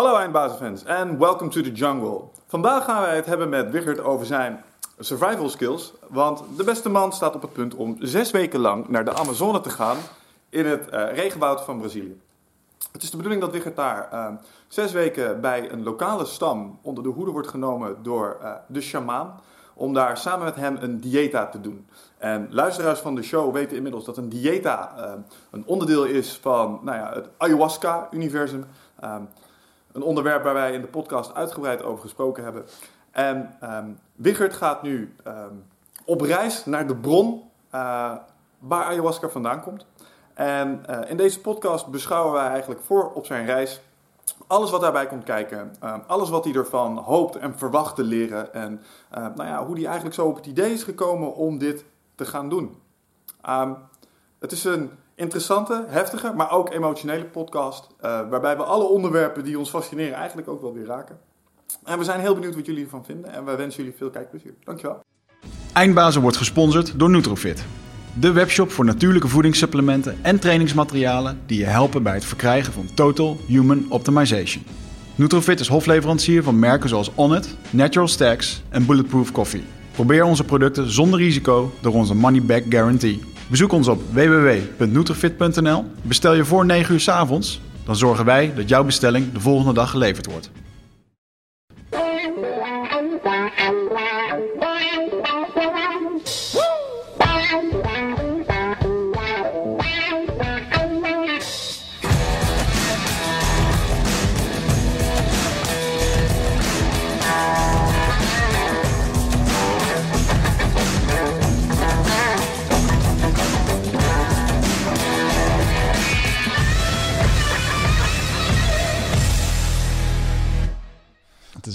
Hallo eindbazenfans en welcome to the jungle. Vandaag gaan wij het hebben met Wichert over zijn survival skills. Want de beste man staat op het punt om zes weken lang naar de Amazone te gaan in het uh, regenwoud van Brazilië. Het is de bedoeling dat Wichert daar uh, zes weken bij een lokale stam onder de hoede wordt genomen door uh, de shamaan. Om daar samen met hem een dieta te doen. En luisteraars van de show weten inmiddels dat een dieta een onderdeel is van nou ja, het ayahuasca-universum. Een onderwerp waar wij in de podcast uitgebreid over gesproken hebben. En um, Wichert gaat nu um, op reis naar de bron uh, waar ayahuasca vandaan komt. En uh, in deze podcast beschouwen wij eigenlijk voor op zijn reis alles wat daarbij komt kijken. Uh, alles wat hij ervan hoopt en verwacht te leren. En nou ja, hoe hij eigenlijk zo op het idee is gekomen om dit te gaan doen. Het is een interessante, heftige, maar ook emotionele podcast. Uh, waarbij we alle onderwerpen die ons fascineren eigenlijk ook wel weer raken. En we zijn heel benieuwd wat jullie ervan vinden. En wij wensen jullie veel kijkplezier. Dankjewel. Eindbazen wordt gesponsord door Nutrofit. De webshop voor natuurlijke voedingssupplementen en trainingsmaterialen die je helpen bij het verkrijgen van Total Human Optimization. Nutrofit is hofleverancier van merken zoals Onnit, Natural Stacks en Bulletproof Coffee. Probeer onze producten zonder risico door onze money back guarantee. Bezoek ons op www.nutrifit.nl. Bestel je voor 9 uur s avonds, dan zorgen wij dat jouw bestelling de volgende dag geleverd wordt.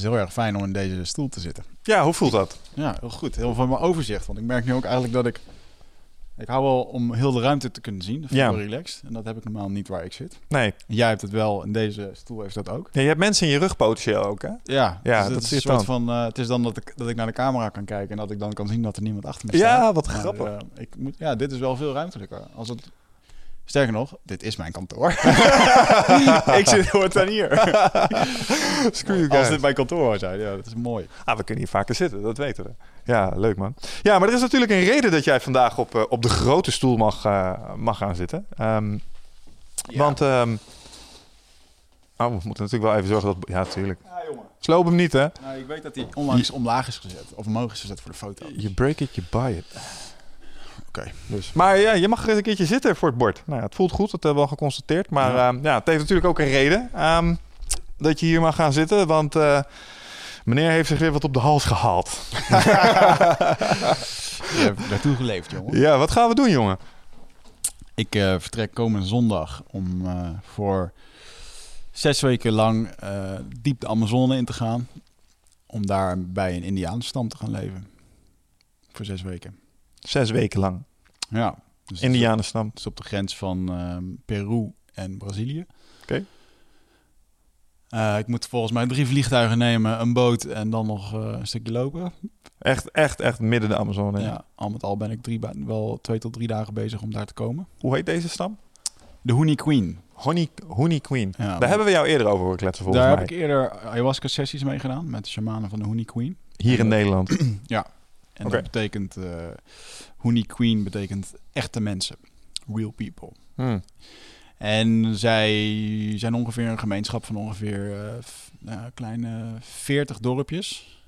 Heel erg fijn om in deze stoel te zitten. Ja, hoe voelt dat? Ja, heel goed. Heel van mijn overzicht. Want ik merk nu ook eigenlijk dat ik... Ik hou wel om heel de ruimte te kunnen zien. Dat vind ik Ja. wel relaxed. En dat heb ik normaal niet waar ik zit. Nee. Jij hebt het wel. En deze stoel heeft dat ook. Ja, je hebt mensen in je rug potentieel ook, hè? Ja, Ja, dus dat het is een soort dan. van. eh, het is dan dat ik, dat ik naar de camera kan kijken en dat ik dan kan zien dat er niemand achter me staat. Ja, wat Maar, grappig. eh, ik moet, ja, dit is wel veel ruimtelijker. Als het, sterker nog, dit is mijn kantoor. ik zit voortaan hier. Screw you Als dit mijn kantoor zou zijn, ja, dat is mooi. Ah, we kunnen hier vaker zitten, dat weten we. Ja, leuk man. Ja, maar er is natuurlijk een reden dat jij vandaag op, eh, op de grote stoel mag, eh, mag gaan zitten. Ehm, Want, ehm, oh, we moeten natuurlijk wel even zorgen dat... Ja, natuurlijk. Ja, jongen. Sloop hem niet, hè? Nou, ik weet dat hij onlangs omlaag is gezet. Of omhoog is gezet voor de foto. You break it, you buy it. Oké. Dus. Maar ja, je mag eens een keertje zitten voor het bord. Nou ja, het voelt goed, dat hebben we al geconstateerd. Maar Ja. ja. ja, het heeft natuurlijk ook een reden ehm, dat je hier mag gaan zitten. Want eh, meneer heeft zich weer wat op de hals gehaald. Je hebt daartoe geleefd, jongen. Ja, wat gaan we doen, jongen? Ik eh, vertrek komende zondag om eh, voor zes weken lang eh, diep de Amazone in te gaan. Om daar bij een Indiaanstam te gaan leven. Voor zes weken. Zes weken lang. Ja. Dus Indianenstam. Het is op de grens van ehm, Peru en Brazilië. Oké. Eh, ik moet volgens mij drie vliegtuigen nemen, een boot en dan nog eh, een stukje lopen. Echt, echt, echt midden de Amazone. Ja, al met al ben ik drie, wel twee tot drie dagen bezig om daar te komen. Hoe heet deze stam? De Honey Queen. Honey, Honey Queen. Ja, Daar maar- hebben we jou eerder over horen kletsen, volgens Daar mij. heb ik eerder ayahuasca sessies mee gedaan met de shamanen van de Honey Queen. Hier in Ja. En dat betekent, eh Honey Queen betekent echte mensen. Real people. Hmm. En zij zijn ongeveer een gemeenschap van ongeveer eh, f- nou, kleine 40 dorpjes.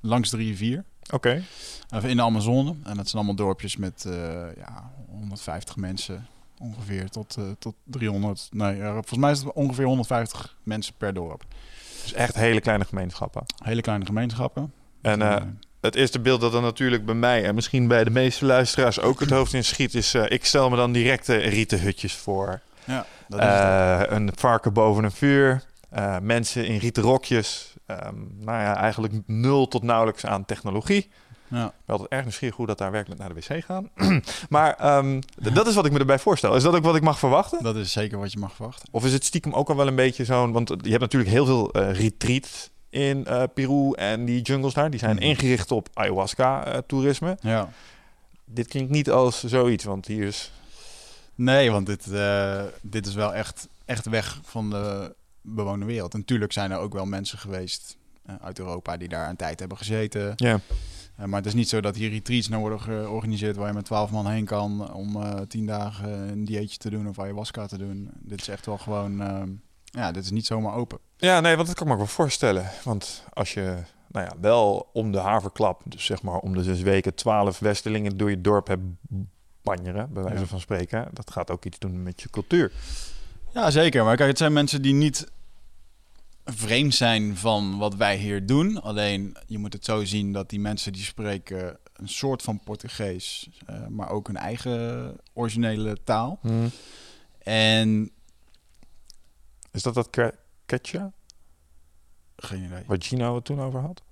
Langs de rivier. Oké. In de Amazone. En dat zijn allemaal dorpjes met eh, ja, 150 mensen. Ongeveer tot, tot 300. Nee, volgens mij is het ongeveer 150 mensen per dorp. Dus echt hele kleine gemeenschappen. Hele kleine gemeenschappen. En het eerste beeld dat er natuurlijk bij mij en misschien bij de meeste luisteraars ook het hoofd in schiet is... eh, ik stel me dan direct eh, rieten hutjes voor. ja, dat is. Eh, een varken boven een vuur. mensen in rieten rokjes. Ehm, nou ja, eigenlijk nul tot nauwelijks aan technologie. ja. Ik ben altijd erg nieuwsgierig hoe dat daar werkelijk naar de wc gaan. maar ehm, dat is wat ik me erbij voorstel. Is dat ook wat ik mag verwachten? Dat is zeker wat je mag verwachten. Of is het stiekem ook al wel een beetje zo'n... Want je hebt natuurlijk heel veel retreats in eh, Peru en die jungles daar. Die zijn Mhm. ingericht op ayahuasca-toerisme. Ja. Dit klinkt niet als zoiets, want hier is... Nee, want dit, eh, dit is wel echt, echt weg van de bewoonde wereld. En natuurlijk zijn er ook wel mensen geweest eh, uit Europa die daar een tijd hebben gezeten. Ja. Maar het is niet zo dat hier retreats nou worden georganiseerd waar je met twaalf man heen kan om tien dagen een dieetje te doen of ayahuasca te doen. Dit is echt wel gewoon, uh, ja, dit is niet zomaar open. Ja, nee, want dat kan ik me ook wel voorstellen. Want als je, nou ja, wel om de haverklap, dus zeg maar om de zes weken, twaalf westelingen door je dorp hebt banjeren, bij wijze ja. van spreken, dat gaat ook iets doen met je cultuur. Ja, zeker. Maar kijk, het zijn mensen die niet vreemd zijn van wat wij hier doen. Alleen je moet het zo zien dat die mensen die spreken een soort van Portugees, uh, maar ook hun eigen originele taal. Hmm. En is dat dat Quechua? Geen idee. Wat Gino het toen over had?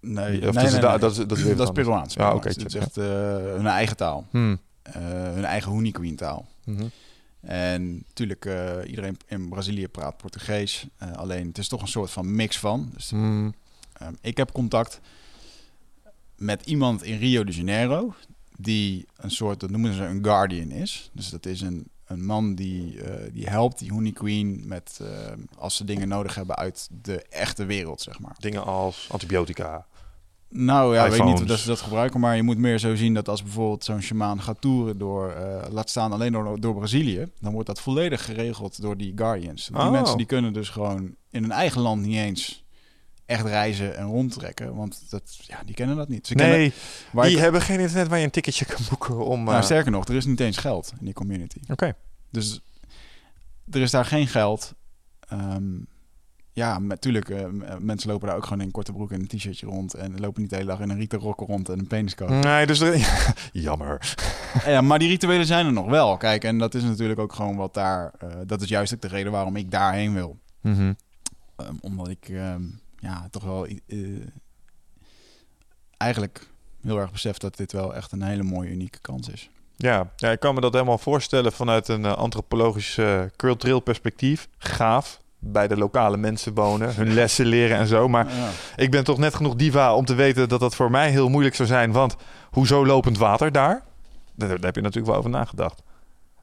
Nee, of nee, dat, nee, is, nee. dat, dat, is, dat, is, dat is Peruaans. Ja, oké. Okay, het is echt uh, hun eigen taal. Hmm. Uh, hun eigen Huni taal. Mm -hmm. En natuurlijk, uh, iedereen in Brazilië praat Portugees. Uh, alleen het is toch een soort van mix van. Dus, mm. uh, ik heb contact met iemand in Rio de Janeiro. Die een soort, dat noemen ze een guardian is. Dus dat is een, een man die, die helpt die Honey Queen met als ze dingen nodig hebben uit de echte wereld, zeg maar. Dingen als antibiotica. Nou ja, iPhones. weet niet dat ze dat gebruiken, maar je moet meer zo zien dat als bijvoorbeeld zo'n shamaan gaat toeren door, uh, laat staan alleen door, door Brazilië, dan wordt dat volledig geregeld door die Guardians. Die Oh. mensen die kunnen dus gewoon in hun eigen land niet eens echt reizen en rondtrekken, want dat, ja, die kennen dat niet. Ze kennen, Nee, die ik- hebben geen internet waar je een ticketje kan boeken om... nou, eh, sterker nog, er is niet eens geld in die community. Oké. Dus er is daar geen geld. Ehm, ja, natuurlijk, eh, m- mensen lopen daar ook gewoon in korte broek en een t-shirtje rond. En lopen niet de hele dag in een rieten rond en een peniscoat. Nee, dus... er- Jammer. Ja, maar die rituelen zijn er nog wel. Kijk, en dat is natuurlijk ook gewoon wat daar... eh, dat is juist ook de reden waarom ik daarheen wil. Mhm. Ehm, omdat ik ehm, ja, toch wel eh, eigenlijk heel erg besef dat dit wel echt een hele mooie, unieke kans is. Ja, ja, ik kan me dat helemaal voorstellen vanuit een eh, antropologisch, eh, cultureel perspectief. Gaaf. Bij de lokale mensen wonen, hun lessen leren en zo. Maar Ja. ik ben toch net genoeg diva om te weten dat dat voor mij heel moeilijk zou zijn. Want hoezo lopend water? Daar, daar heb je natuurlijk wel over nagedacht.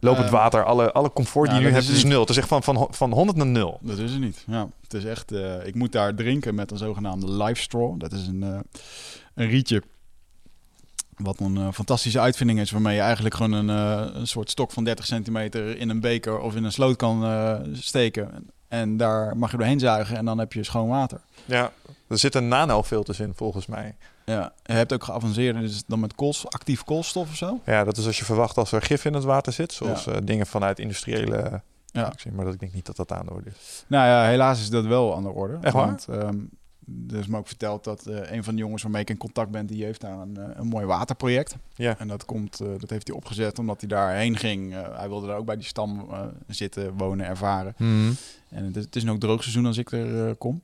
Lopend Ehm, water, alle, alle comfort die je nu hebt is nul. Het is echt van, van, van 100 naar 0. Dat is het niet. Ja, het is echt. eh, ik moet daar drinken met een zogenaamde life straw. Dat is een, eh, een rietje. Wat een fantastische uitvinding is, waarmee je eigenlijk gewoon een, een soort stok van 30 centimeter in een beker of in een sloot kan steken. En daar mag je doorheen zuigen en dan heb je schoon water. Ja, er zitten nanofilters in volgens mij. Ja, je hebt ook geavanceerd, dus dan met kools, actief koolstof of zo. Ja, dat is als je verwacht als er gif in het water zit. Zoals Ja. eh, dingen vanuit industriële Ja. actie. Maar dat ik denk niet dat dat aan de orde is. Nou ja, helaas is dat wel aan de orde. Echt waar? Want ehm, er is me ook verteld dat eh, een van de jongens waarmee ik in contact ben, die heeft daar een, eh, een mooi waterproject. Ja. En dat, komt, dat heeft hij opgezet omdat hij daarheen ging. Hij wilde daar ook bij die stam zitten, wonen, ervaren. En het is, het is nu ook droogseizoen als ik er kom.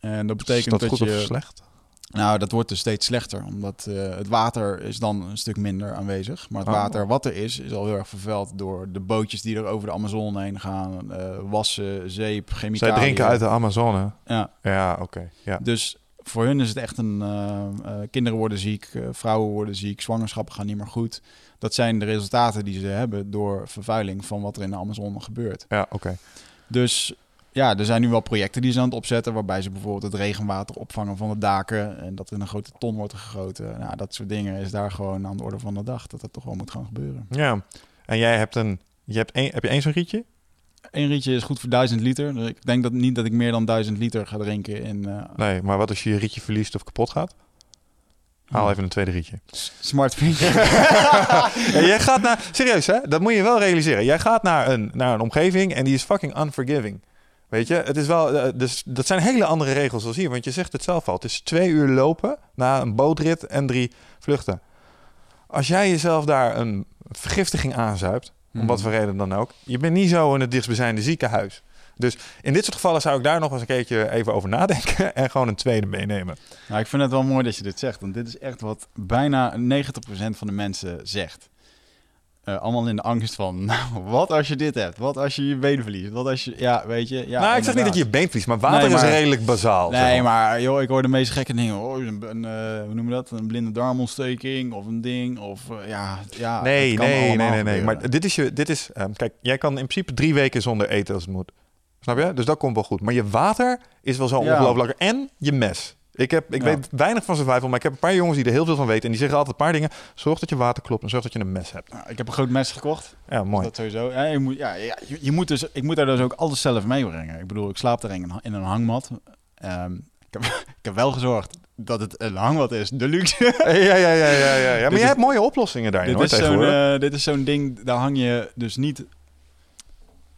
En dat betekent is dat, dat, goed je... of slecht? Nou, dat wordt dus steeds slechter. Omdat eh, het water is dan een stuk minder aanwezig. Maar het Oh. water wat er is, is al heel erg vervuild door de bootjes die er over de Amazone heen gaan. eh, wassen, zeep, Zij chemicaliën. drinken uit de Amazone. Ja, Ja, oké. Ja. dus voor hun is het echt een... eh, kinderen worden ziek, vrouwen worden ziek, zwangerschappen gaan niet meer goed. Dat zijn de resultaten die ze hebben door vervuiling van wat er in de Amazone gebeurt. Ja, oké. Dus ja, er zijn nu wel projecten die ze aan het opzetten... waarbij ze bijvoorbeeld het regenwater opvangen van de daken... en dat in een grote ton wordt gegoten. Nou, dat soort dingen is daar gewoon aan de orde van de dag... dat dat toch wel moet gaan gebeuren. Ja. En jij hebt een... Je hebt één, heb je één zo'n rietje? Eén rietje is goed voor 1000 liter. Dus ik denk dat niet dat ik meer dan 1000 liter ga drinken in eh, Nee, maar wat als je je rietje verliest of kapot gaat? Haal even een tweede rietje. smart vriendje. Jij gaat naar... Serieus, hè? Dat moet je wel realiseren. Jij gaat naar een, naar een omgeving en die is fucking unforgiving. Weet je? Het is wel... eh, Dus, dat zijn hele andere regels als hier. Want je zegt het zelf al. Het is twee uur lopen na een bootrit en drie vluchten. Als jij jezelf daar een vergiftiging aanzuipt... Om wat voor reden dan ook. Je bent niet zo in het dichtstbijzijnde ziekenhuis. Dus in dit soort gevallen zou ik daar nog eens een keertje even over nadenken. En gewoon een tweede meenemen. Nou, ik vind het wel mooi dat je dit zegt. Want dit is echt wat bijna 90% van de mensen zegt. Eh, allemaal in de angst van, nou, wat als je dit hebt? Wat als je je benen verliest? Wat als je, ja, weet je. Ja, nou, ik zeg niet dat je je been verliest. Maar water Nee, maar- is redelijk bazaal. zeg Nee, maar joh, ik hoor de meest gekke dingen. Oh, een, een, eh, hoe noem je dat? Een blinde darmontsteking of een ding. Of eh, ja, ja. Nee, nee, nee, nee, nee. gebeuren. Maar dit is je. Dit is. ehm, kijk, jij kan in principe drie weken zonder eten als het moet. Snap je? Dus dat komt wel goed. Maar je water is wel zo Ja. ongelooflijk. En je mes. Ik, heb, ik Ja. weet weinig van survival, maar ik heb een paar jongens die er heel veel van weten. En die zeggen altijd een paar dingen. Zorg dat je water klopt en zorg dat je een mes hebt. Nou, ik heb een groot mes gekocht. Ja, mooi. Dat sowieso. Ja, je moet, ja, ja, je, je moet dus, ik moet daar dus ook alles zelf meebrengen. Ik bedoel, ik slaap daar in een, in een hangmat. Ehm, ik, heb, ik heb wel gezorgd dat het een hangmat is, deluxe. Ja, ja, ja, ja, ja. ja. Maar Dit je hebt mooie oplossingen daarin dit, hoor, is zo'n, eh, dit is zo'n ding, daar hang je dus niet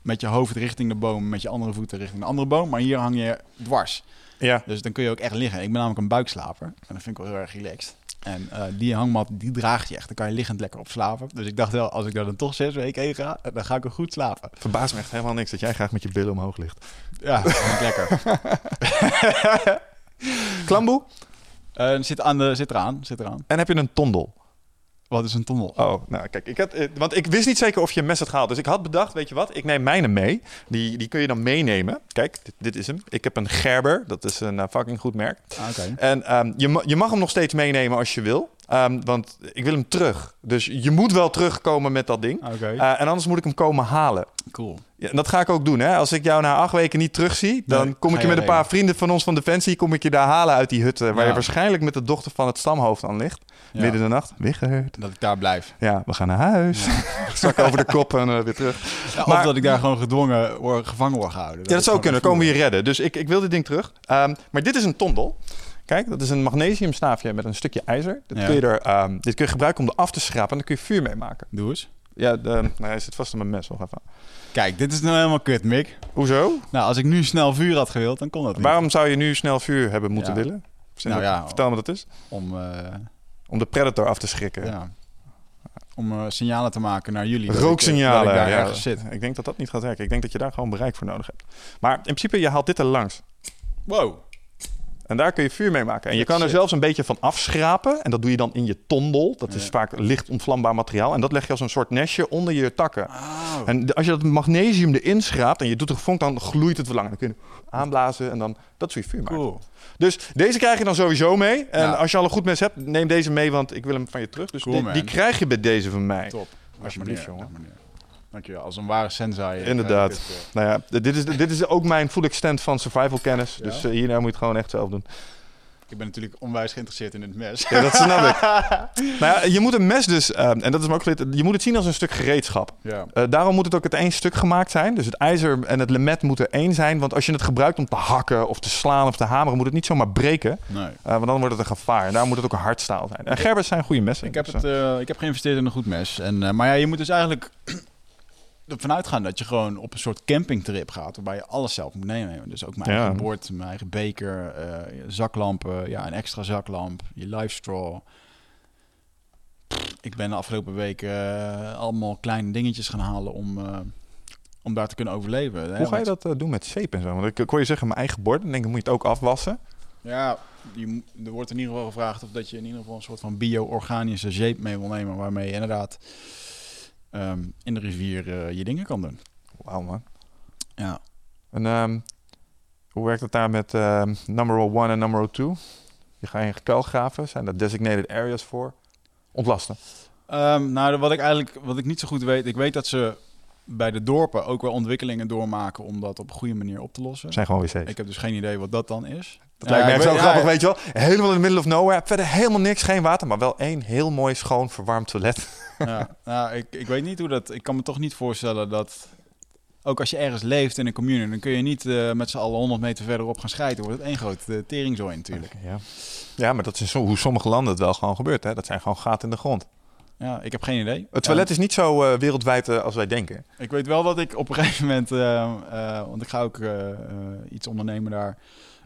met je hoofd richting de boom, met je andere voeten richting de andere boom, maar hier hang je dwars. Ja. Dus dan kun je ook echt liggen. Ik ben namelijk een buikslaper en dat vind ik wel heel erg relaxed. En eh, die hangmat, die draagt je echt. Dan kan je liggend lekker op slapen. Dus ik dacht wel, als ik daar dan toch zes weken heen ga, dan ga ik er goed slapen. Verbaast me echt helemaal niks dat jij graag met je billen omhoog ligt. Ja, dat vind ik lekker. Klamboe? Eh, zit, aan de, zit eraan, zit eraan. En heb je een tondel? Wat is een tondel? Oh, nou kijk, ik had, eh, want ik wist niet zeker of je een mes had gehaald. Dus ik had bedacht, weet je wat, ik neem mijne mee. Die, die kun je dan meenemen. Kijk, dit, dit is hem. Ik heb een Gerber, dat is een eh, fucking goed merk. Ah, Oké. En ehm, je, je mag hem nog steeds meenemen als je wil. Ehm, want ik wil hem terug. Dus je moet wel terugkomen met dat ding. Oké, Eh, en anders moet ik hem komen halen. cool. Ja, en dat ga ik ook doen. Hè? Als ik jou na acht weken niet terugzie, dan Nee, kom ik je met een paar heen. vrienden van ons van Defensie, kom ik je daar halen uit die hut eh, waar Ja. je waarschijnlijk met de dochter van het stamhoofd aan ligt. Ja. Midden in de nacht. Wichert. Dat ik daar blijf. Ja, we gaan naar huis. Zak over de kop en eh, weer terug. Maar- of dat ik daar gewoon gedwongen word, gevangen word gehouden. Ja, dat zou kunnen. Dan komen we je redden. Dus ik, ik wil dit ding terug. Ehm, maar dit is een tondel. Kijk, dat is een magnesiumstaafje met een stukje ijzer. Dat Ja. kun je er, ehm, dit kun je gebruiken om er af te schrapen en dan kun je vuur mee maken. Doe eens. Ja, de, nou, hij zit vast aan mijn mes. Nog even. Kijk, dit is nou helemaal kut, Mick. Hoezo? Nou, als ik nu snel vuur had gewild, dan kon dat niet. Waarom zou je nu snel vuur hebben moeten Ja. willen? Nou ja. Vertel me dat eens. Om, eh, Om de predator af te schrikken. ja. Om eh, signalen te maken naar jullie. eh, Rooksignalen. Ik daar ja. ergens zit. Ik denk dat dat niet gaat werken. Ik denk dat je daar gewoon bereik voor nodig hebt. Maar in principe, je haalt dit er langs. Wow. En daar kun je vuur mee maken. En je kan er zelfs een beetje van afschrapen. En dat doe je dan in je tondel. Dat is Ja. vaak licht ontvlambaar materiaal. En dat leg je als een soort nestje onder je takken. Oh. En als je dat magnesium erin schraapt en je doet er vonk, dan gloeit het wel lang. Dan kun je aanblazen en dan dat je vuur. Cool. Dus deze krijg je dan sowieso mee. En Ja. als je al een goed mes hebt, neem deze mee, want ik wil hem van je terug. Dus Cool, die, krijg je bij deze van mij. Top. Alsjeblieft, jongen. Dankjewel. Als een ware sensei. eh, Inderdaad. dit, Nou ja, dit is, dit is ook mijn full extent van survival kennis. Dus eh, hierna moet je het gewoon echt zelf doen. eh. Ik ben natuurlijk onwijs geïnteresseerd in het mes. Ja, dat snap ik. nou ja, je moet een mes dus, eh, en dat is me ook geleerd, je moet het zien als een stuk gereedschap. ja. Eh, daarom moet het ook het één stuk gemaakt zijn. Dus het ijzer en het lemet moeten één zijn. Want als je het gebruikt om te hakken of te slaan of te hameren, moet het niet zomaar breken. Nee. Eh, want dan wordt het een gevaar. En daarom moet het ook een hardstaal zijn. En Gerbers zijn goede messen. Ik heb, dus, het, eh, eh, ik heb geïnvesteerd in een goed mes. En, eh, maar ja, je moet dus eigenlijk ervan uitgaan dat je gewoon op een soort campingtrip gaat. Waarbij je alles zelf moet nemen. Dus ook mijn Ja. eigen bord, mijn eigen beker, eh, zaklampen, ja, een extra zaklamp, je live straw. Ik ben de afgelopen weken eh, allemaal kleine dingetjes gaan halen om, eh, om daar te kunnen overleven. hè. hoe ga je dat doen met zeep en zo? Want ik, hoor je zeggen mijn eigen bord. Dan denk ik, moet je het ook afwassen? Ja, je, er wordt in ieder geval gevraagd of dat je in ieder geval een soort van bio-organische zeep mee wil nemen. Waarmee je inderdaad ehm, in de rivier eh, je dingen kan doen. Wauw man. Ja. En ehm, hoe werkt het daar met ehm, number one en number two? Je gaat in kuil graven. Zijn daar designated areas voor? Ontlasten. Nou, wat ik eigenlijk wat ik niet zo goed weet, ik weet dat ze bij de dorpen ook wel ontwikkelingen doormaken om dat op een goede manier op te lossen. zijn gewoon wc's. Ik heb dus geen idee wat dat dan is. Dat Ja, lijkt me ik echt zo grappig, ja, weet je wel. Helemaal in the middle of nowhere. Verder helemaal niks, geen water. Maar wel één heel mooi, schoon, verwarmd toilet. Ja, nou, ik, ik weet niet hoe dat. Ik kan me toch niet voorstellen dat. Ook als je ergens leeft in een commune, dan kun je niet eh, met z'n allen 100 meter verderop gaan scheiden. Wordt het één grote teringzooi natuurlijk. Ja, ja maar dat is zo, hoe sommige landen het wel gewoon gebeurt. Hè? Dat zijn gewoon gaten in de grond. Ja, ik heb geen idee. Het toilet Ja, is niet zo eh, wereldwijd als wij denken. ik weet wel dat ik op een gegeven moment, want ik ga ook iets ondernemen daar,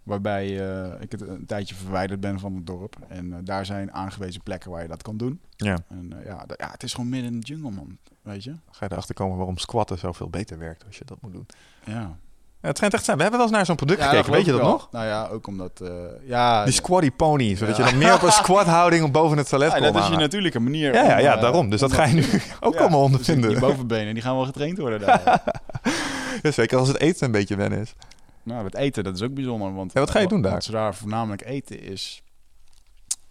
waarbij eh, ik het een tijdje verwijderd ben van het dorp. En eh, daar zijn aangewezen plekken waar je dat kan doen. Ja. En eh, ja, ja, het is gewoon midden in de jungle, man. Weet je? Ga je erachter komen waarom squatten zoveel beter werkt als je dat moet doen. Ja. Ja, het schijnt echt zijn. We hebben wel eens naar zo'n product Ja, gekeken. Weet je dat nog? Nou ja, ook omdat, ja... Die squatty pony. Zodat Ja. je dan meer op een squat houding boven het toilet ja, kon dat is je natuurlijke manier. Ja, ja, om, ja, daarom. Dus dat ga je nu ook allemaal dus ondervinden. Die bovenbenen, die gaan wel getraind worden daar. Ja, zeker als het eten een beetje wennen is. Nou, het eten, dat is ook bijzonder. Want, Ja, wat ga je doen daar? Wat ze daar voornamelijk eten is...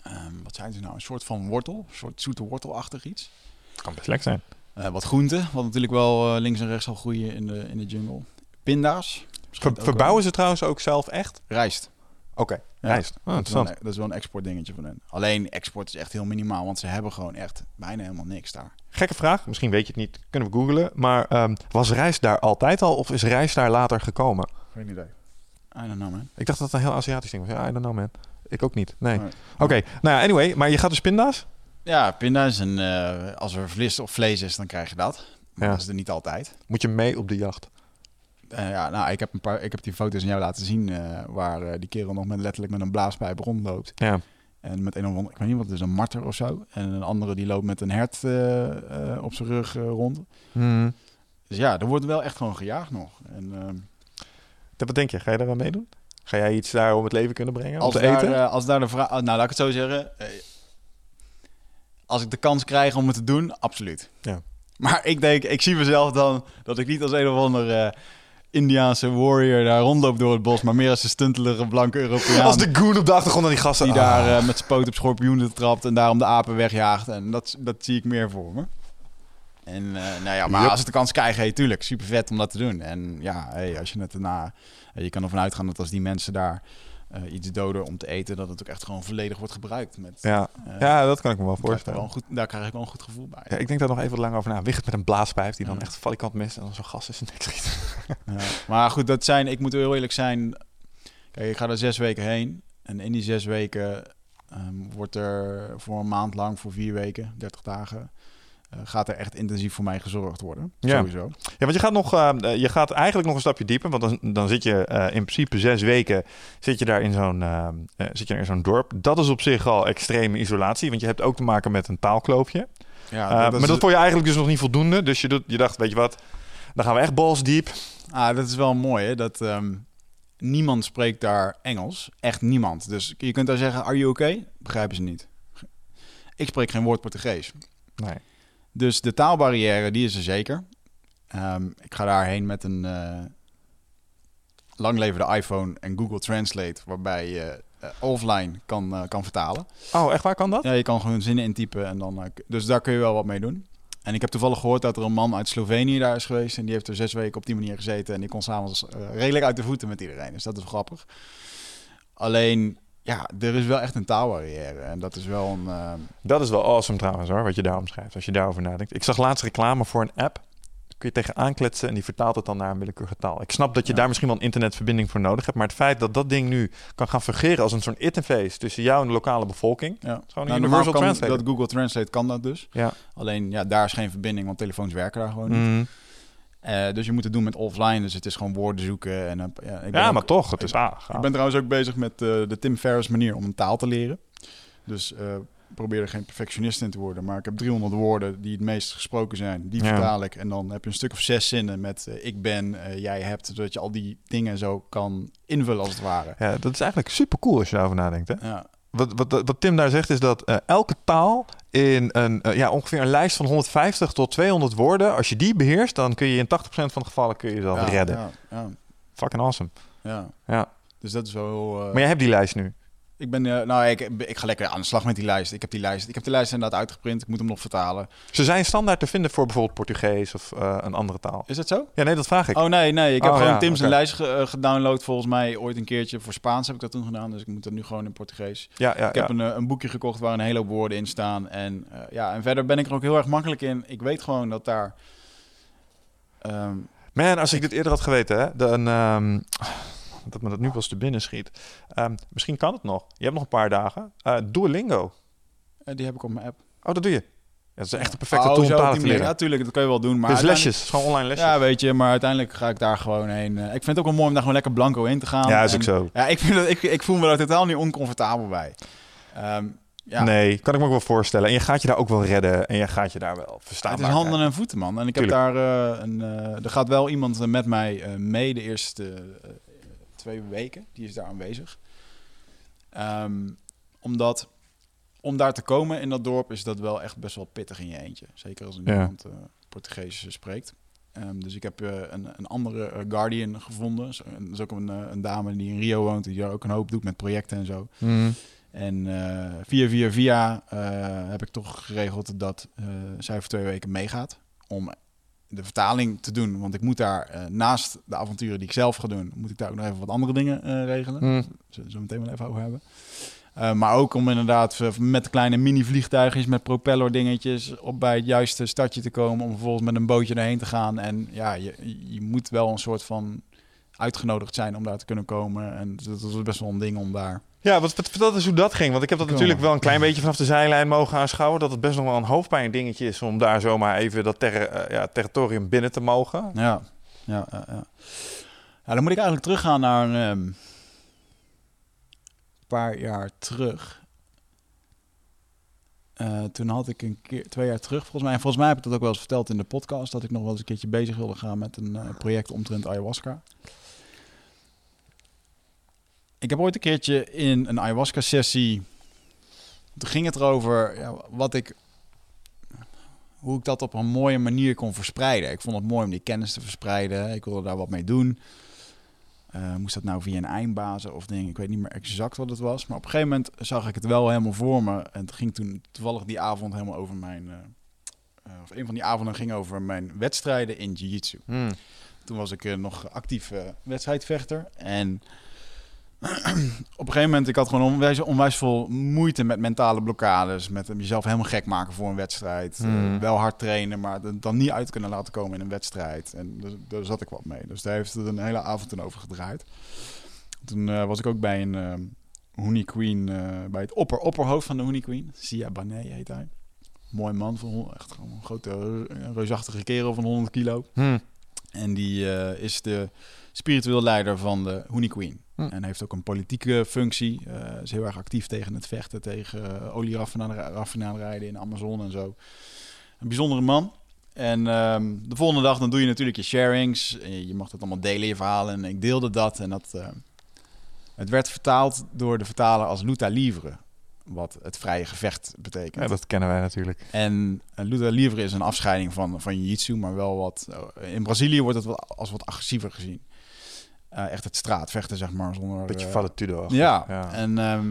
ehm, wat zijn ze nou? Een soort van wortel. Een soort zoete wortelachtig iets. Het kan best lekker zijn. Eh, wat groenten, wat natuurlijk wel eh, links en rechts zal groeien in de, in de jungle. Pinda's. Ver- verbouwen ze trouwens ook zelf echt? Rijst. Oké, Ja, rijst. Oh, dat, is wel interessant. een, dat is wel een export dingetje van hen. Alleen export is echt heel minimaal, want ze hebben gewoon echt bijna helemaal niks daar. Gekke vraag, misschien weet je het niet, kunnen we googlen. Maar ehm, was rijst daar altijd al of is rijst daar later gekomen? Geen idee. I don't know, man. Ik dacht dat het een heel Aziatisch ding was. Ja, I don't know man. Ik ook niet. Nee. Nee. Oké, nou ja, anyway. Maar je gaat dus pinda's? Ja, pinda's en eh, als er vlees of vlees is, dan krijg je dat. Maar Ja. dat is er niet altijd. Moet je mee op de jacht? Eh, ja, nou, ik heb, een paar, ik heb die foto's aan jou laten zien eh, waar die kerel nog met, letterlijk met een blaaspijp rondloopt. Ja. En met een of ander, ik weet niet wat het is, een marter of zo. En een andere die loopt met een hert eh, eh, op zijn rug eh, rond. Hmm. Dus ja, er wordt wel echt gewoon gejaagd nog. En ehm, Wat denk je? Ga je daar aan meedoen? Ga jij iets daar om het leven kunnen brengen? als, om te daar, eten? eh, als daar de vraag... nou, laat ik het zo zeggen. eh, als ik de kans krijg om het te doen, absoluut. Ja. Maar ik denk, ik zie mezelf dan dat ik niet als een of andere Indiaanse warrior daar rondloop door het bos, maar meer als een stuntelige blanke Europeaan. Als de goon op de achtergrond en die gasten... die Ah. daar eh, met zijn poot op schorpioenen trapt en daarom de apen wegjaagt. En dat, dat zie ik meer voor me. En eh, nou ja, maar als het de kans krijgt, hey, tuurlijk, super vet om dat te doen. En ja, hey, als je het daarna, eh, je kan ervan uitgaan dat als die mensen daar eh, iets doden om te eten, dat het ook echt gewoon volledig wordt gebruikt. Met, Ja. ja, dat kan ik me wel wel voorstellen. een goed, daar krijg ik wel een goed gevoel bij. Ja, ik denk daar nog even lang over na. Wicht met een blaaspijp die dan echt valikant mist en dan zo'n gas is en niks schiet. Ja. Maar goed, dat zijn, ik moet heel eerlijk zijn. Kijk, ik ga er zes weken heen. En in die zes weken ehm, wordt er voor een maand lang, voor vier weken, 30 dagen, eh, gaat er echt intensief voor mij gezorgd worden. Ja. Sowieso. Ja, want je gaat, nog, eh, je gaat eigenlijk nog een stapje dieper. Want dan, dan zit je eh, in principe zes weken zit je daar in zo'n, eh, eh, zit je in zo'n dorp. Dat is op zich al extreme isolatie. Want je hebt ook te maken met een taalkloofje. Ja, dat is- maar dat vond je eigenlijk dus nog niet voldoende. Dus je, doet, je dacht, weet je wat, dan gaan we echt balls diep. ah, dat is wel mooi, hè? Dat ehm, niemand spreekt daar Engels. Echt niemand. Dus je kunt daar zeggen, are you okay? Begrijpen ze niet. Ik spreek geen woord Portugees. Nee. Dus de taalbarrière, die is er zeker. Ehm, ik ga daarheen met een eh langlevende iPhone en Google Translate, waarbij je eh, offline kan, eh, kan vertalen. Oh, echt waar kan dat? Ja, je kan gewoon zinnen intypen en dan... dus daar kun je wel wat mee doen. En ik heb toevallig gehoord dat er een man uit Slovenië daar is geweest... en die heeft er zes weken op die manier gezeten... en die kon s'avonds redelijk uit de voeten met iedereen. Dus dat is grappig. Alleen, ja, er is wel echt een taalbarrière. En dat is wel een... eh, Dat is wel awesome trouwens hoor, wat je daar omschrijft. Als je daarover nadenkt. Ik zag laatst reclame voor een app. Kun je tegen aankletsen en die vertaalt het dan naar een willekeurige taal. Ik snap dat je Ja. daar misschien wel een internetverbinding voor nodig hebt. Maar het feit dat dat ding nu kan gaan fungeren als een soort interface tussen jou en de lokale bevolking. ja. Gewoon een Nou, universal kan translator. Dat Google Translate kan dat dus. Ja. Alleen, ja, daar is geen verbinding, want telefoons werken daar gewoon niet. Mm. Eh, dus je moet het doen met offline. Dus het is gewoon woorden zoeken. En, eh, ja, ik ben ja, ook- maar toch. Het is gaaf. Ik ben trouwens ook bezig met eh, de Tim Ferriss manier om een taal te leren. Dus probeer er geen perfectionist in te worden. Maar ik heb 300 woorden die het meest gesproken zijn. Die Ja. vertaal ik. En dan heb je een stuk of zes zinnen met ik ben, jij hebt. Zodat je al die dingen zo kan invullen als het ware. Ja, dat is eigenlijk super cool als je daarover nadenkt. Hè? Ja, Wat, wat, wat Tim daar zegt is dat eh, elke taal in een, eh, ja, ongeveer een lijst van 150 tot 200 woorden, als je die beheerst, dan kun je in 80% van de gevallen kun je jezelf ja, redden. Ja, ja, Fucking awesome. ja. Ja. Dus dat is wel heel... eh, Maar jij hebt die lijst nu. Ik ben, eh, nou, ik, ik ga lekker aan de slag met die lijst. Ik heb die lijst, ik heb die lijst inderdaad uitgeprint. Ik moet hem nog vertalen. Ze zijn standaard te vinden voor bijvoorbeeld Portugees of eh, een andere taal. Is dat zo? Ja, nee, dat vraag ik. Oh nee, nee. Ik heb Oh, gewoon ja, Tim's een lijst ge- eh, gedownload volgens mij ooit een keertje. Voor Spaans heb ik dat toen gedaan. Dus ik moet dat nu gewoon in Portugees. ja, ja, Ik heb een, een boekje gekocht waar een hele hoop woorden in staan. En, ja, en verder ben ik er ook heel erg makkelijk in. Ik weet gewoon dat daar... ehm, Man, als ik dit eerder had geweten, hè, dan, ehm, dat me dat nu pas te binnen schiet. Ehm, misschien kan het nog. Je hebt nog een paar dagen. Eh Duolingo. eh, die heb ik op mijn app. Oh, dat doe je. Ja, dat is echt een perfecte Oh, tool om talen te leren. Ja, tuurlijk, dat kan je wel doen. Maar uiteindelijk- lesjes. Gewoon online lesjes. Ja, weet je, maar uiteindelijk ga ik daar gewoon heen. Eh, ik vind het ook wel mooi om daar gewoon lekker blanco in te gaan. Ja, is En- ook zo. Ja, ik, vind dat, ik, ik voel me daar totaal niet oncomfortabel bij. Ehm, ja, Nee, kan ik me ook wel voorstellen. En je gaat je daar ook wel redden. En je gaat je daar wel verstaan. het is handen en voeten, man. En ik heb daar een... er gaat wel iemand met mij mee de eerste twee weken. Die is daar aanwezig. Ehm, omdat om daar te komen in dat dorp is dat wel echt best wel pittig in je eentje. Zeker als er Ja. niemand eh, Portugees spreekt. Ehm, dus ik heb eh, een, een andere eh, Guardian gevonden. Zo- Dat is ook een, een dame die in Rio woont, die daar ook een hoop doet met projecten en zo. Mhm. En via, via, via heb ik toch geregeld dat zij voor twee weken meegaat. Om de vertaling te doen. Want ik moet daar eh, naast de avonturen die ik zelf ga doen, moet ik daar ook nog even wat andere dingen eh, regelen. Zullen we zo meteen wel even over hebben. Eh, maar ook om inderdaad met kleine mini-vliegtuigjes met propeller dingetjes op bij het juiste startje te komen. Om vervolgens met een bootje erheen te gaan. En ja, je, je moet wel een soort van uitgenodigd zijn om daar te kunnen komen. En dat was best wel een ding om daar. Ja, wat, wat, vertel eens hoe dat ging. Want ik heb dat Kom natuurlijk wel een klein beetje vanaf de zijlijn mogen aanschouwen. Dat het best nog wel een hoofdpijn dingetje is om daar zomaar even dat ter- eh, ja, territorium binnen te mogen. Ja, ja, ja. ja. ja dan moet ik eigenlijk teruggaan naar een ehm, paar jaar terug. Eh, toen had ik een keer, twee jaar terug volgens mij, en volgens mij heb ik dat ook wel eens verteld in de podcast, dat ik nog wel eens een keertje bezig wilde gaan met een eh, project omtrent ayahuasca. Ik heb ooit een keertje in een ayahuasca-sessie, toen ging het erover ja, wat ik hoe ik dat op een mooie manier kon verspreiden. Ik vond het mooi om die kennis te verspreiden. Ik wilde daar wat mee doen. Eh, moest dat nou via een eindbazen of ding? Ik weet niet meer exact wat het was. Maar op een gegeven moment zag ik het wel helemaal voor me. En het ging toen toevallig die avond helemaal over mijn... eh, eh, of een van die avonden ging over mijn wedstrijden in jiu-jitsu. Hmm. Toen was ik nog actief wedstrijdvechter. En op een gegeven moment, ik had gewoon onwijs, onwijs veel moeite met mentale blokkades. Met jezelf helemaal gek maken voor een wedstrijd. Eh, Hmm. wel hard trainen, maar het dan niet uit kunnen laten komen in een wedstrijd. En dus, daar zat ik wat mee. Dus daar heeft het een hele avond over gedraaid. Toen eh, was ik ook bij een eh Honey Queen, bij het opper, opperhoofd van de Honey Queen. Sia Banet heet hij. Mooi man, van, echt gewoon een grote, reusachtige kerel van 100 kilo. Hmm. En die is de spiritueel leider van de Honey Queen. Hm. En heeft ook een politieke functie. Eh, is heel erg actief tegen het vechten, tegen uh, olieraffinaderijen in de Amazon en zo. Een bijzondere man. En ehm, de volgende dag dan doe je natuurlijk je sharings. Je- mag dat allemaal delen, je verhalen. En ik deelde dat. En dat, eh, het werd vertaald door de vertaler als luta livre. Wat het vrije gevecht betekent. Ja, dat kennen wij natuurlijk. En uh, luta livre is een afscheiding van, van jiu-jitsu, maar wel wat... eh, in Brazilië wordt het wat, als wat agressiever gezien. Eh, echt het straatvechten, zeg maar. Zonder, Beetje eh, valetudo. ja. ja. en ehm,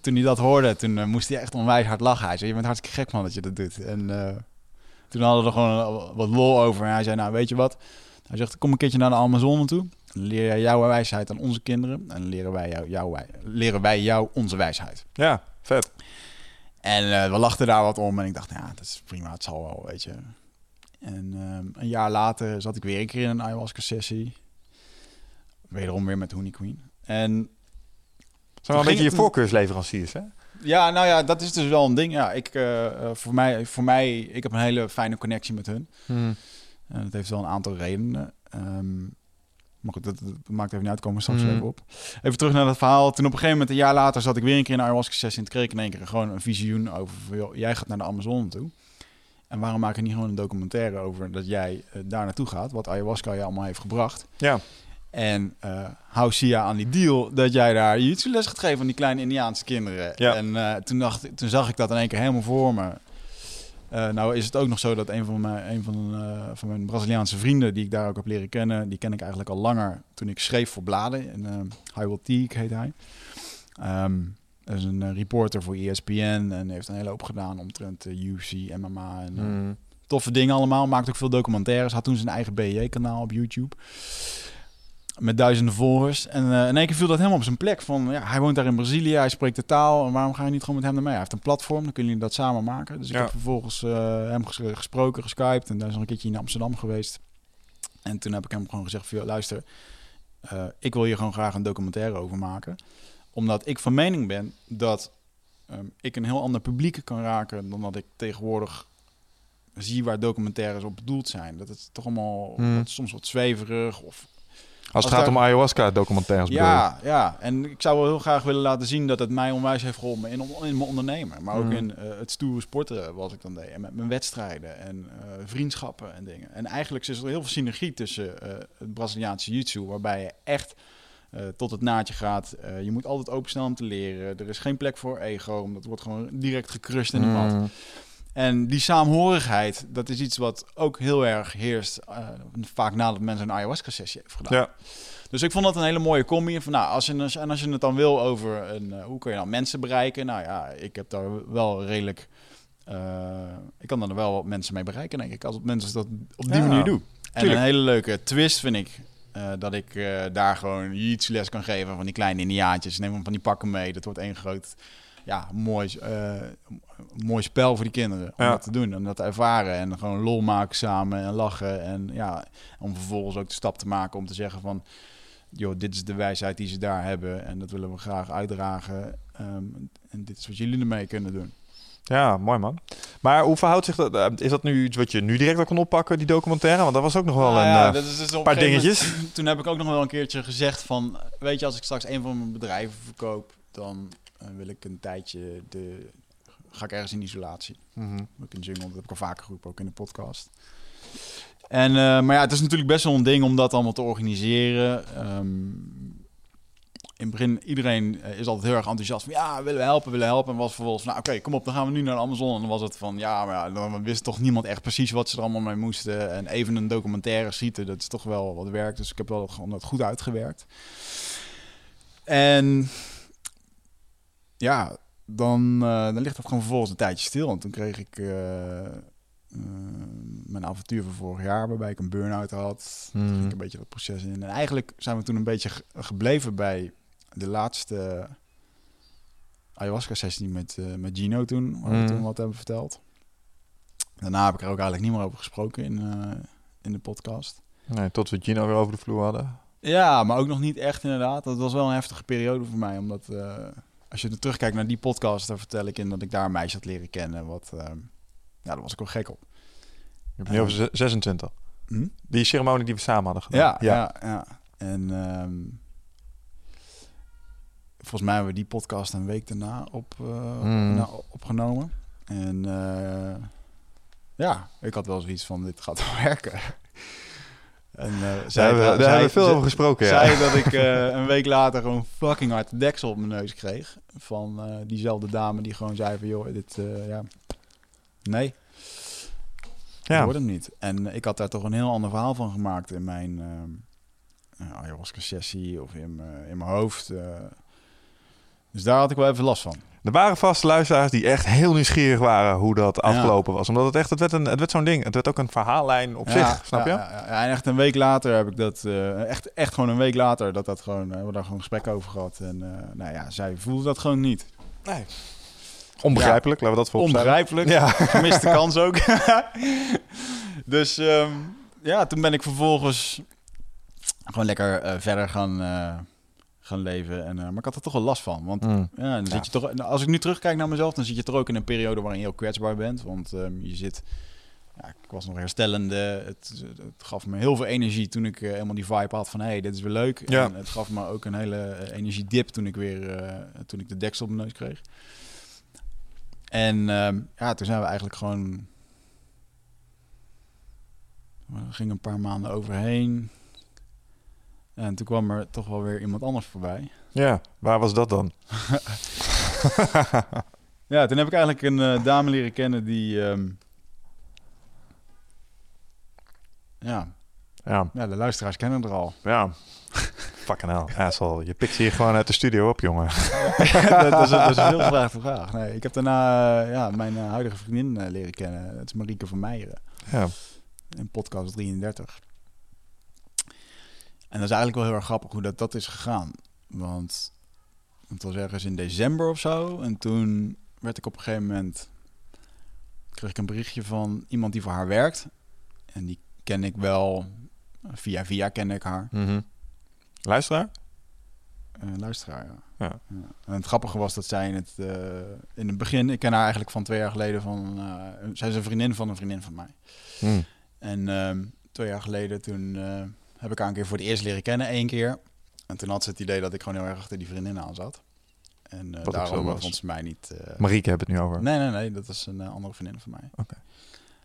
toen hij dat hoorde, toen eh, moest hij echt onwijs hard lachen. Hij zei, je bent hartstikke gek man dat je dat doet. En toen hadden we er gewoon wat lol over. En hij zei, nou weet je wat? Hij zegt, kom een keertje naar de Amazone toe. Dan leer jij jouw wijsheid aan onze kinderen. En leren wij jou, jouw wij- leren wij jou onze wijsheid. ja, vet. En we lachten daar wat om. En ik dacht, ja, dat is prima, het zal wel, weet je. En ehm, een jaar later zat ik weer een keer in een ayahuasca-sessie. Wederom weer met Honey Queen. En Het zijn wel een beetje je het- voorkeursleveranciers, hè? ja, nou ja, dat is dus wel een ding. Ja, ik, eh, eh, voor, mij, voor mij, ik heb een hele fijne connectie met hun. Hmm. En dat heeft wel een aantal redenen. Ehm, maar goed, dat, dat maakt even niet uit, komen we straks Mhm. even op. Even terug naar dat verhaal. Toen op een gegeven moment, een jaar later, zat ik weer een keer in een ayahuasca-sessie... en toen kreeg ik in één keer gewoon een visioen over... joh, jij gaat naar de Amazone toe. En waarom maak je niet gewoon een documentaire over dat jij eh, daar naartoe gaat? Wat ayahuasca je allemaal heeft gebracht. Ja. En eh hou Sia aan die deal dat jij daar jiu les gaat geven aan die kleine Indiaanse kinderen. Ja. En eh, toen, dacht, toen zag ik dat in één keer helemaal voor me. Eh, nou is het ook nog zo dat een van mijn, een van, van mijn Braziliaanse vrienden, die ik daar ook heb leren kennen, die ken ik eigenlijk al langer toen ik schreef voor bladen. En, eh Hywel Teague heet hij. Ehm dat is een reporter voor ESPN en heeft een hele hoop gedaan omtrent uh, UFC, MMA en Hmm. toffe dingen allemaal. Maakt ook veel documentaires. Had toen zijn eigen BJ-kanaal op YouTube. Met duizenden volgers. En eh, in één keer viel dat helemaal op zijn plek. Van, ja, hij woont daar in Brazilië, hij spreekt de taal. En waarom ga je niet gewoon met hem ermee? Hij heeft een platform, dan kunnen jullie dat samen maken. Dus ik Ja. heb vervolgens eh, hem ges- gesproken, geskyped. En daar is nog een keertje in Amsterdam geweest. En toen heb ik hem gewoon gezegd van, joh, luister... eh, ik wil hier gewoon graag een documentaire over maken. Omdat ik van mening ben dat ehm, ik een heel ander publiek kan raken... dan dat ik tegenwoordig zie waar documentaires op bedoeld zijn. Dat het toch allemaal Hmm. wat- soms wat zweverig of Als het Als gaat daar- om ayahuasca-documentaires ja, ja, en ik zou wel heel graag willen laten zien dat het mij onwijs heeft geholpen in, in mijn ondernemen. Maar ook Mhm. in eh, het stoere sporten wat ik dan deed. En met mijn wedstrijden en eh, vriendschappen en dingen. En eigenlijk is er heel veel synergie tussen eh, het Braziliaanse jiu-jitsu, waarbij je echt tot het naadje gaat. Je moet altijd openstaan om te leren. Er is geen plek voor ego, omdat het wordt gewoon direct gecrushed in de. Hmm. En die saamhorigheid, dat is iets wat ook heel erg heerst. eh, vaak nadat mensen een ayahuasca-sessie heeft gedaan. Ja. Dus ik vond dat een hele mooie combi. Van, nou, als je, en als je het dan wil over een, eh, hoe kun je nou mensen bereiken. Nou ja, ik heb daar wel redelijk eh, ik kan dan wel wat mensen mee bereiken, denk ik, als mensen dat op die Ja, manier doen. En tuurlijk. een hele leuke twist vind ik. dat ik daar gewoon iets les kan geven van die kleine indiaatjes. Neem hem van die pakken mee. Dat wordt één groot, ja, mooi, eh, mooi spel voor die kinderen. Om Ja. dat te doen en dat te ervaren. En gewoon lol maken samen en lachen. En ja, om vervolgens ook de stap te maken om te zeggen van... joh, dit is de wijsheid die ze daar hebben. En dat willen we graag uitdragen. Ehm, en dit is wat jullie ermee kunnen doen. Ja, mooi man. Maar hoe verhoudt zich dat? eh, Is dat nu iets wat je nu direct al kan oppakken, die documentaire? Want dat was ook nog wel Nou een ja, eh, dat is dus op paar een gegeven dingetjes. moment- toen heb ik ook nog wel een keertje gezegd van... weet je, als ik straks een van mijn bedrijven verkoop... dan wil ik een tijdje... De, ga ik ergens in isolatie. Mhm. Ook in jungle, dat heb ik al vaker geroepen, ook in de podcast. En, eh, maar ja, het is natuurlijk best wel een ding om dat allemaal te organiseren. Ehm, in het begin, iedereen eh, is altijd heel erg enthousiast van... ja, willen we helpen, willen we helpen. En was vervolgens, nou oké, kom op, dan gaan we nu naar de Amazon. En dan was het van, ja, maar ja, dan wist toch niemand echt precies wat ze er allemaal mee moesten. En even een documentaire schieten, dat is toch wel wat werk. Dus ik heb wel gewoon dat goed uitgewerkt. En ja, dan, eh, dan ligt dat gewoon vervolgens een tijdje stil. En toen kreeg ik eh, eh, mijn avontuur van vorig jaar, waarbij ik een burn-out had. Toen ging Mhm. ik een beetje dat proces in. En eigenlijk zijn we toen een beetje ge- gebleven bij de laatste ayahuasca-sessie met, met Gino toen, waar we Mhm. toen wat hebben verteld. Daarna heb ik er ook eigenlijk niet meer over gesproken in, in de podcast. Nee, tot we Gino weer over de vloer hadden. Ja, maar ook nog niet echt inderdaad. Dat was wel een heftige periode voor mij. Omdat als je er terugkijkt naar die podcast, dan vertel ik in dat ik daar een meisje had leren kennen. Wat, eh, ja, daar was ik wel gek op. Je hebt nu over ze- 26. Hm? Die ceremonie die we samen hadden gedaan. Ja, ja, ja. En ehm, volgens mij hebben we die podcast een week daarna op, eh, na- opgenomen. En eh, ja, ik had wel zoiets van, dit gaat wel werken. En, eh, Daar zij- hebben we, daar zij- hebben we veel over gesproken. Ja. zei dat ik eh, een week later gewoon fucking hard de deksel op mijn neus kreeg. Van eh, diezelfde dame die gewoon zei van, joh, dit, ja, nee, dat ja. wordt hem niet. En ik had daar toch een heel ander verhaal van gemaakt in mijn eh, ayahuasca-sessie of in, mijn- in mijn hoofd. dus daar had ik wel even last van. Er waren vast luisteraars die echt heel nieuwsgierig waren hoe dat afgelopen was. Omdat het echt, het werd, een, het werd zo'n ding. Het werd ook een verhaallijn op Ja, zich, snap je? ja, ja, ja. en echt een week later heb ik dat, eh, echt, echt gewoon een week later, dat dat gewoon, eh, hebben we daar gewoon gesprek over gehad. En eh, nou ja, zij voelde dat gewoon niet. Nee. Onbegrijpelijk, laten we dat voorop. Onbegrijpelijk. Ja. Gemiste kans ook. dus ehm, ja, toen ben ik vervolgens gewoon lekker verder gaan, gaan leven. En, eh, maar ik had er toch wel last van. Want Mm. ja, dan zit je toch, als ik nu terugkijk naar mezelf, dan zit je toch ook in een periode waarin je heel kwetsbaar bent. Want ehm, je zit. Ja, ik was nog herstellende. Het, het gaf me heel veel energie toen ik eh, helemaal die vibe had van hé, hey, dit is weer leuk. Ja. En het gaf me ook een hele eh, energiedip toen ik weer eh, toen ik de deksel op mijn neus kreeg. En ehm, ja, toen zijn we eigenlijk gewoon. Er gingen een paar maanden overheen. En toen kwam er toch wel weer iemand anders voorbij. ja, waar was dat dan? Ja, toen heb ik eigenlijk een eh, dame leren kennen die... ehm, ja, Ja, ja, de luisteraars kennen er al. ja. Fucking hell, asshole. Je pikt hier gewoon uit de studio op, jongen. dat, is, dat is een heel gevraagde vraag. Nee, ik heb daarna eh, ja, mijn eh, huidige vriendin leren kennen. Dat is Marieke van Meijeren. Ja. in podcast 33. En dat is eigenlijk wel heel erg grappig hoe dat, dat is gegaan. Want het was ergens in december of zo. En toen werd ik op een gegeven moment... kreeg ik een berichtje van iemand die voor haar werkt. En die ken ik wel... Via via ken ik haar. Mhm. Luisteraar? Een luisteraar, ja. Ja. En het grappige was dat zij in het, eh, in het begin... Ik ken haar eigenlijk van twee jaar geleden van... eh, zij is een vriendin van een vriendin van mij. Mm. En ehm, twee jaar geleden toen eh, heb ik haar een keer voor het eerst leren kennen, één keer. En toen had ze het idee dat ik gewoon heel erg achter die vriendin aan zat. En zo daarom was. vond ze mij niet... eh, Marieke heb het nu over. nee, nee, nee, dat is een eh, andere vriendin van mij.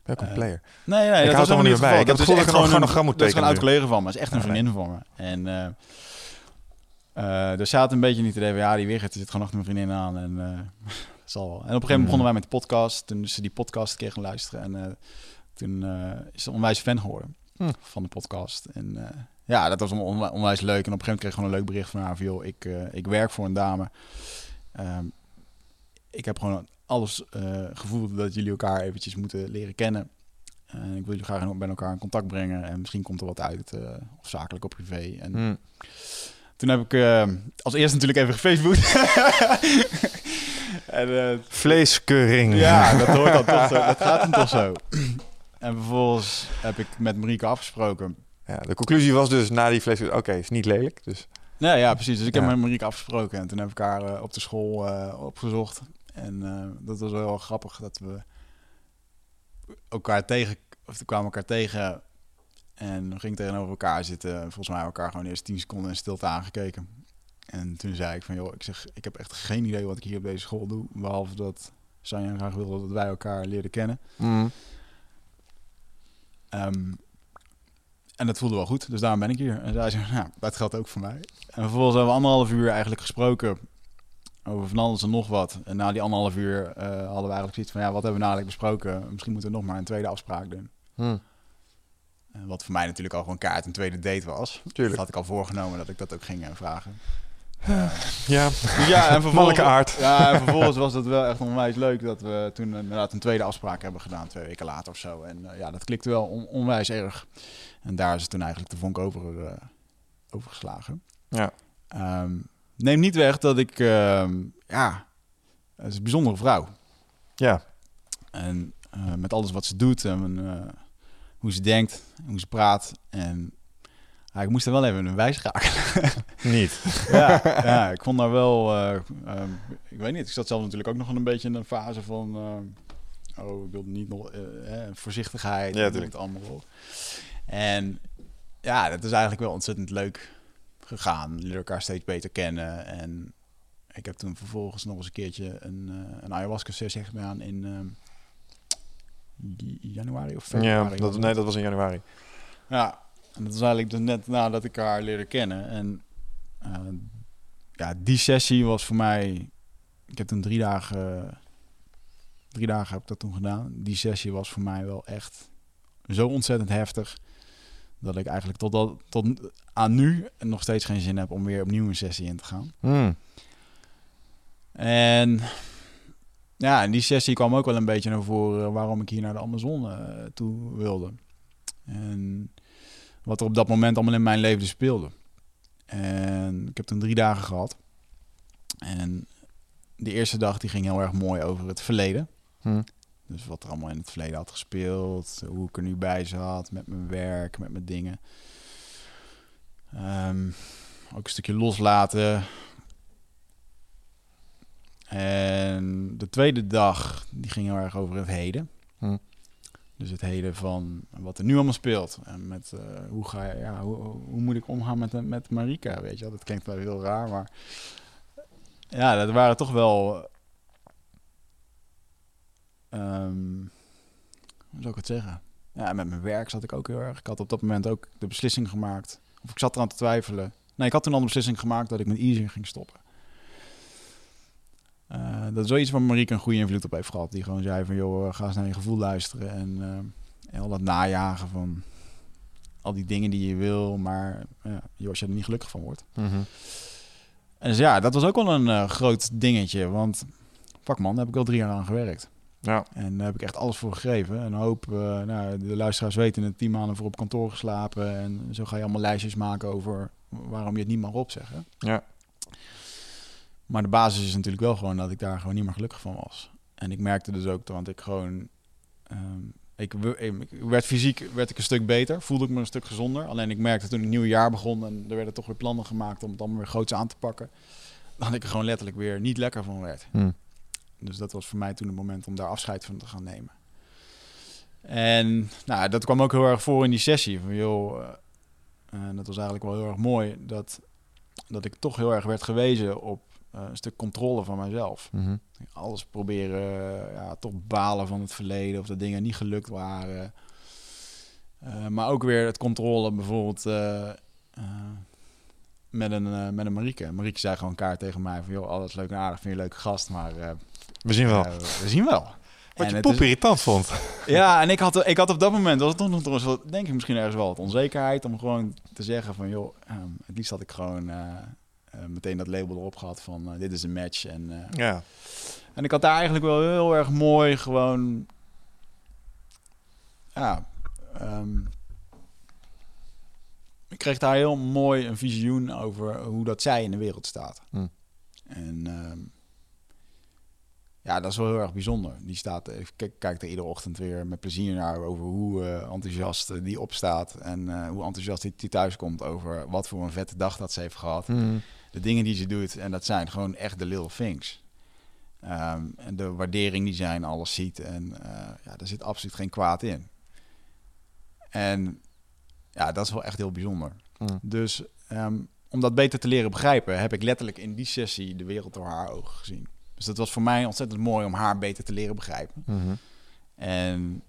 Welke eh, player? Nee, nee, Ik dat hou was het helemaal niet bij. Ik heb het gevoel dat ik nog gewoon een gram moet Dat is gewoon een oud tekenen collega van me, is echt een vriendin van me. En eh dus ze had een beetje niet idee van, ja, die Wigert zit gewoon achter mijn vriendin aan. En zal wel. En op een gegeven moment Mm. begonnen wij met de podcast. Toen ze die podcast keer gaan luisteren. En toen is ze onwijs fan geworden Hm. van de podcast. En eh, ja, dat was on- onwi- onwijs leuk. En op een gegeven moment kreeg ik gewoon een leuk bericht van haar. Van, ik, eh, ik werk voor een dame. Ehm, ik heb gewoon alles uh, gevoeld dat jullie elkaar eventjes moeten leren kennen. En ik wil jullie graag bij elkaar in contact brengen. En misschien komt er wat uit, of zakelijk of privé. En Hmm. toen heb ik als eerste natuurlijk even gefaceboekt. en, Vleeskeuring. Ja, dat hoort dan toch zo. Dat gaat dan toch zo. En vervolgens heb ik met Marieke afgesproken. Ja, de conclusie was dus na die vlees, oké, is niet lelijk. Dus Nee, ja, precies. Dus ik Ja. heb met Marieke afgesproken en toen heb ik haar eh, op de school eh, opgezocht. En eh, dat was wel grappig dat we elkaar tegen, of we kwamen elkaar tegen en we gingen tegenover elkaar zitten. Volgens mij elkaar gewoon eerst 10 seconden in stilte aangekeken. En toen zei ik van, joh, ik zeg, ik heb echt geen idee wat ik hier op deze school doe. Behalve dat Sanja graag wilde dat wij elkaar leerden kennen. mm, Ehm, en dat voelde wel goed, dus daarom ben ik hier. En zij zei, nou, dat geldt ook voor mij. En vervolgens hebben we anderhalf uur eigenlijk gesproken over van alles en nog wat. En na die anderhalf uur eh, hadden we eigenlijk zoiets van, ja, wat hebben we nou eigenlijk besproken? Misschien moeten we nog maar een tweede afspraak doen. mm, En wat voor mij natuurlijk al gewoon kaart een tweede date was. Dat tuurlijk. had ik al voorgenomen dat ik dat ook ging eh, vragen. Ja, ja, en mannelijke aard. Ja, en vervolgens was het wel echt onwijs leuk dat we toen inderdaad een tweede afspraak hebben gedaan, twee weken later of zo. En eh, ja, dat klikte wel on- onwijs erg. En daar is het toen eigenlijk de vonk over, overgeslagen. Ja. Ehm, neem niet weg dat ik, ehm, ja, het is een bijzondere vrouw. Ja, En eh, met alles wat ze doet en hoe ze denkt, en hoe ze praat. En ja, ik moest er wel even een wijs raken. niet. ja, ja, ik vond daar wel. eh, ehm, ik weet niet, ik zat zelf natuurlijk ook nog een beetje in een fase van. eh, oh, ik wil niet nog. eh, voorzichtigheid. Ja, en tuurlijk. het allemaal op. En ja, dat is eigenlijk wel ontzettend leuk gegaan. We leren elkaar steeds beter kennen. En ik heb toen vervolgens nog eens een keertje een, een ayahuasca-sessie gedaan in. ehm, januari of Ja, februari. was dat, nee, dat was in januari. Ja, en dat was eigenlijk dus net nadat ik haar leerde kennen. En eh, ja, die sessie was voor mij... Ik heb toen drie dagen... Drie dagen heb ik dat toen gedaan. Die sessie was voor mij wel echt zo ontzettend heftig... dat ik eigenlijk tot, dat, tot aan nu nog steeds geen zin heb om weer opnieuw een sessie in te gaan. Mm, En ja, in die sessie kwam ook wel een beetje naar voren waarom ik hier naar de Amazone eh, toe wilde. En wat er op dat moment allemaal in mijn leven speelde. En ik heb toen drie dagen gehad. En de eerste dag die ging heel erg mooi over het verleden. mm, Dus wat er allemaal in het verleden had gespeeld. Hoe ik er nu bij zat met mijn werk, met mijn dingen. Ehm, ook een stukje loslaten. En de tweede dag, die ging heel erg over het heden. Hm. Dus het heden van wat er nu allemaal speelt. En met eh, hoe ga ja, hoe, hoe moet ik omgaan met, met Marika, weet je. Dat klinkt wel heel raar, maar... Ja, dat waren toch wel... ehm, hoe zou ik het zeggen? Ja, met mijn werk zat ik ook heel erg. Ik had op dat moment ook de beslissing gemaakt. Of ik zat eraan te twijfelen. Nee, ik had toen al de beslissing gemaakt dat ik met Easy ging stoppen. Eh, dat is wel iets waar Marieke een goede invloed op heeft gehad. Die gewoon zei van, joh, ga eens naar je gevoel luisteren. En, eh, en al dat najagen van al die dingen die je wil. Maar joh, als je er niet gelukkig van wordt. mhm. En dus ja, dat was ook wel een eh, groot dingetje. Want, fuck man, daar heb ik al drie jaar aan gewerkt. Ja, En daar heb ik echt alles voor gegeven. En een hoop, eh, nou, de luisteraars weten het, tien maanden voor op kantoor geslapen. En zo ga je allemaal lijstjes maken over waarom je het niet mag opzeggen. ja. Maar de basis is natuurlijk wel gewoon dat ik daar gewoon niet meer gelukkig van was. En ik merkte dus ook, want ik gewoon... ehm, ik, we- ik werd fysiek werd ik een stuk beter, voelde ik me een stuk gezonder. Alleen ik merkte toen het nieuwe jaar begon en er werden toch weer plannen gemaakt om het allemaal weer groots aan te pakken. Dat ik er gewoon letterlijk weer niet lekker van werd. Mm. Dus dat was voor mij toen het moment om daar afscheid van te gaan nemen. En nou, dat kwam ook heel erg voor in die sessie. Van, joh, en dat was eigenlijk wel heel erg mooi dat, dat ik toch heel erg werd gewezen op eh, een stuk controle van mezelf. Mhm. Alles proberen, eh, ja, toch balen van het verleden of dat dingen niet gelukt waren. Eh, maar ook weer het controle bijvoorbeeld met, een, met een Marieke. Marieke zei gewoon kaart tegen mij van... joh, alles leuk en aardig, vind je een leuke gast, maar We zien wel. we zien wel. Wat En je poep irritant vond. ja, en ik had, ik had op dat moment, was het toch nog wel, denk ik misschien ergens wel wat onzekerheid om gewoon te zeggen van, joh, ehm, het liefst had ik gewoon, meteen dat label erop gehad van eh, dit is een match. En, eh, Ja. en ik had daar eigenlijk wel heel erg mooi gewoon... Ja, ehm, ik kreeg daar heel mooi een visioen over hoe dat zij in de wereld staat. Hm. En ehm, ja, dat is wel heel erg bijzonder. Die staat, ik kijk, er iedere ochtend weer met plezier naar over hoe eh, enthousiast eh, die opstaat. En eh, hoe enthousiast die, die thuis komt over wat voor een vette dag dat ze heeft gehad. Mm. De dingen die ze doet. En dat zijn gewoon echt de little things. Ehm, en de waardering die zij in alles ziet. En eh, ja, daar zit absoluut geen kwaad in. En ja, dat is wel echt heel bijzonder. Mm. Dus ehm, om dat beter te leren begrijpen, heb ik letterlijk in die sessie de wereld door haar ogen gezien. Dus dat was voor mij ontzettend mooi om haar beter te leren begrijpen. Mhm. En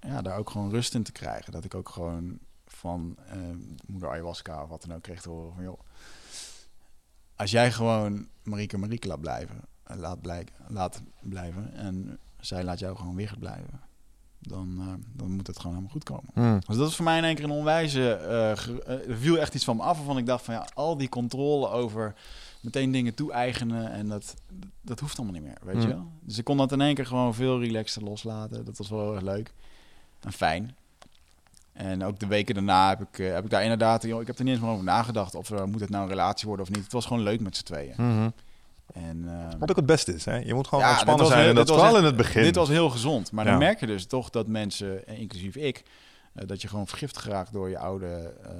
ja, daar ook gewoon rust in te krijgen. Dat ik ook gewoon van eh, moeder ayahuasca of wat dan ook kreeg te horen van... joh, als jij gewoon Marieke Marieke laat blijven, eh, laat, blijk, laat blijven... en zij laat jou gewoon weer blijven... Dan, eh, dan moet het gewoon helemaal goed komen. Mm. Dus dat is voor mij in één keer een onwijze... eh, er viel echt iets van me af waarvan ik dacht van... ja, al die controle over meteen dingen toe-eigenen... en dat, dat hoeft allemaal niet meer, weet je Hmm. wel? Dus ik kon dat in één keer gewoon veel relaxter loslaten. Dat was wel heel erg leuk en fijn. En ook de weken daarna heb ik, eh, heb ik daar inderdaad... Joh, ik heb er niet eens meer over nagedacht... of er moet het nou een relatie worden of niet. Het was gewoon leuk met z'n tweeën. Mhm. En, eh, Wat ook het beste is, hè? Je moet gewoon Ja, ontspannen zijn. heel- En dat was echt- in het begin. Dit was heel gezond. Maar dan merk je dus toch dat mensen, eh, inclusief ik, eh, dat je gewoon vergiftigd geraakt door je oude, ehm,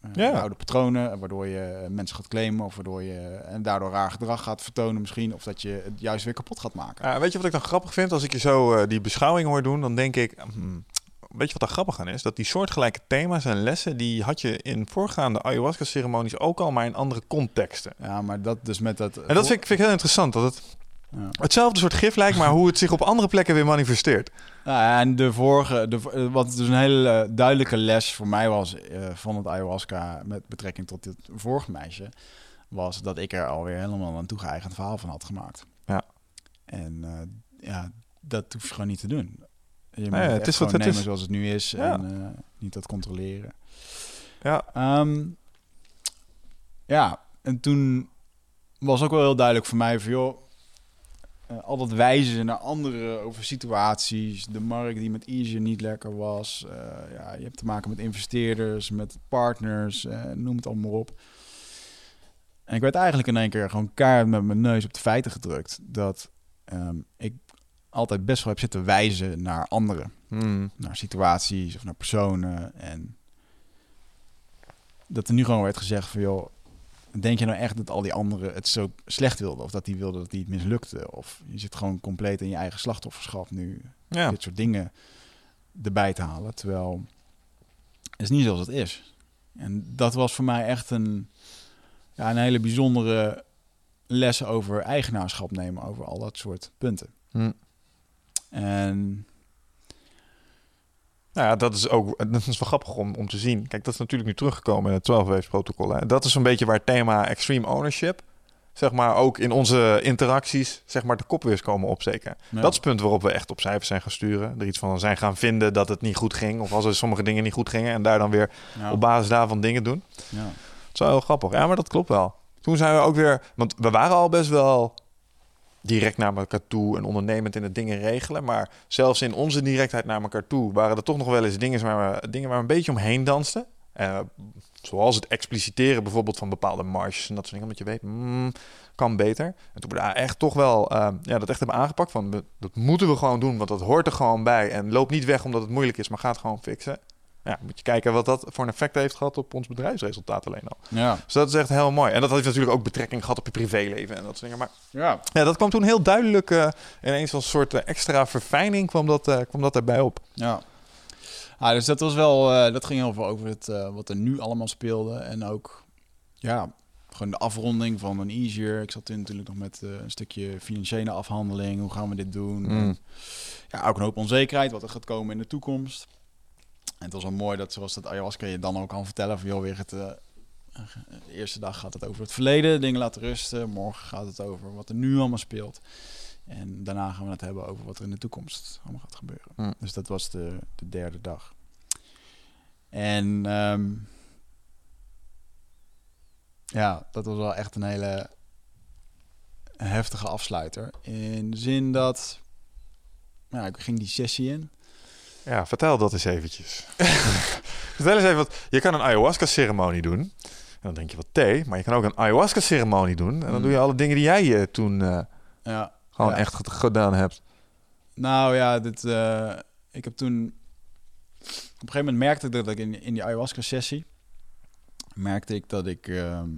eh, Ja. je oude patronen. Waardoor je mensen gaat claimen of waardoor je en daardoor raar gedrag gaat vertonen misschien. Of dat je het juist weer kapot gaat maken. Weet je wat ik dan grappig vind? Als ik je zo die beschouwing hoor doen, dan denk ik... hmm, weet je wat er grappig aan is? Dat die soortgelijke thema's en lessen... die had je in voorgaande ayahuasca-ceremonies ook al... maar in andere contexten. Ja, maar dat dus met dat... En dat vind ik, vind ik heel interessant. Dat het Ja. hetzelfde soort gif lijkt... maar hoe het zich op andere plekken weer manifesteert. Nou ja, en de vorige, de, wat dus een hele duidelijke les voor mij was eh, van het ayahuasca met betrekking tot dit vorige meisje, was dat ik er alweer helemaal een toegeëigend verhaal van had gemaakt. Ja. En eh, ja, dat hoef je gewoon niet te doen. Je moet Nee, het, is wat het nemen is. zoals het nu is Ja. en eh, niet dat controleren. Ja, Ehm, ja, en toen was ook wel heel duidelijk voor mij van joh, eh, al dat wijzen naar anderen over situaties, de markt die met Easy niet lekker was, eh, ja, je hebt te maken met investeerders, met partners, noem het allemaal op. En ik werd eigenlijk in één keer gewoon keihard met mijn neus op de feiten gedrukt dat ehm, ik altijd best wel heb zitten wijzen naar anderen Hmm. naar situaties of naar personen. En dat er nu gewoon werd gezegd van joh, denk je nou echt dat al die anderen het zo slecht wilden? Of dat die wilden dat die het mislukte? Of je zit gewoon compleet in je eigen slachtofferschap nu ja. dit soort dingen erbij te halen. Terwijl het is niet zoals het is. En dat was voor mij echt een, ja, een hele bijzondere les over eigenaarschap nemen over al dat soort punten. Hmm. En Nou ja, dat is ook dat is wel grappig om, om te zien. Kijk, dat is natuurlijk nu teruggekomen in het 12 waves protocol. Hè. Dat is een beetje waar het thema extreme ownership, zeg maar, ook in onze interacties, zeg maar, de kop weer eens komen opsteken. Ja. Dat is het punt waarop we echt op cijfers zijn gaan sturen. Er iets van zijn gaan vinden dat het niet goed ging. Of als er sommige dingen niet goed gingen. En daar dan weer ja, op basis daarvan dingen doen. ja. Het is wel heel grappig. Ja, maar dat klopt wel. Toen zijn we ook weer... Want we waren al best wel direct naar elkaar toe en ondernemend in het dingen regelen. Maar zelfs in onze directheid naar elkaar toe waren er toch nog wel eens dingen waar we, dingen waar we een beetje omheen dansten. Eh, zoals het expliciteren bijvoorbeeld van bepaalde marges en dat soort dingen. Omdat je weet, mm, kan beter. En toen we daar echt toch wel eh, ja, dat echt hebben aangepakt. Van, dat moeten we gewoon doen, want dat hoort er gewoon bij. En loop niet weg omdat het moeilijk is, maar ga het gewoon fixen. Ja, moet je kijken wat dat voor een effect heeft gehad op ons bedrijfsresultaat alleen al. Ja. Dus dat is echt heel mooi. En dat heeft natuurlijk ook betrekking gehad op je privéleven en dat soort dingen. Maar Ja. ja, dat kwam toen heel duidelijk eh, ineens als soort eh, extra verfijning kwam dat, eh, kwam dat daarbij op. Ja. Ah, dus dat was wel, dat ging heel veel over het, wat er nu allemaal speelde. En ook, ja, gewoon de afronding van een easier. Ik zat toen natuurlijk nog met een stukje financiële afhandeling. Hoe gaan we dit doen? Mm. Ja, ook een hoop onzekerheid, wat er gaat komen in de toekomst. En het was wel mooi dat, zoals dat ayahuasca je dan ook kan vertellen van, joh, weer het... eh, de eerste dag gaat het over het verleden, dingen laten rusten. Morgen gaat het over wat er nu allemaal speelt. En daarna gaan we het hebben over wat er in de toekomst allemaal gaat gebeuren. Hm. Dus dat was de, de derde dag. En ehm, Ja, dat was wel echt een hele heftige afsluiter. In de zin dat... Nou, ik ging die sessie in. Ja, vertel dat eens eventjes. vertel eens even wat. Je kan een ayahuasca-ceremonie doen. En dan drink je wat thee. Maar je kan ook een ayahuasca-ceremonie doen. En dan Mm. doe je alle dingen die jij eh, toen eh, Ja, gewoon Ja. echt gedaan hebt. Nou ja, dit, eh, ik heb toen... Op een gegeven moment merkte ik dat ik in, in die ayahuasca-sessie... merkte ik dat ik... ehm,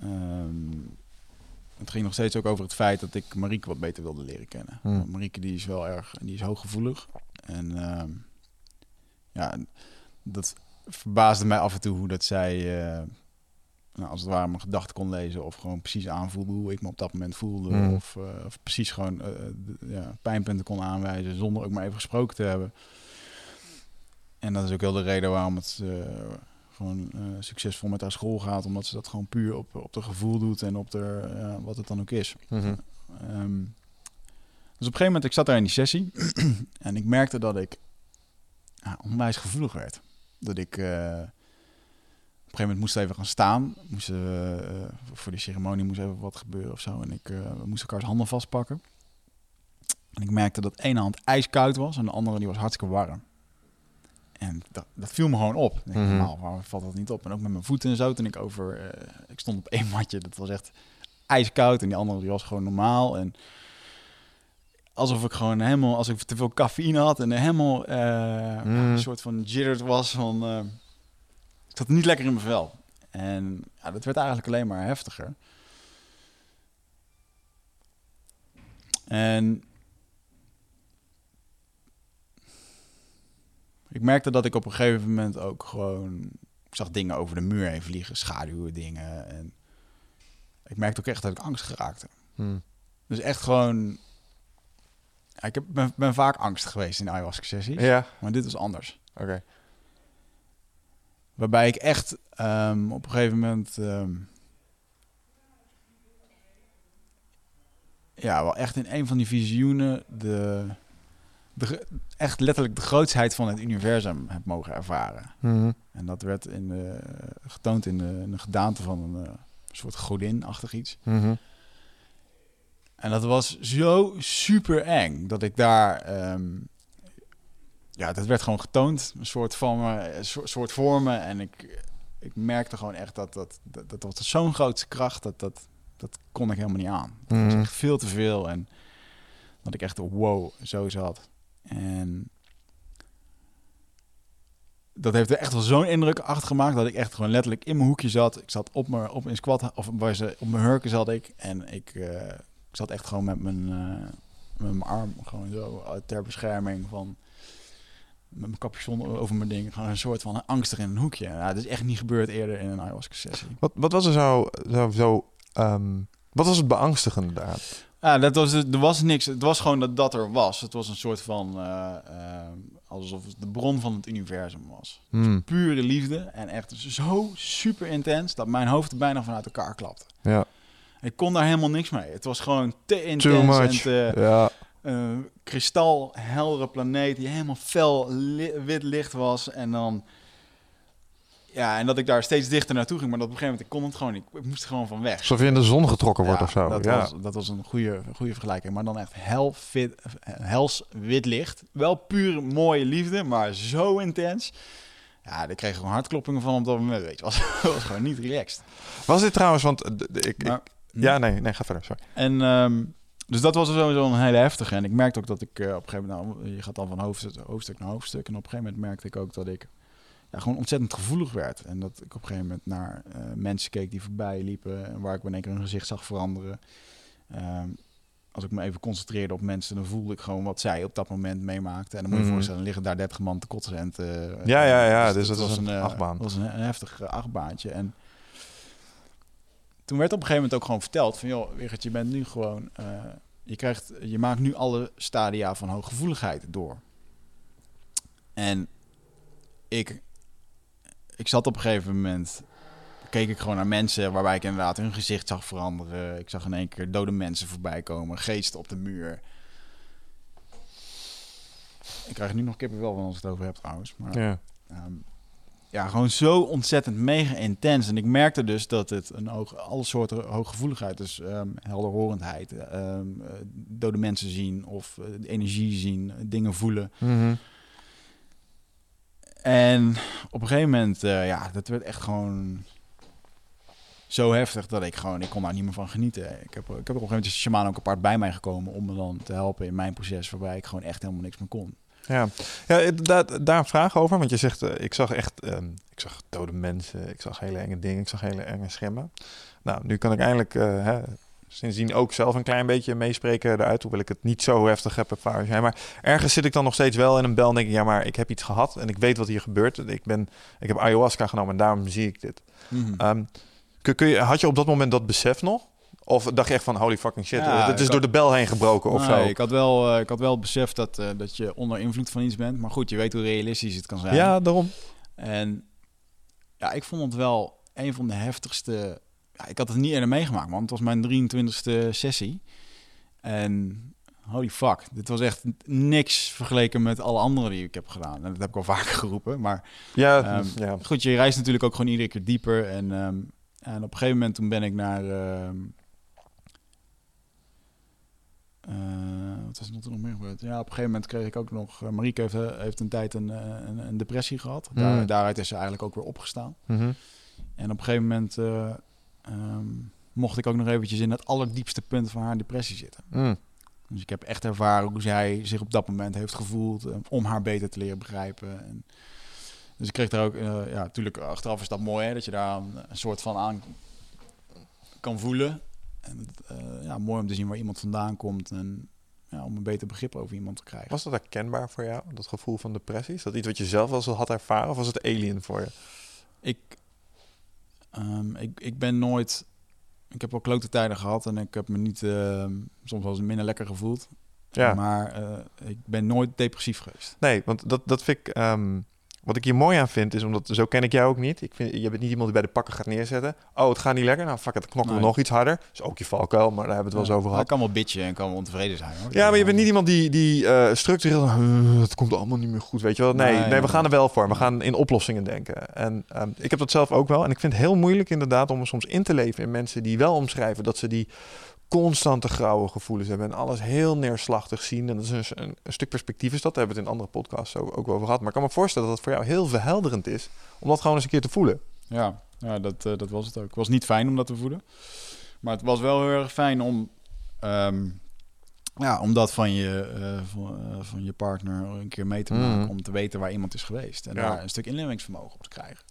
ehm, het ging nog steeds ook over het feit dat ik Marieke wat beter wilde leren kennen. Hmm. Marieke die is wel erg... Die is hooggevoelig. En ehm, ja, dat verbaasde mij af en toe hoe dat zij... eh, nou, als het ware mijn gedachten kon lezen of gewoon precies aanvoelde hoe ik me op dat moment voelde. Mm. Of, eh, of precies gewoon eh, ja, pijnpunten kon aanwijzen zonder ook maar even gesproken te hebben. En dat is ook heel de reden waarom het gewoon eh, succesvol met haar school gaat. Omdat ze dat gewoon puur op, op de gevoel doet en op de, ja, wat het dan ook is. Mhm. Ehm, dus op een gegeven moment, ik zat daar in die sessie en ik merkte dat ik ja, onwijs gevoelig werd. Dat ik eh, op een gegeven moment moest even gaan staan. Moest, eh, eh, voor die ceremonie moest even wat gebeuren of zo. En ik eh, we moesten elkaars handen vastpakken. En ik merkte dat ene hand ijskoud was en de andere die was hartstikke warm. En dat, dat viel me gewoon op. Ik denk, Mhm. Normaal waarom valt dat niet op? En ook met mijn voeten en zo. Toen ik over... eh, ik stond op één matje. Dat was echt ijskoud. En die andere die was gewoon normaal. En alsof ik gewoon helemaal... Als ik te veel cafeïne had. En helemaal eh, Mm. een soort van jittered was. Van, eh, ik zat niet lekker in mijn vel. En ja, dat werd eigenlijk alleen maar heftiger. En ik merkte dat ik op een gegeven moment ook gewoon... Ik zag dingen over de muur heen vliegen, schaduwen, dingen. En ik merkte ook echt dat ik angst geraakte. Mhm. Dus echt gewoon... Ja, ik heb, ben, ben vaak angstig geweest in ayahuasca-sessies. Ja, Maar dit was anders. oké. Waarbij ik echt ehm, op een gegeven moment... ehm, ja, wel echt in een van die visioenen... De, de, echt letterlijk de grootsheid van het universum heb mogen ervaren. Mhm. En dat werd in de, getoond in de, in de gedaante van een eh, soort godin-achtig iets. Mhm. En dat was zo super eng dat ik daar. ehm, ja, dat werd gewoon getoond. Een soort van me, een soort, soort vormen. En ik, ik merkte gewoon echt dat dat, dat, dat was zo'n grootste kracht. Dat, dat, dat kon ik helemaal niet aan. Dat was Mhm. echt veel te veel. En dat ik echt wow, zo zat. En dat heeft er echt wel zo'n indruk achter gemaakt dat ik echt gewoon letterlijk in mijn hoekje zat. Ik zat op mijn op een squat of waar ze op mijn hurken zat ik en ik, eh, ik zat echt gewoon met mijn eh, met mijn arm gewoon zo eh, ter bescherming van met mijn capuchon over mijn ding gewoon een soort van angstig in een hoekje. Ja, dat is echt niet gebeurd eerder in een ayahuasca sessie. Wat, wat was er zo... zo, zo ehm, wat was het beangstigende daar? Ja, dat was, er was niks. Het was gewoon dat dat er was. Het was een soort van eh, eh, alsof het de bron van het universum was. Hmm, Pure liefde en echt zo super intens dat mijn hoofd er bijna vanuit elkaar klapte. Ja. Ik kon daar helemaal niks mee. Het was gewoon te intens en te Ja. eh, kristalheldere planeet die helemaal fel li- wit licht was en dan ja en dat ik daar steeds dichter naartoe ging, maar dat op een gegeven moment ik kon het gewoon niet. Ik moest er gewoon van weg. Alsof je in de zon getrokken wordt Ja, of zo. Dat, ja. was, dat was een goede, goede vergelijking. Maar dan echt hel fit, hels wit licht. Wel puur mooie liefde, maar zo intens. Ja, daar kreeg ik gewoon hartkloppingen van op dat moment. Weet je, was, was gewoon niet relaxed. Was dit trouwens, want eh, ik, ik- ja, nee, nee, ga verder. Sorry. En ehm, dus dat was sowieso een hele heftige. En ik merkte ook dat ik eh, op een gegeven moment, nou, je gaat dan van hoofdstuk, hoofdstuk naar hoofdstuk. En op een gegeven moment merkte ik ook dat ik ja, gewoon ontzettend gevoelig werd. En dat ik op een gegeven moment naar eh, mensen keek die voorbij liepen. En waar ik in één keer hun gezicht zag veranderen. Ehm, als ik me even concentreerde op mensen, dan voelde ik gewoon wat zij op dat moment meemaakten. En dan moet je je Mhm. voorstellen, liggen daar 30 man te kotsen en te... Ja, ja, ja, dus dus dat dat was een eh, achtbaan. was een, een heftig eh, achtbaantje. En toen werd op een gegeven moment ook gewoon verteld van... joh, Wigert, je bent nu gewoon... eh, je, krijgt, je maakt nu alle stadia van hooggevoeligheid door. En ik, ik zat op een gegeven moment... keek ik gewoon naar mensen waarbij ik inderdaad hun gezicht zag veranderen. Ik zag in één keer dode mensen voorbij komen, geesten op de muur. Ik krijg nu nog kippenvel van als ik het over heb trouwens. Maar Ja. Ehm, ja, gewoon zo ontzettend mega intens. En ik merkte dus dat het een hoog, alle soorten hooggevoeligheid, dus ehm, helderhorendheid, ehm, eh, dode mensen zien of eh, energie zien, dingen voelen. Mhm. En op een gegeven moment, eh, ja, dat werd echt gewoon zo heftig dat ik gewoon, ik kon daar niet meer van genieten. Ik heb, ik heb op een gegeven moment is de shaman ook apart bij mij gekomen om me dan te helpen in mijn proces, waarbij ik gewoon echt helemaal niks meer kon. Ja, ja daar, daar een vraag over. Want je zegt, eh, ik zag echt, ehm, ik zag dode mensen, ik zag hele enge dingen, ik zag hele enge schimmen. Nou, nu kan ik eindelijk eh, hè, sindsdien ook zelf een klein beetje meespreken eruit, hoewel ik het niet zo heftig heb ervaren. Maar ergens zit ik dan nog steeds wel in een bel en denk ik, ja, maar ik heb iets gehad en ik weet wat hier gebeurt. Ik, ben, ik heb ayahuasca genomen en daarom zie ik dit. Ehm, kun, kun je, had je op dat moment dat besef nog? Of dacht je echt van holy fucking shit, Ja, het is door de bel heen gebroken of Nee, zo? Ik had wel, eh, ik had wel beseft dat, eh, dat je onder invloed van iets bent. Maar goed, je weet hoe realistisch het kan zijn. Ja, daarom. En ja, ik vond het wel een van de heftigste. Ja, ik had het niet eerder meegemaakt, man. Het was mijn 23e sessie. En holy fuck, dit was echt niks vergeleken met alle andere die ik heb gedaan. En dat heb ik al vaker geroepen. Maar Ja, Ehm, ja. goed, je reist natuurlijk ook gewoon iedere keer dieper. En, ehm, en op een gegeven moment toen ben ik naar... ehm, eh, wat is er nog meer gebeurd? Ja, op een gegeven moment kreeg ik ook nog... Uh, Marieke heeft, eh, heeft een tijd een, eh, een, een depressie gehad. Daar, Mm. Daaruit is ze eigenlijk ook weer opgestaan. Mhm. En op een gegeven moment eh, ehm, mocht ik ook nog eventjes in het allerdiepste punt van haar depressie zitten. Mm. Dus ik heb echt ervaren hoe zij zich op dat moment heeft gevoeld eh, om haar beter te leren begrijpen. En dus ik kreeg daar ook, eh, ja, natuurlijk achteraf is dat mooi hè, dat je daar een, een soort van aan kan voelen. En het, eh, ja, mooi om te zien waar iemand vandaan komt en ja, om een beter begrip over iemand te krijgen. Was dat herkenbaar voor jou, dat gevoel van depressie? Is dat iets wat je zelf wel eens had ervaren of was het alien voor je? Ik, ehm, ik, ik ben nooit. Ik heb wel klote tijden gehad en ik heb me niet ehm, soms wel eens minder lekker gevoeld. Ja. Maar eh, ik ben nooit depressief geweest. Nee, want dat, dat vind ik... ehm, wat ik hier mooi aan vind, is omdat... Zo ken ik jou ook niet. Ik vind, je bent niet iemand die bij de pakken gaat neerzetten. Oh, het gaat niet lekker. Nou, fuck het, knokken we nog iets harder. is ook je valkuil, maar daar hebben we het wel eens over gehad. Ik kan wel bitchen en kan wel ontevreden zijn. Hoor. Ja, maar je bent niet iemand die, die eh, structureel... "Uh, het komt allemaal niet meer goed, weet je wel. Nee, nee, Nee. we gaan er wel voor. We gaan in oplossingen denken. En ehm, ik heb dat zelf ook wel. En ik vind het heel moeilijk inderdaad om me soms in te leven in mensen die wel omschrijven dat ze die constante grauwe gevoelens hebben en alles heel neerslachtig zien. En dat is een, stuk perspectief is dat. Daar hebben we het in andere podcasts ook, over gehad. Maar ik kan me voorstellen dat het voor jou heel verhelderend is om dat gewoon eens een keer te voelen. Ja, ja dat, eh, dat was het ook. Het was niet fijn om dat te voelen. Maar het was wel heel erg fijn om, ehm, ja, om dat van je, eh, van, eh, van je partner een keer mee te maken. Mhm. Om te weten waar iemand is geweest. En Ja. daar een stuk inlevingsvermogen op te krijgen.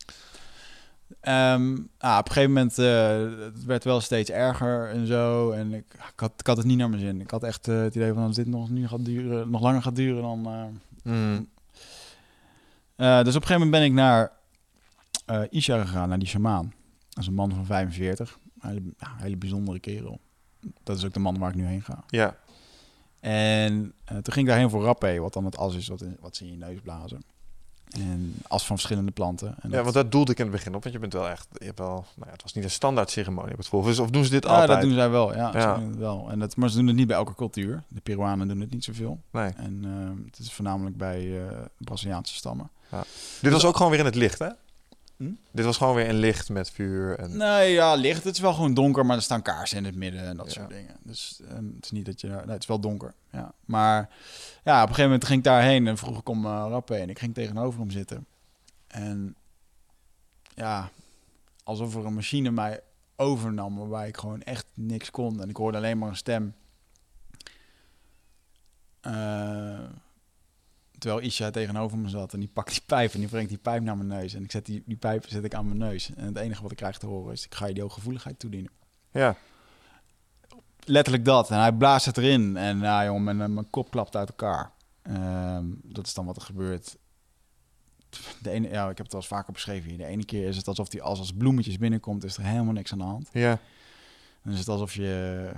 Ehm, ah, op een gegeven moment uh, het werd wel steeds erger en zo. En ik, ik, had, ik had het niet naar mijn zin. Ik had echt uh, het idee van als dit nog, nu gaat duren, nog langer gaat duren dan... Uh, mm. dus op een gegeven moment ben ik naar Isha gegaan, naar die shamaan. Dat is een man van 45. Een hele, ja, hele bijzondere kerel. Dat is ook de man waar ik nu heen ga. Ja. En toen ging ik daarheen voor rappé, wat dan het as is wat, in, wat ze in je neus blazen. En as van verschillende planten. En ja, want dat doelde ik in het begin op. Want je bent wel echt, je hebt wel, nou ja, het was niet een standaard ceremonie op het volgens. Of doen ze dit ja, altijd? dat doen zij wel. Ja, Ja. Ze wel. En dat, maar ze doen het niet bij elke cultuur. De Peruanen doen het niet zoveel. Nee. En uh, het is voornamelijk bij uh, Braziliaanse stammen. Ja. Dit was ook gewoon weer in het licht, hè? Hm? Dit was gewoon weer in licht met vuur. En... Nee, ja, licht. Het is wel gewoon donker, maar er staan kaarsen in het midden en dat Ja. soort dingen. Dus um, het is niet dat je... Nee, het is wel donker, ja. Maar ja, op een gegeven moment ging ik daarheen en vroeg ik om uh, rappen en ik ging tegenover hem zitten. En ja, alsof er een machine mij overnam waarbij ik gewoon echt niks kon. En ik hoorde alleen maar een stem. Uh, terwijl Isha tegenover me zat en die pakt die pijp en die brengt die pijp naar mijn neus. En ik zet die, die pijp zet ik aan mijn neus. En het enige wat ik krijg te horen is, ik ga je die hooggevoeligheid toedienen. Ja. Letterlijk dat. En hij blaast het erin. En ja, jongen, mijn, mijn kop klapt uit elkaar. Um, dat is dan wat er gebeurt. De ene, ja, ik heb het al eens vaker beschreven hier. De ene keer is het alsof die als, als bloemetjes binnenkomt, is er helemaal niks aan de hand. Ja. Dan is het alsof je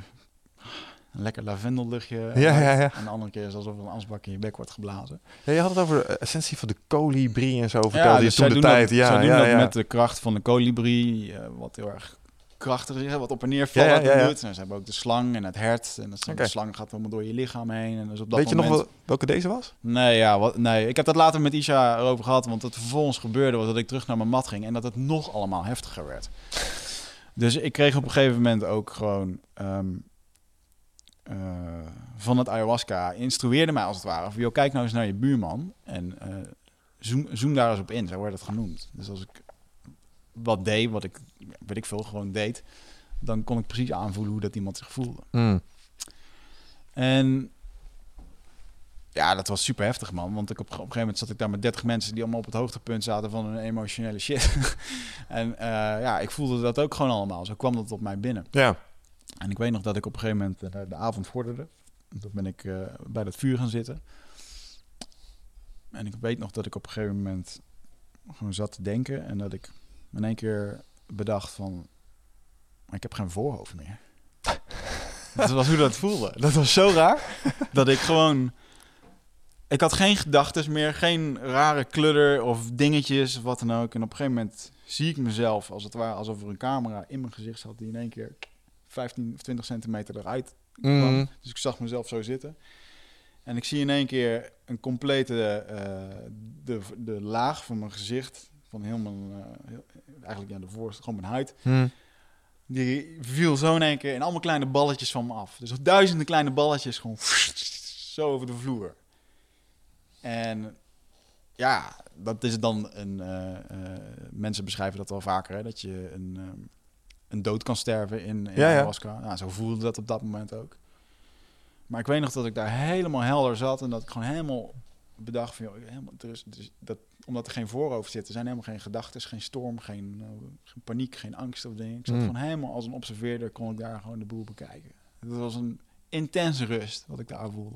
een lekker lavendelluchtje. Ja, ja, ja. En de andere keer is alsof er een asbak in je bek wordt geblazen. Ja, je had het over de essentie van de kolibrie en zo. Vertelde ja, je dus toen de tijd. Dat, ja, zij doen ja, dat ja. met de kracht van de kolibrie, uh, wat heel erg krachtig is, wat op en neer valt Ja, ja. En ze hebben ook de slang en het hert. En de slang gaat helemaal door je lichaam heen. En dus op dat Weet je nog wel, welke deze was? Nee, ja, wat, nee, ik heb dat later met Isha erover gehad. Want wat er vervolgens gebeurde was dat ik terug naar mijn mat ging. En dat het nog allemaal heftiger werd. Dus ik kreeg op een gegeven moment ook gewoon... ehm, eh, van het ayahuasca instrueerde mij als het ware. Van, joh, kijk nou eens naar je buurman. En eh, zoom, zoom daar eens op in. Zo werd het genoemd. Dus als ik wat deed, wat ik, weet ik veel, gewoon deed... dan kon ik precies aanvoelen hoe dat iemand zich voelde. Hmm. En ja, dat was super heftig, man. Want ik op, op een gegeven moment zat ik daar met 30 mensen die allemaal op het hoogtepunt zaten van hun emotionele shit. en eh, ja, ik voelde dat ook gewoon allemaal. Zo kwam dat op mij binnen. Ja. En ik weet nog dat ik op een gegeven moment eh, de avond vorderde. Toen ben ik eh, bij dat vuur gaan zitten. En ik weet nog dat ik op een gegeven moment gewoon zat te denken. En dat ik in één keer bedacht van... Ik heb geen voorhoofd meer. dat was hoe dat voelde. Dat was zo raar. dat ik gewoon... Ik had geen gedachten meer, geen rare kludder of dingetjes of wat dan ook. En op een gegeven moment zie ik mezelf als het ware alsof er een camera in mijn gezicht zat die in één keer 15 of 20 centimeter eruit kwam. Mm. Dus ik zag mezelf zo zitten. En ik zie in één keer een complete eh, de, de laag van mijn gezicht, van heel mijn, eh, heel- eigenlijk ja, de voorste, gewoon mijn huid. Hmm. Die viel zo in één keer in allemaal kleine balletjes van me af. Dus duizenden kleine balletjes gewoon zo over de vloer. En ja, dat is dan een. eh, mensen beschrijven dat wel vaker, hè, dat je een, ehm, een dood kan sterven in, in Ja, ja. ayahuasca. Nou, zo voelde dat op dat moment ook. Maar ik weet nog dat ik daar helemaal helder zat en dat ik gewoon helemaal bedacht van, joh, helemaal, er is, dat, omdat er geen voorhoofd zit, er zijn helemaal geen gedachten, geen storm, geen, eh, geen paniek, geen angst of dingen. Ik zat Mm. gewoon helemaal als een observeerder, kon ik daar gewoon de boel bekijken. Het was een intense rust wat ik daar voelde.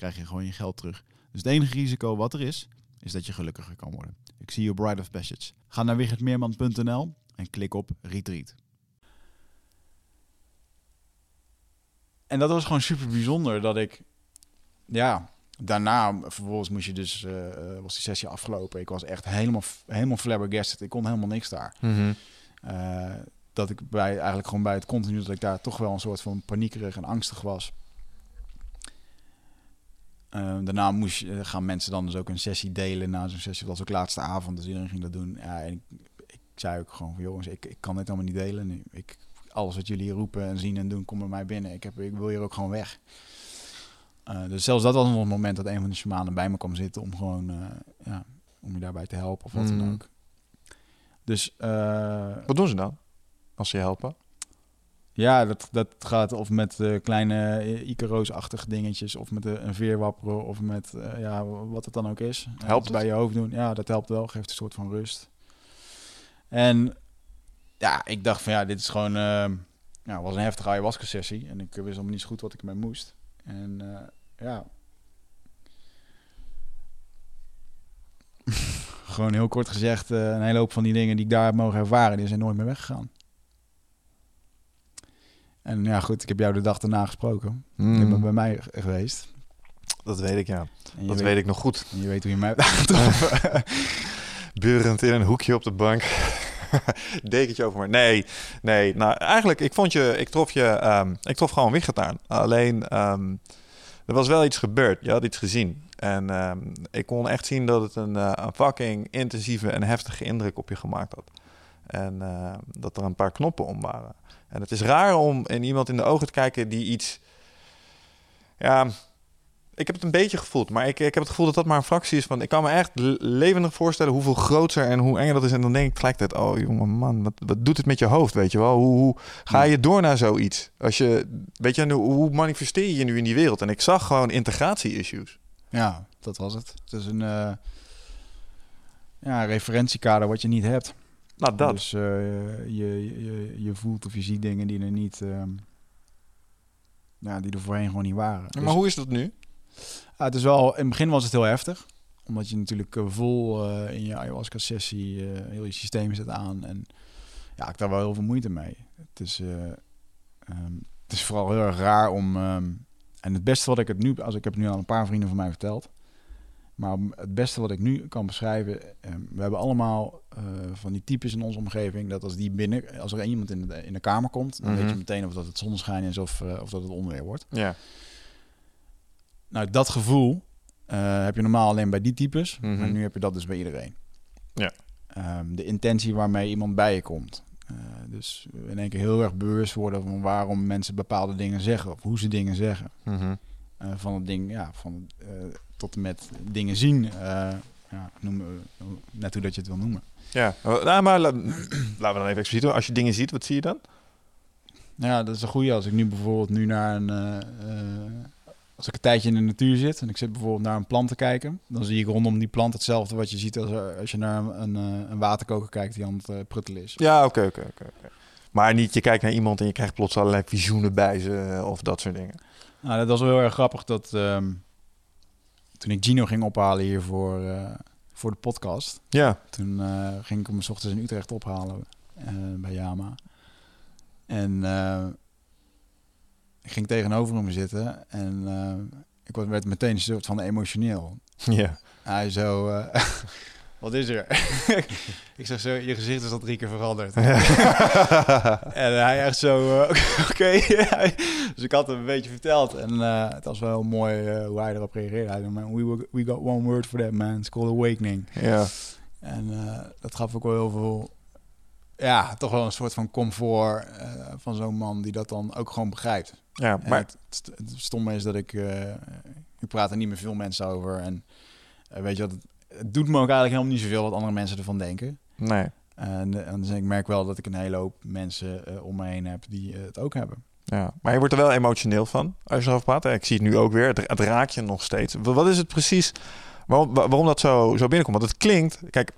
krijg je gewoon je geld terug. Dus het enige risico wat er is, is dat je gelukkiger kan worden. Ik zie je Bride of Passage. Ga naar wichertmeerman.nl en klik op retreat. En dat was gewoon super bijzonder dat ik, ja, daarna, vervolgens moest je dus, eh, eh, was die sessie afgelopen. Ik was echt helemaal, helemaal flabbergasted. Ik kon helemaal niks daar. Mhm. Eh, dat ik bij, eigenlijk gewoon bij het continu, dat ik daar toch wel een soort van paniekerig en angstig was. Eh, daarna moest, eh, gaan mensen dan dus ook een sessie delen na zo'n sessie. Dat was ook laatste avond, dus iedereen ging dat doen. Ja, en ik, ik zei ook gewoon van jongens, ik, ik kan dit allemaal niet delen. Nu, ik, alles wat jullie hier roepen en zien en doen, kom bij mij binnen. Ik, heb, ik wil hier ook gewoon weg. Eh, dus zelfs dat was nog een moment dat een van de shamanen bij me kwam zitten om gewoon, eh, ja, om je daarbij te helpen of wat dan Mhm. ook. Dus Wat doen ze dan? Als ze je helpen? Ja, dat, dat gaat of met eh, kleine eh, Icaroos-achtige dingetjes, of met eh, een veer wapperen, of met ja, wat het dan ook is. Helpt iets bij je hoofd doen. Ja, dat helpt wel, geeft een soort van rust. En ja, ik dacht van ja, dit is gewoon, ja, het was een heftige ayahuasca-sessie en ik wist allemaal niet zo goed wat ik ermee moest. En ja, gewoon heel kort gezegd, een hele hoop van die dingen die ik daar heb mogen ervaren, die zijn nooit meer weggegaan. En ja, goed, ik heb jou de dag daarna gesproken. Mm. Je bent bij mij geweest. Dat weet ik, ja. Dat weet, weet ik nog goed. je weet hoe je mij hebt aangetroffen. Beurend in een hoekje op de bank. Dekentje over me. Nee, nee. Nou, eigenlijk, ik vond je, ik trof je, ehm, ik trof gewoon Wichert aan. Alleen, ehm, er was wel iets gebeurd. Je had iets gezien. En ehm, ik kon echt zien dat het een, eh, een fucking intensieve en heftige indruk op je gemaakt had. En dat er een paar knoppen om waren. En het is raar om in iemand in de ogen te kijken die iets... Ja, ik heb het een beetje gevoeld, maar ik, ik heb het gevoel dat dat maar een fractie is van. Ik kan me echt le- levendig voorstellen hoeveel groter en hoe enger dat is. En dan denk ik tegelijkertijd: oh jongen, man, wat, wat doet het met je hoofd? Weet je wel? Hoe, hoe ga je door naar zoiets? Als je, weet je, hoe, hoe manifesteer je je nu in die wereld? En ik zag gewoon integratie-issues. ja, dat was het. Het is een eh, ja, referentiekader wat je niet hebt. Nou, dat. Dus eh, je, je, je voelt of je ziet dingen die er niet... ehm, ja, die er voorheen gewoon niet waren. maar Dus- hoe is dat nu? Ja, het is wel, in het begin was het heel heftig. Omdat je natuurlijk eh, vol eh, in je ayahuasca-sessie eh, heel je systeem zet aan. En ja, ik daar wel heel veel moeite mee. Het is, eh, ehm, het is vooral heel erg raar om... ehm, en het beste wat ik het nu... Als ik heb het nu aan een paar vrienden van mij verteld. Maar het beste wat ik nu kan beschrijven... ehm, we hebben allemaal eh, van die types in onze omgeving... dat als die binnen... Als er iemand in de, in de kamer komt... dan Mhm. weet je meteen of dat het zonneschijn is of, eh, of dat het onweer wordt. Ja. Nou, dat gevoel eh, heb je normaal alleen bij die types. Mhm. Maar nu heb je dat dus bij iedereen. Ja. Ehm, de intentie waarmee iemand bij je komt. Eh, dus in één keer heel erg bewust worden van waarom mensen bepaalde dingen zeggen. Of hoe ze dingen zeggen. Mhm. Eh, van het ding, ja, van eh, tot en met dingen zien. eh ja, noemen, we- net hoe dat je het wil noemen. Ja, Oh, nou, maar la- laten we dan even expliciet doen. Als je dingen ziet, wat zie je dan? Nou Ja, dat is een goede. Als ik nu bijvoorbeeld nu naar een... eh, eh, als ik een tijdje in de natuur zit en ik zit bijvoorbeeld naar een plant te kijken, dan zie ik rondom die plant hetzelfde wat je ziet als, als je naar een, een, eh, waterkoker kijkt die aan het eh, pruttelen is. Ja, oké, oké, oké. Maar niet, je kijkt naar iemand en je krijgt plots allerlei visioenen bij ze eh, of dat soort dingen. Nou, dat was wel heel erg grappig dat ehm, toen ik Gino ging ophalen hier voor, eh, voor de podcast, Ja. toen eh, ging ik hem 's ochtends in Utrecht ophalen eh, bij Yama. En ik ging tegenover hem zitten en ik werd- meteen een soort van emotioneel. Ja. Hij zo, wat is er? ik zeg zo, je gezicht is al drie keer veranderd. en hij echt zo, eh, oké. dus ik had hem een beetje verteld. En eh, het was wel heel mooi eh, hoe hij erop reageerde. Hij zei, man, we, we got one word for that, man. It's called awakening. ja. En dat gaf ook wel heel veel, ja, toch wel een soort van comfort van zo'n man die dat dan ook gewoon begrijpt. Ja, En maar het, st- het stomme is dat ik... ik praat er niet met veel mensen over. En weet je wat... Het, doet me ook eigenlijk helemaal niet zoveel wat andere mensen ervan denken. nee. En, en dus ik merk wel dat ik een hele hoop mensen eh, om me heen heb die eh, het ook hebben. Ja. Maar je wordt er wel emotioneel van als je erover praat. Ik zie het nu ook weer. Het, het raakt je nog steeds. Wa- Wat is het precies? Waarom, wa- waarom dat zo, zo binnenkomt? Want het klinkt... Kijk,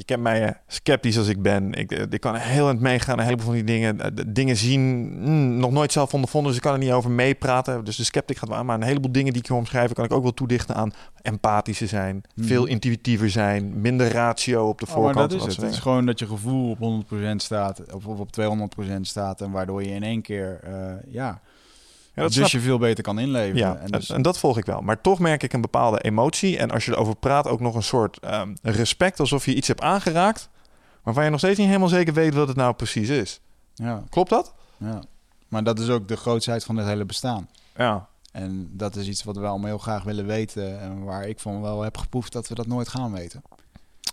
je kent mij eh, sceptisch als ik ben. Ik, eh, ik kan heel aan het meegaan. Een heleboel van die dingen. eh, de dingen zien. mm, nog nooit zelf ondervonden. Dus ik kan er niet over meepraten. Dus de sceptic gaat wel aan. Maar een heleboel dingen die ik hier omschrijven... kan ik ook wel toedichten aan empathischer zijn. Mhm. Veel intuïtiever zijn. Minder ratio op de Oh, maar voorkant. dat is het. is gewoon dat je gevoel op 100% staat. Of, of op 200% staat. En waardoor je in één keer... ja, Ja, dat snap dus je veel beter kan inleven. Ja, en en, dus, en dat volg ik wel. Maar toch merk ik een bepaalde emotie. En als je erover praat, ook nog een soort ehm, respect. Alsof je iets hebt aangeraakt. Waarvan je nog steeds niet helemaal zeker weet wat het nou precies is. ja, Klopt dat? ja. Maar dat is ook de grootheid van het hele bestaan. Ja. En dat is iets wat we allemaal heel graag willen weten. En waar ik van wel heb geproefd dat we dat nooit gaan weten.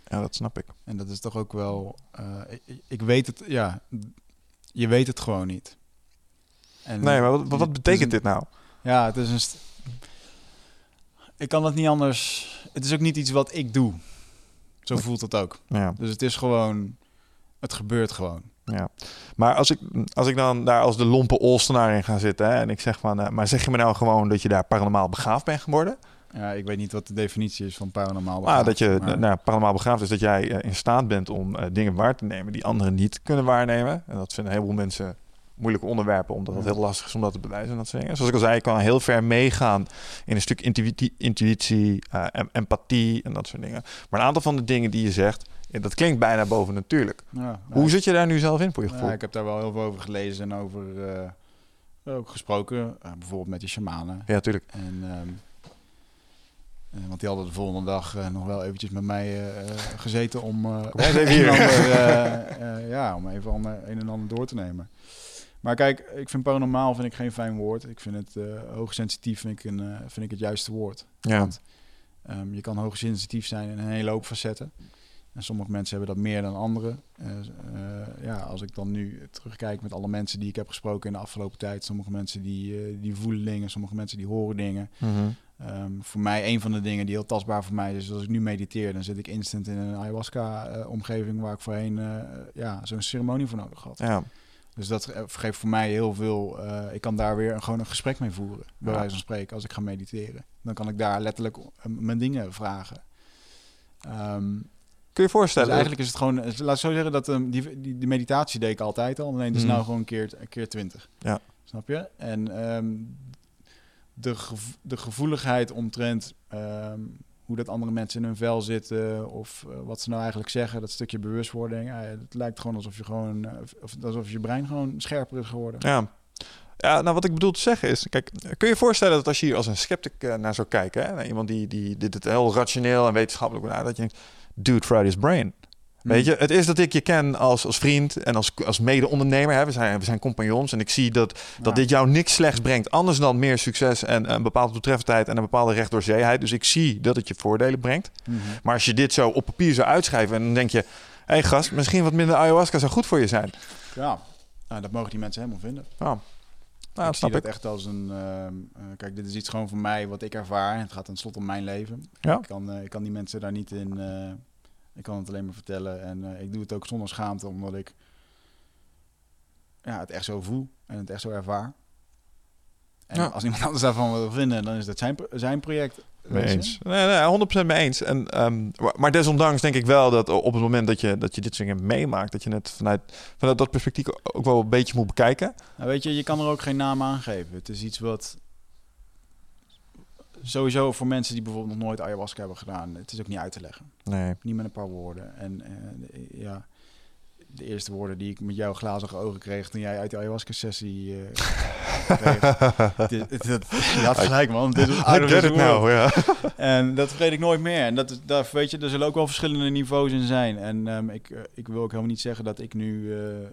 Ja, dat snap ik. En dat is toch ook wel. eh, ik, ik weet het, ja. Je weet het gewoon niet. En Nee, maar wat, wat, betekent een- dit nou? Ja, het is een. Ik kan het niet anders. Het is ook niet iets wat ik doe. Zo voelt het ook. Ja, Dus het is gewoon. Het gebeurt gewoon. ja. Maar als ik, als ik dan daar als de lompe olstenaar in ga zitten... Hè, en ik zeg van... eh, maar zeg je me nou gewoon dat je daar paranormaal begaafd bent geworden? Ja, ik weet niet wat de definitie is van paranormaal. Begaafd, dat je maar- nou, paranormaal begaafd is dat jij eh, in staat bent om eh, dingen waar te nemen... die anderen niet kunnen waarnemen. En dat vinden een heleboel mensen moeilijke onderwerpen... omdat het Ja. heel lastig is om dat te bewijzen en dat soort dingen. Zoals ik al zei, je kan heel ver meegaan... in een stuk intuïtie, intuïtie eh, em- empathie en dat soort dingen. Maar een aantal van de dingen die je zegt... Ja, dat klinkt bijna boven natuurlijk. Ja, Hoe zit je daar nu zelf in voor je Ja, gevoel? ik heb daar wel heel veel over gelezen en over eh, ook gesproken. Eh, bijvoorbeeld met die shamanen. Ja, natuurlijk. En, ehm, eh, want die hadden de volgende dag eh, nog wel eventjes met mij eh, eh, gezeten om, eh, even hier. ander, eh, eh, ja, om even ander, een en ander door te nemen. Maar kijk, ik vind paranormaal vind ik geen fijn woord. Ik vind het eh hoogsensitief vind ik, een, eh, vind ik het juiste woord. Ja. Want ehm, je kan hoogsensitief zijn in een hele hoop facetten. En sommige mensen hebben dat meer dan anderen. Eh, ja, als ik dan nu terugkijk met alle mensen die ik heb gesproken in de afgelopen tijd. Sommige mensen die, die voelen dingen, sommige mensen die horen dingen. Mhm. Ehm, voor mij, een van de dingen die heel tastbaar voor mij is, als ik nu mediteer, dan zit ik instant in een ayahuasca-omgeving waar ik voorheen ja, zo'n ceremonie voor nodig had. Ja. Dus dat ge- geeft voor mij heel veel. eh, ik kan daar weer gewoon een gesprek mee voeren, bij Ja. wijze van spreken, als ik ga mediteren. Dan kan ik daar letterlijk eh, mijn dingen vragen. Ehm, Kun je je dus voorstellen? eigenlijk is het gewoon, eh, laat ik zo zeggen dat ehm, die, die, die meditatie deed ik altijd al. Alleen dus Mhm. nou gewoon een keer, een keer twintig. Ja. Snap je? En ehm, de, de gevoeligheid omtrent hoe dat andere mensen in hun vel zitten of eh, wat ze nou eigenlijk zeggen, dat stukje bewustwording. Het lijkt gewoon alsof je gewoon, eh, of, alsof je brein gewoon scherper is geworden. Ja. Ja, nou wat ik bedoel te zeggen is, kijk, kun je je voorstellen dat als je hier als een sceptic eh, naar zou kijken, hè, iemand die, die dit heel rationeel en wetenschappelijk benadert, dat je denkt, dude, Friday's brain. Weet je, het is dat ik je ken als, als vriend en als, als mede-ondernemer. We, zijn, we zijn compagnons en ik zie dat, dat Ja. dit jou niks slechts brengt. Anders dan meer succes en een bepaalde toetreffendheid en een bepaalde recht door zeeheid. Dus ik zie dat het je voordelen brengt. Mhm. Maar als je dit zo op papier zou uitschrijven en dan denk je... Hé hey gast, misschien wat minder ayahuasca zou goed voor je zijn. Ja, nou, dat mogen die mensen helemaal vinden. Ja. Nou, ik dat zie snap dat ik. echt als een. ehm, eh, kijk, dit is iets gewoon voor mij wat ik ervaar. En het gaat tenslotte om mijn leven. Ja. Ik, kan, eh, ik kan die mensen daar niet in. Ik kan het alleen maar vertellen. En eh, ik doe het ook zonder schaamte, omdat ik ja, het echt zo voel en het echt zo ervaar. En Ja. als iemand anders daarvan wil vinden, dan is dat zijn, zijn project. Mee eens. Nee, nee, 100% mee eens. En, ehm, maar- maar desondanks denk ik wel dat op het moment dat je, dat je dit soort dingen meemaakt, dat je het vanuit, vanuit dat perspectief ook wel een beetje moet bekijken. Nou, weet je, je kan er ook geen naam aan geven. Het is iets wat sowieso voor mensen die bijvoorbeeld nog nooit ayahuasca hebben gedaan, het is ook niet uit te leggen. Nee. Niet met een paar woorden. En eh, ja, de eerste woorden die ik met jouw glazige ogen kreeg toen jij uit de ayahuasca-sessie eh, dit- je had gelijk, man. Dit is I get it now, ja. En dat vergeet ik nooit meer. En dat, weet je, er zullen ook wel verschillende niveaus in zijn. En ehm, ik, eh, ik wil ook helemaal niet zeggen dat ik nu eh, eh,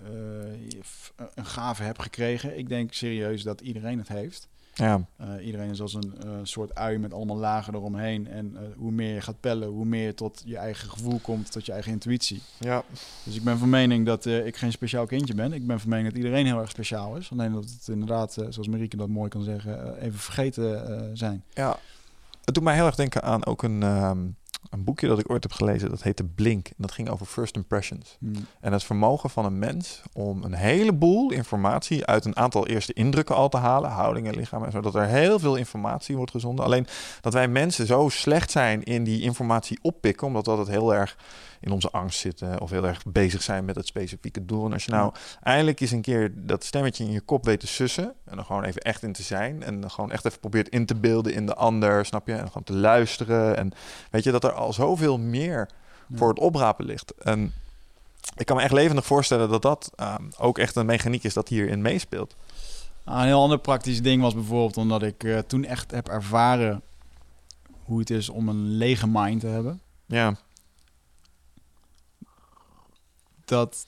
een gave heb gekregen. Ik denk serieus dat iedereen het heeft. Ja, Eh, iedereen is als een eh, soort ui met allemaal lagen eromheen. En eh, hoe meer je gaat pellen, hoe meer je tot je eigen gevoel komt, tot je eigen intuïtie. ja. Dus ik ben van mening dat ik geen speciaal kindje ben. Ik ben van mening dat iedereen heel erg speciaal is. Alleen dat het inderdaad, zoals Marieke dat mooi kan zeggen, even vergeten zijn. ja. Het doet mij heel erg denken aan ook een, ehm, een boekje dat ik ooit heb gelezen. Dat heette Blink. En dat ging over first impressions. Hmm. En het vermogen van een mens om een heleboel informatie uit een aantal eerste indrukken al te halen, houdingen, lichaam en zo, dat er heel veel informatie wordt gezonden. Alleen dat wij mensen zo slecht zijn in die informatie oppikken, omdat we altijd heel erg in onze angst zitten of heel erg bezig zijn met het specifieke doel. En als je nou eindelijk eens een keer dat stemmetje in je kop weet te sussen en er gewoon even echt in te zijn en dan gewoon echt even probeert in te beelden in de ander, snap je? En gewoon te luisteren en weet je dat er al zoveel meer voor het oprapen ligt. En ik kan me echt levendig voorstellen dat dat ehm, ook echt een mechaniek is dat hierin meespeelt. Ah, een heel ander praktisch ding was bijvoorbeeld omdat ik eh, toen echt heb ervaren hoe het is om een lege mind te hebben. Ja, Dat,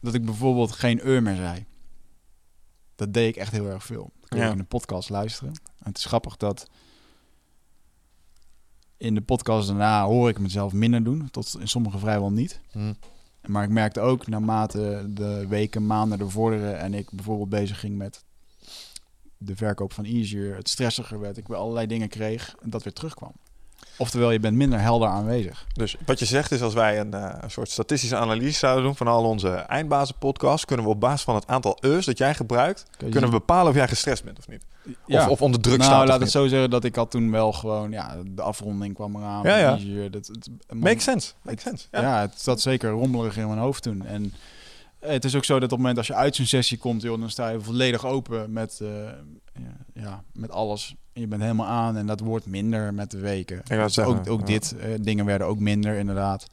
dat ik bijvoorbeeld geen eur meer zei. Dat deed ik echt heel erg veel. Dat kun je Ja. in de podcast luisteren. En het is grappig dat in de podcast daarna hoor ik mezelf minder doen. Tot in sommige vrijwel niet. hm. Maar ik merkte ook naarmate de weken, maanden er vorderen en ik bijvoorbeeld bezig ging met de verkoop van Easier, het stressiger werd, ik weer allerlei dingen kreeg en dat weer terugkwam. Oftewel, je bent minder helder aanwezig. Dus wat je zegt is als wij een, eh, een soort statistische analyse zouden doen van al onze eindbazen podcasts, kunnen we op basis van het aantal eus dat jij gebruikt, kunnen we bepalen of jij gestrest bent of niet. Ja. Of, of onder druk nou, staat. laat of het zo zeggen dat ik had toen wel gewoon, ja, de afronding kwam eraan. Ja, ja. Dat, het, Makes sense. Makes sense. Ja. Ja. het zat zeker rommelig in mijn hoofd toen. En het is ook zo dat op het moment als je uit zo'n sessie komt, joh, dan sta je volledig open met, eh, ja, met alles. Je bent helemaal aan en dat wordt minder met de weken. Het zeggen, ook ook ja. dit, eh, dingen werden ook minder inderdaad.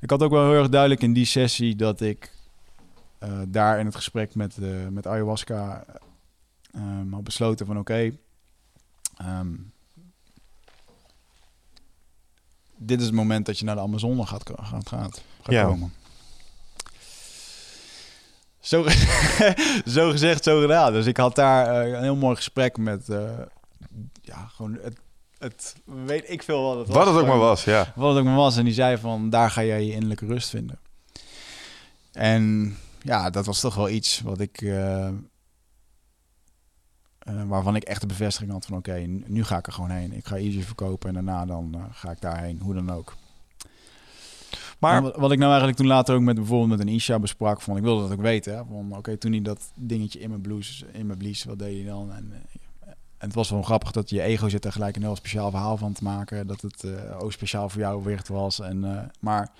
Ik had ook wel heel erg duidelijk in die sessie dat ik eh, daar in het gesprek met, met ayahuasca had besloten van oké, ehm, dit is het moment dat je naar de Amazone gaat, gaat, gaat Ja. komen. Zo, zo gezegd, zo gedaan. Dus ik had daar eh, een heel mooi gesprek met, eh, ja, gewoon het, het, weet ik veel wat het was. Wat het ook maar was, ja. wat het ook maar was. En die zei van, daar ga jij je innerlijke rust vinden. En ja, dat was toch wel iets wat ik... eh, waarvan ik echt de bevestiging had van... oké, nu ga ik er gewoon heen. Ik ga Easy verkopen en daarna dan ga ik daarheen. Hoe dan ook. Maar wat, wat ik nou eigenlijk toen later ook met bijvoorbeeld met een Isha besprak... van ik wilde dat ook weten. Hè, van oké, toen hij dat dingetje in mijn blues, in mijn blies, wat deed hij dan? En, eh, en het was wel grappig dat je ego zit er gelijk een heel speciaal verhaal van te maken. Dat het eh ook speciaal voor jou weer was. En, eh, maar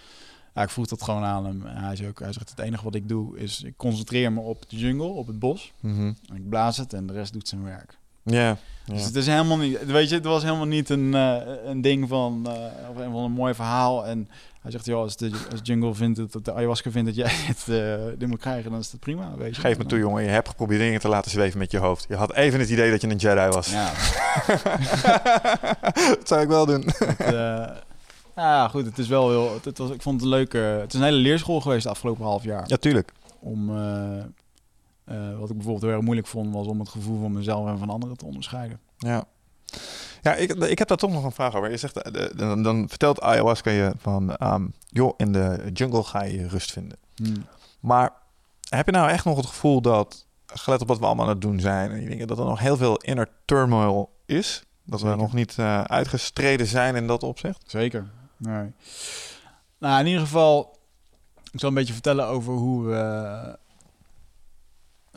ja, ik vroeg dat gewoon aan hem. En hij, zei ook, hij zegt, het enige wat ik doe is... ik concentreer me op de jungle, op het bos. Mhm. En ik blaas het en de rest doet zijn werk. ja, Dus het is helemaal niet... Weet je, het was helemaal niet een, eh, een ding van... eh, of een van een mooi verhaal. En hij zegt, joh, als de als jungle vindt het... of de ayahuasca vindt dat jij het, eh, dit moet krijgen... dan is dat prima, weet je. Geef me toe, jongen. Je hebt geprobeerd dingen te laten zweven met je hoofd. Je had even het idee dat je een Jedi was. Ja, dat zou ik wel doen. Het, eh, ja, goed, het is wel heel... Het, het was, ik vond het een leuke... Het is een hele leerschool geweest de afgelopen half jaar. Ja, tuurlijk. Om... eh, wat ik bijvoorbeeld heel erg moeilijk vond... was om het gevoel van mezelf en van anderen te onderscheiden. Ja. Ja, ik, ik heb daar toch nog een vraag over. Je zegt, eh, dan, dan vertelt ayahuasca je van... ehm, joh, in de jungle ga je rust vinden. Hmm. Maar heb je nou echt nog het gevoel dat... gelet op wat we allemaal aan het doen zijn... en je denkt dat er nog heel veel inner turmoil is... dat we Zeker. nog niet eh, uitgestreden zijn in dat opzicht? Zeker. Nee. Nou, in ieder geval, ik zal een beetje vertellen over hoe we,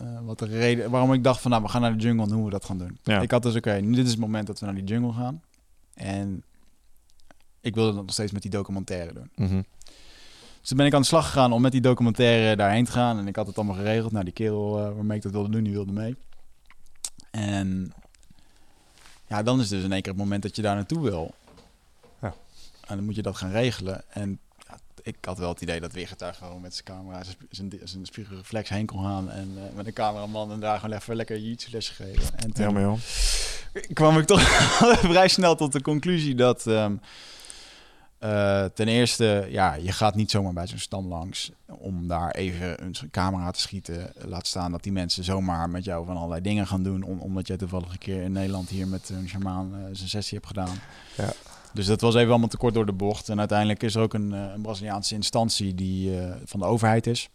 eh, wat de reden, waarom ik dacht van, nou, we gaan naar de jungle en hoe we dat gaan doen. Ja. Ik had dus, oké, nu dit is het moment dat we naar die jungle gaan. En ik wilde dat nog steeds met die documentaire doen. Mhm. Dus toen ben ik aan de slag gegaan om met die documentaire daarheen te gaan. En ik had het allemaal geregeld. Nou, die kerel eh, waarmee ik dat wilde doen, die wilde mee. En ja, dan is dus in één keer het moment dat je daar naartoe wil. Ja. En dan moet je dat gaan regelen. En ik had wel het idee dat Wigert gewoon met zijn camera, zijn, zijn, spiegelreflex heen kon gaan. En eh, met een cameraman en daar gewoon even lekker jiu les gegeven. En toen Ja, maar joh. kwam ik toch vrij snel tot de conclusie dat ehm, eh, ten eerste, ja, je gaat niet zomaar bij zo'n stam langs om daar even een camera te schieten. Laat staan dat die mensen zomaar met jou van allerlei dingen gaan doen, om- omdat jij toevallig een keer in Nederland hier met een shamaan eh, zijn sessie hebt gedaan. Ja. Dus dat was even allemaal te kort door de bocht. En uiteindelijk is er ook een, eh, een Braziliaanse instantie die eh, van de overheid is.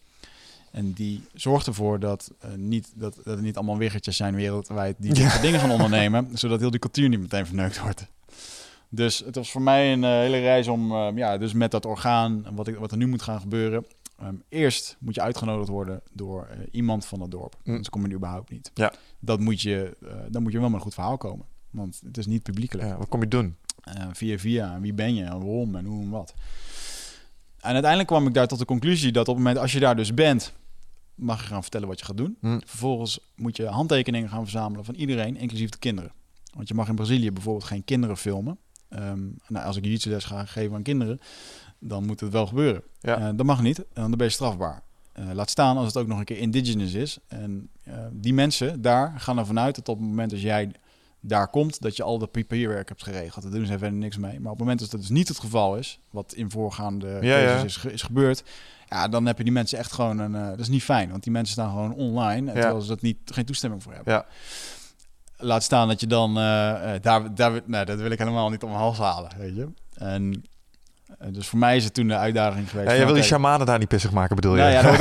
En die zorgt ervoor dat, eh, niet, dat, dat het niet allemaal wiggertjes zijn wereldwijd die Ja. dingen gaan ondernemen, zodat heel die cultuur niet meteen verneukt wordt. Dus het was voor mij een hele reis om, ja, dus met dat orgaan, wat, ik, wat er nu moet gaan gebeuren. ehm, eerst moet je uitgenodigd worden door iemand van het dorp. Mm. Anders kom je er überhaupt niet. Ja. Dat moet je, dan moet je wel met een goed verhaal komen. Want het is niet publiekelijk. Ja, wat kom je doen? Eh, via via, wie ben je, en waarom en hoe en wat. En uiteindelijk kwam ik daar tot de conclusie dat op het moment als je daar dus bent, mag je gaan vertellen wat je gaat doen. Hm. Vervolgens moet je handtekeningen gaan verzamelen van iedereen, inclusief de kinderen. Want je mag in Brazilië bijvoorbeeld geen kinderen filmen. Ehm, nou, als ik jiu les ga geven aan kinderen, dan moet het wel gebeuren. Ja. Eh, dat mag niet, dan ben je strafbaar. Eh, laat staan als het ook nog een keer indigenous is. En die mensen daar gaan ervan uit dat op het moment dat jij daar komt, dat je al dat papierwerk hebt geregeld. Daar doen ze verder niks mee. Maar op het moment dat dat dus niet het geval is, wat in voorgaande Ja. Is, is gebeurd, ja, dan heb je die mensen echt gewoon een. eh, dat is niet fijn, want die mensen staan gewoon online, en Ja. terwijl ze dat niet geen toestemming voor hebben. Ja. Laat staan dat je dan eh, eh, daar, daar, nee, dat wil ik helemaal niet om mijn hals halen, weet je. En eh, dus voor mij is het toen de uitdaging geweest. Ja, van, wil die shamanen daar niet pissig maken, bedoel je? nou ja, dan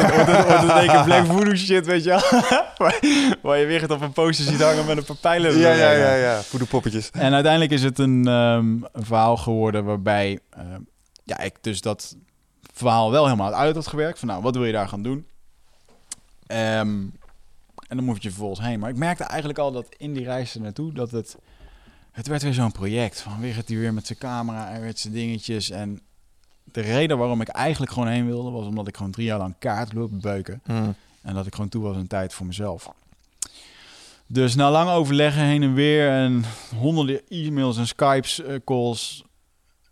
wordt één keer black voodoo shit, weet je wel. waar, waar je weer het op een poster ziet hangen met een paar pijlen. ja, ja, ja, ja. Voedelpoppetjes. En uiteindelijk is het een, ehm, een verhaal geworden waarbij ehm, ja, ik dus dat verhaal wel helemaal uit had gewerkt. Van nou, wat wil je daar gaan doen? Ehm, en dan moet je vervolgens heen. Maar ik merkte eigenlijk al dat in die reis er naartoe dat het... Het werd weer zo'n project. Van weer het die weer met zijn camera en met zijn dingetjes. En de reden waarom ik eigenlijk gewoon heen wilde... was omdat ik gewoon drie jaar lang kaart loop beuken. Hm. En dat ik gewoon toe was een tijd voor mezelf. Dus na lang overleggen heen en weer en honderden e-mails en Skypes eh, calls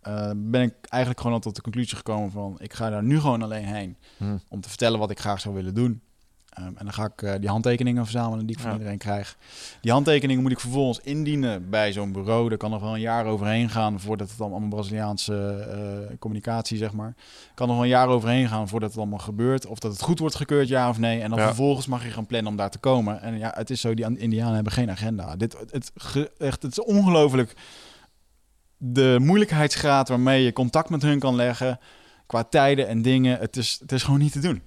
eh, ben ik eigenlijk gewoon al tot de conclusie gekomen van ik ga daar nu gewoon alleen heen Hm. om te vertellen wat ik graag zou willen doen. Ehm, en dan ga ik eh, die handtekeningen verzamelen die ik van Ja. iedereen krijg. Die handtekeningen moet ik vervolgens indienen bij zo'n bureau. Daar kan nog wel een jaar overheen gaan voordat het dan allemaal Braziliaanse eh, communicatie, zeg maar. Kan nog wel een jaar overheen gaan voordat het allemaal gebeurt. Of dat het goed wordt gekeurd, ja of nee. En dan Ja. vervolgens mag je gaan plannen om daar te komen. En ja, het is zo, die Indianen hebben geen agenda. Dit, het, ge- echt, het is ongelooflijk de moeilijkheidsgraad waarmee je contact met hun kan leggen qua tijden en dingen. Het is, het is gewoon niet te doen.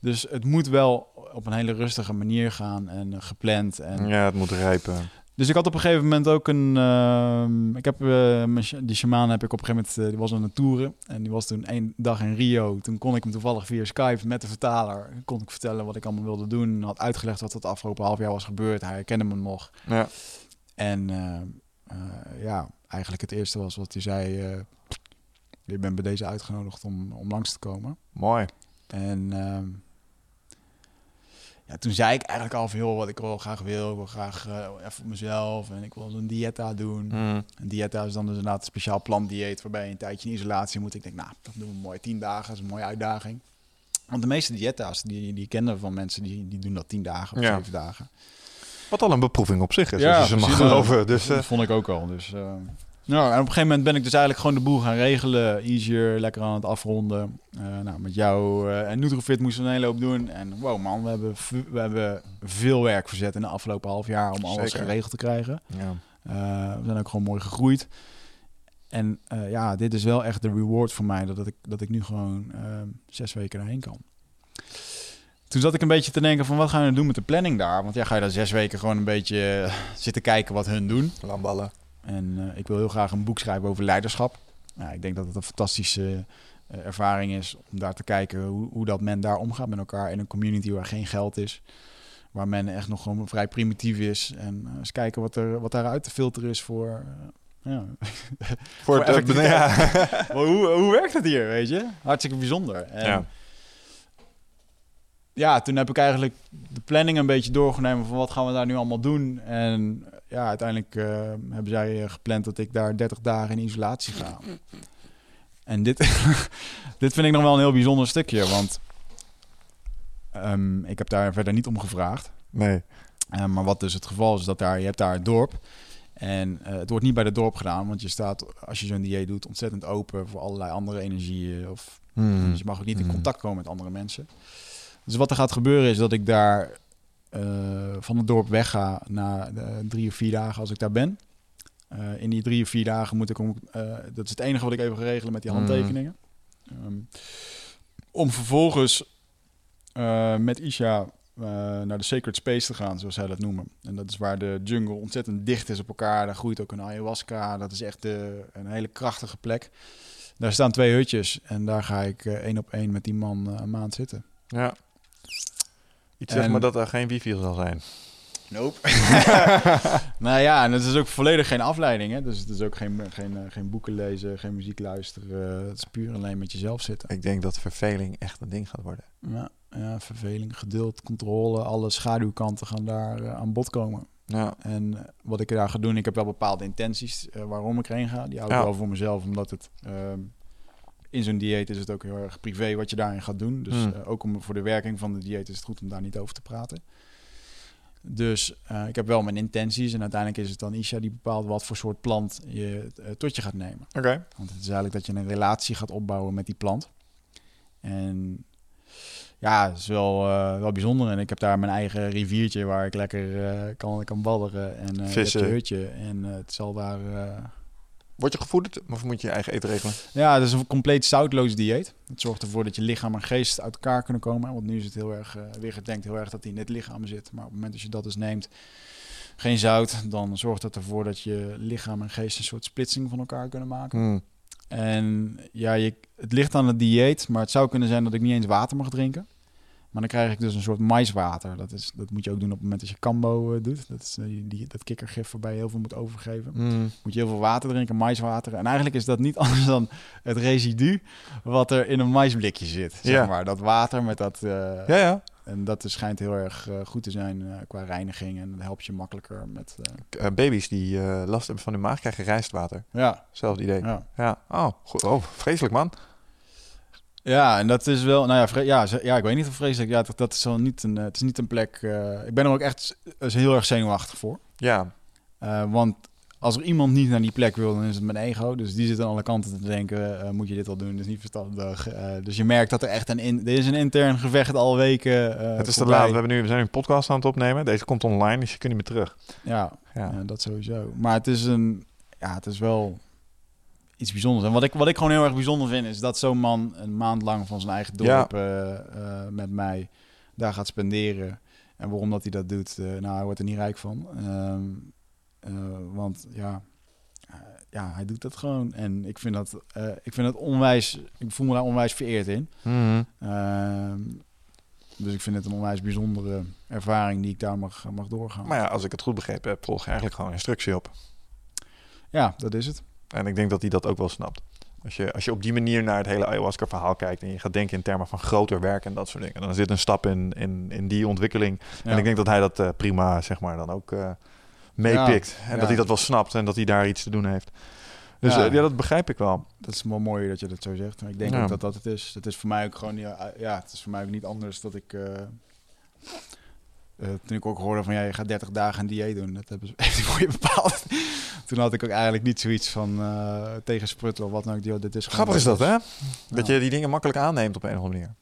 Dus het moet wel op een hele rustige manier gaan en eh, gepland. En... Ja, het moet rijpen. Dus ik had op een gegeven moment ook een... ehm, ik heb eh, die shamaan heb ik op een gegeven moment... eh, die was aan het toeren. En die was toen één dag in Rio. Toen kon ik hem toevallig via Skype met de vertaler... kon ik vertellen wat ik allemaal wilde doen. Had uitgelegd wat het afgelopen half jaar was gebeurd. Hij herkende me nog. Ja. En ja, eigenlijk het eerste was wat hij zei... je bent bij deze uitgenodigd om, om langs te komen. Mooi. En ehm, ja, toen zei ik eigenlijk al veel wat ik wel graag wil. Ik wil graag eh, even voor mezelf en ik wil een dieta doen. Hm. Een dieta is dan dus inderdaad een speciaal plantdieet waarbij je een tijdje in isolatie moet. Ik denk, nou, dat doen we mooi tien dagen. Dat is een mooie uitdaging. Want de meeste dieta's die, die kende van mensen, die, die doen dat tien dagen of Ja. zeven dagen. Wat al een beproeving op zich is, Ja, als je ze mag geloven. Dus, eh, dat vond ik ook al. Dus, eh, nou, en op een gegeven moment ben ik dus eigenlijk gewoon de boel gaan regelen. Easier, lekker aan het afronden. Eh, nou, met jou eh, en Nutrofit moesten we een hele hoop doen. En wow man, we hebben, we hebben veel werk verzet in de afgelopen half jaar om alles Zeker. geregeld te krijgen. ja. Eh, we zijn ook gewoon mooi gegroeid. En ja, dit is wel echt de reward voor mij, dat, ik, dat ik nu gewoon zes weken daarheen kan. Toen zat ik een beetje te denken van, wat gaan we doen met de planning daar? Want ja, ga je daar zes weken gewoon een beetje zitten kijken wat hun doen. Lamballen. En eh, ik wil heel graag een boek schrijven over leiderschap. Nou, ik denk dat het een fantastische eh, ervaring is om daar te kijken hoe, hoe dat men daar omgaat met elkaar in een community waar geen geld is. Waar men echt nog gewoon vrij primitief is. En eh, eens kijken wat, er, wat daaruit te filteren is voor... ja. Voor Voor het, ja. Hoe, hoe werkt het hier, weet je? Hartstikke bijzonder. En, Ja. Ja, toen heb ik eigenlijk de planning een beetje doorgenomen van wat gaan we daar nu allemaal doen. En ja, uiteindelijk eh, hebben zij eh, gepland dat ik daar 30 dagen in isolatie ga. En dit, dit vind ik nog wel een heel bijzonder stukje, want ehm, ik heb daar verder niet om gevraagd. Nee. Eh, maar wat dus het geval is, dat daar, je hebt daar het dorp. En het wordt niet bij het dorp gedaan, want je staat, als je zo'n dieet doet, ontzettend open voor allerlei andere energieën. Of, Hm. Dus je mag ook niet in Hmm. contact komen met andere mensen. Dus wat er gaat gebeuren is dat ik daar eh, van het dorp wegga na eh, drie of vier dagen als ik daar ben. Eh, in die drie of vier dagen moet ik om, dat is het enige wat ik even regelen met die Hmm. handtekeningen. Ehm, om vervolgens met Isha naar de Sacred Space te gaan, zoals zij dat noemen. En dat is waar de jungle ontzettend dicht is op elkaar. Daar groeit ook een ayahuasca. Dat is echt de, een hele krachtige plek. Daar staan twee hutjes en daar ga ik één op één met die man een maand zitten. Ja. Iets zeg maar dat er geen wifi zal zijn. Nope. nou ja, en het is ook volledig geen afleiding. Hè? Dus het is ook geen, geen, eh, geen boeken lezen, geen muziek luisteren. Het is puur alleen met jezelf zitten. Ik denk dat verveling echt een ding gaat worden. Ja, ja verveling, geduld, controle, alle schaduwkanten gaan daar eh, aan bod komen. Ja. En eh, wat ik daar ga doen, ik heb wel bepaalde intenties waarom ik erheen ga. Die hou ik Ja. wel voor mezelf, omdat het ehm, in zo'n dieet is het ook heel erg privé wat je daarin gaat doen. Dus Hmm. eh, ook om, voor de werking van de dieet is het goed om daar niet over te praten. Dus eh, ik heb wel mijn intenties en uiteindelijk is het dan Isha die bepaalt wat voor soort plant je eh, tot je gaat nemen. Oké. Want het is eigenlijk dat je een relatie gaat opbouwen met die plant. En ja, het is wel, wel bijzonder. En ik heb daar mijn eigen riviertje waar ik lekker kan, kan badderen. En je hutje. En het zal daar... Word je gevoed of moet je je eigen eten regelen? Ja, het is een compleet zoutloos dieet. Het zorgt ervoor dat je lichaam en geest uit elkaar kunnen komen. Want nu is het heel erg, eh weer denkt heel erg dat hij in het lichaam zit. Maar op het moment dat je dat dus neemt, geen zout, dan zorgt dat ervoor dat je lichaam en geest een soort splitsing van elkaar kunnen maken. Hm. En ja, je, het ligt aan het dieet, maar het zou kunnen zijn dat ik niet eens water mag drinken. Maar dan krijg ik dus een soort maiswater. Dat, is, dat moet je ook doen op het moment dat je kambo eh, doet. Dat is eh, die, dat kikkergif waarbij je heel veel moet overgeven. Hm. Moet je heel veel water drinken, maiswater. En eigenlijk is dat niet anders dan het residu wat er in een maisblikje zit. Zeg Ja. maar. Dat water met dat... eh, Ja, ja. en dat is, schijnt heel erg goed te zijn qua reiniging. En dat helpt je makkelijker met... baby's die last hebben van hun maag krijgen rijstwater. ja, Zelfde idee. ja. Ja. Oh, goed. oh, vreselijk man. Ja, en dat is wel, nou ja, ja, ja ik weet niet of vreselijk. Ja, dat, dat is wel niet een, eh, het is niet een plek. eh, ik ben er ook echt eh, heel erg zenuwachtig voor. Ja, Eh, want als er iemand niet naar die plek wil, dan is het mijn ego. Dus die zit aan alle kanten te denken, moet je dit al doen? Dat is niet verstandig. Dus je merkt dat er echt een, in, er is een intern gevecht al weken. het is te laat. We, hebben nu, we zijn nu een podcast aan het opnemen. Deze komt online, dus je kunt niet meer terug. Ja, Ja. ja, dat sowieso. Maar het is een, ja, het is wel iets bijzonders. En wat ik, wat ik gewoon heel erg bijzonder vind, is dat zo'n man een maand lang van zijn eigen Ja. dorp eh, eh, met mij daar gaat spenderen. En waarom dat hij dat doet, eh, nou, hij wordt er niet rijk van. Ehm, eh, want ja, ja, hij doet dat gewoon. En ik vind dat, ik vind dat onwijs, ik voel me daar onwijs vereerd in. Mhm. Ehm, dus ik vind het een onwijs bijzondere ervaring die ik daar mag, mag doorgaan. Maar ja, als ik het goed begrepen heb, volg je eigenlijk gewoon instructie op. Ja, dat is het. En ik denk dat hij dat ook wel snapt. Als je, als je op die manier naar het hele ayahuasca-verhaal kijkt... en je gaat denken in termen van groter werk en dat soort dingen... dan zit een stap in, in, in die ontwikkeling. Ja. En ik denk dat hij dat eh, prima, zeg maar, dan ook eh, meepikt. en ja. dat hij dat wel snapt en dat hij daar iets te doen heeft. Dus Ja. ja dat begrijp ik wel. Dat is wel mooi dat je dat zo zegt. Maar ik denk ook dat dat het is. Het is voor mij ook gewoon, ja, ja het is voor mij ook niet anders dat ik... eh, eh, toen ik ook hoorde van, ja, je gaat 30 dagen een dieet doen. Dat hebben ze heeft hij voor je bepaald. toen had ik ook eigenlijk niet zoiets van uh, tegen spruttel of wat dan ook. Joh, dit is Grappig is dat, hè? Dat je die dingen makkelijk aanneemt op een of andere manier.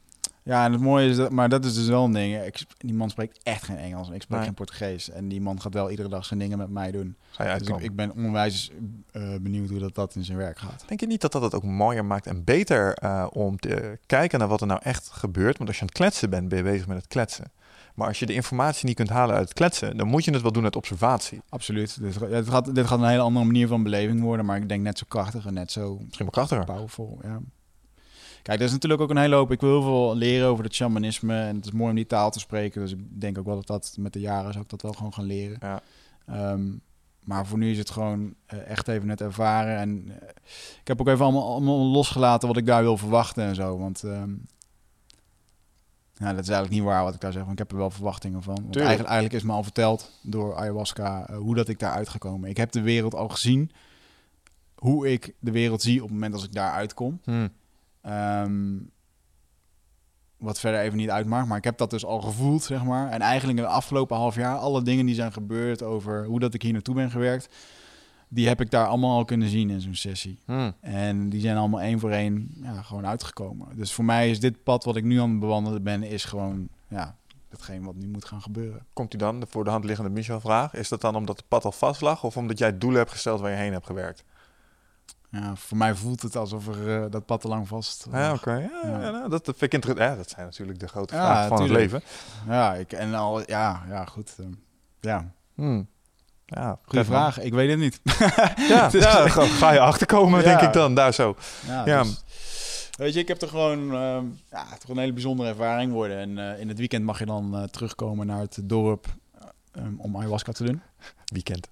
Ja, en het mooie is dat, maar dat is dus wel een ding. Ik, die man spreekt echt geen Engels en ik spreek Nee. geen Portugees. En die man gaat wel iedere dag zijn dingen met mij doen. Ga je Dus ik, ben onwijs eh, benieuwd hoe dat, dat in zijn werk gaat. Denk je niet dat dat het ook mooier maakt en beter eh, om te kijken naar wat er nou echt gebeurt? Want als je aan het kletsen bent, ben je bezig met het kletsen. Maar als je de informatie niet kunt halen uit het kletsen, dan moet je het wel doen uit observatie. Absoluut. Dit, ja, dit, gaat, dit gaat een hele andere manier van beleving worden, maar ik denk net zo krachtig en net zo Misschien wel krachtiger. powerful. Ja. Kijk, er is natuurlijk ook een hele hoop. Ik wil heel veel leren over het shamanisme en het is mooi om die taal te spreken. Dus ik denk ook wel dat dat met de jaren zou ik dat wel gewoon gaan leren. Ja. Ehm, maar voor nu is het gewoon eh, echt even net ervaren. En eh, ik heb ook even allemaal, allemaal losgelaten wat ik daar wil verwachten en zo. Want ehm, ja, dat is eigenlijk niet waar wat ik daar zeg. Want ik heb er wel verwachtingen van. Want eigenlijk, eigenlijk is me al verteld door ayahuasca eh, hoe dat ik daar uit ga komen. Ik heb de wereld al gezien. Hoe ik de wereld zie op het moment als ik daar uitkom. Hm. Ehm, wat verder even niet uitmaakt. Maar ik heb dat dus al gevoeld, zeg maar. En eigenlijk in de afgelopen half jaar, alle dingen die zijn gebeurd over hoe dat ik hier naartoe ben gewerkt, die heb ik daar allemaal al kunnen zien in zo'n sessie. Hm. En die zijn allemaal één voor één ja, gewoon uitgekomen. Dus voor mij is dit pad wat ik nu aan het bewandelen ben, is gewoon ja, hetgeen wat nu moet gaan gebeuren. Komt u dan, de voor de hand liggende Michel-vraag, is dat dan omdat het pad al vast lag of omdat jij doelen hebt gesteld waar je heen hebt gewerkt? Ja, voor mij voelt het alsof er eh, dat pad te lang vast Ja, lag. oké. Ja, Ja. ja, nou, dat vind ik interessant. Ja, dat zijn natuurlijk de grote vragen van tuurlijk. het leven. Ja, ik, en al, ja, ja, goed. eh, ja, Hm. Ja, goede man. vraag. Ik weet het niet. Ja, Dus- ja, ga, je achterkomen, Ja. denk ik dan, daar zo. Ja, Ja. dus- weet je, ik heb er gewoon uh, ja, toch een hele bijzondere ervaring worden. En uh, in het weekend mag je dan uh, terugkomen naar het dorp um, om ayahuasca te doen. Weekend.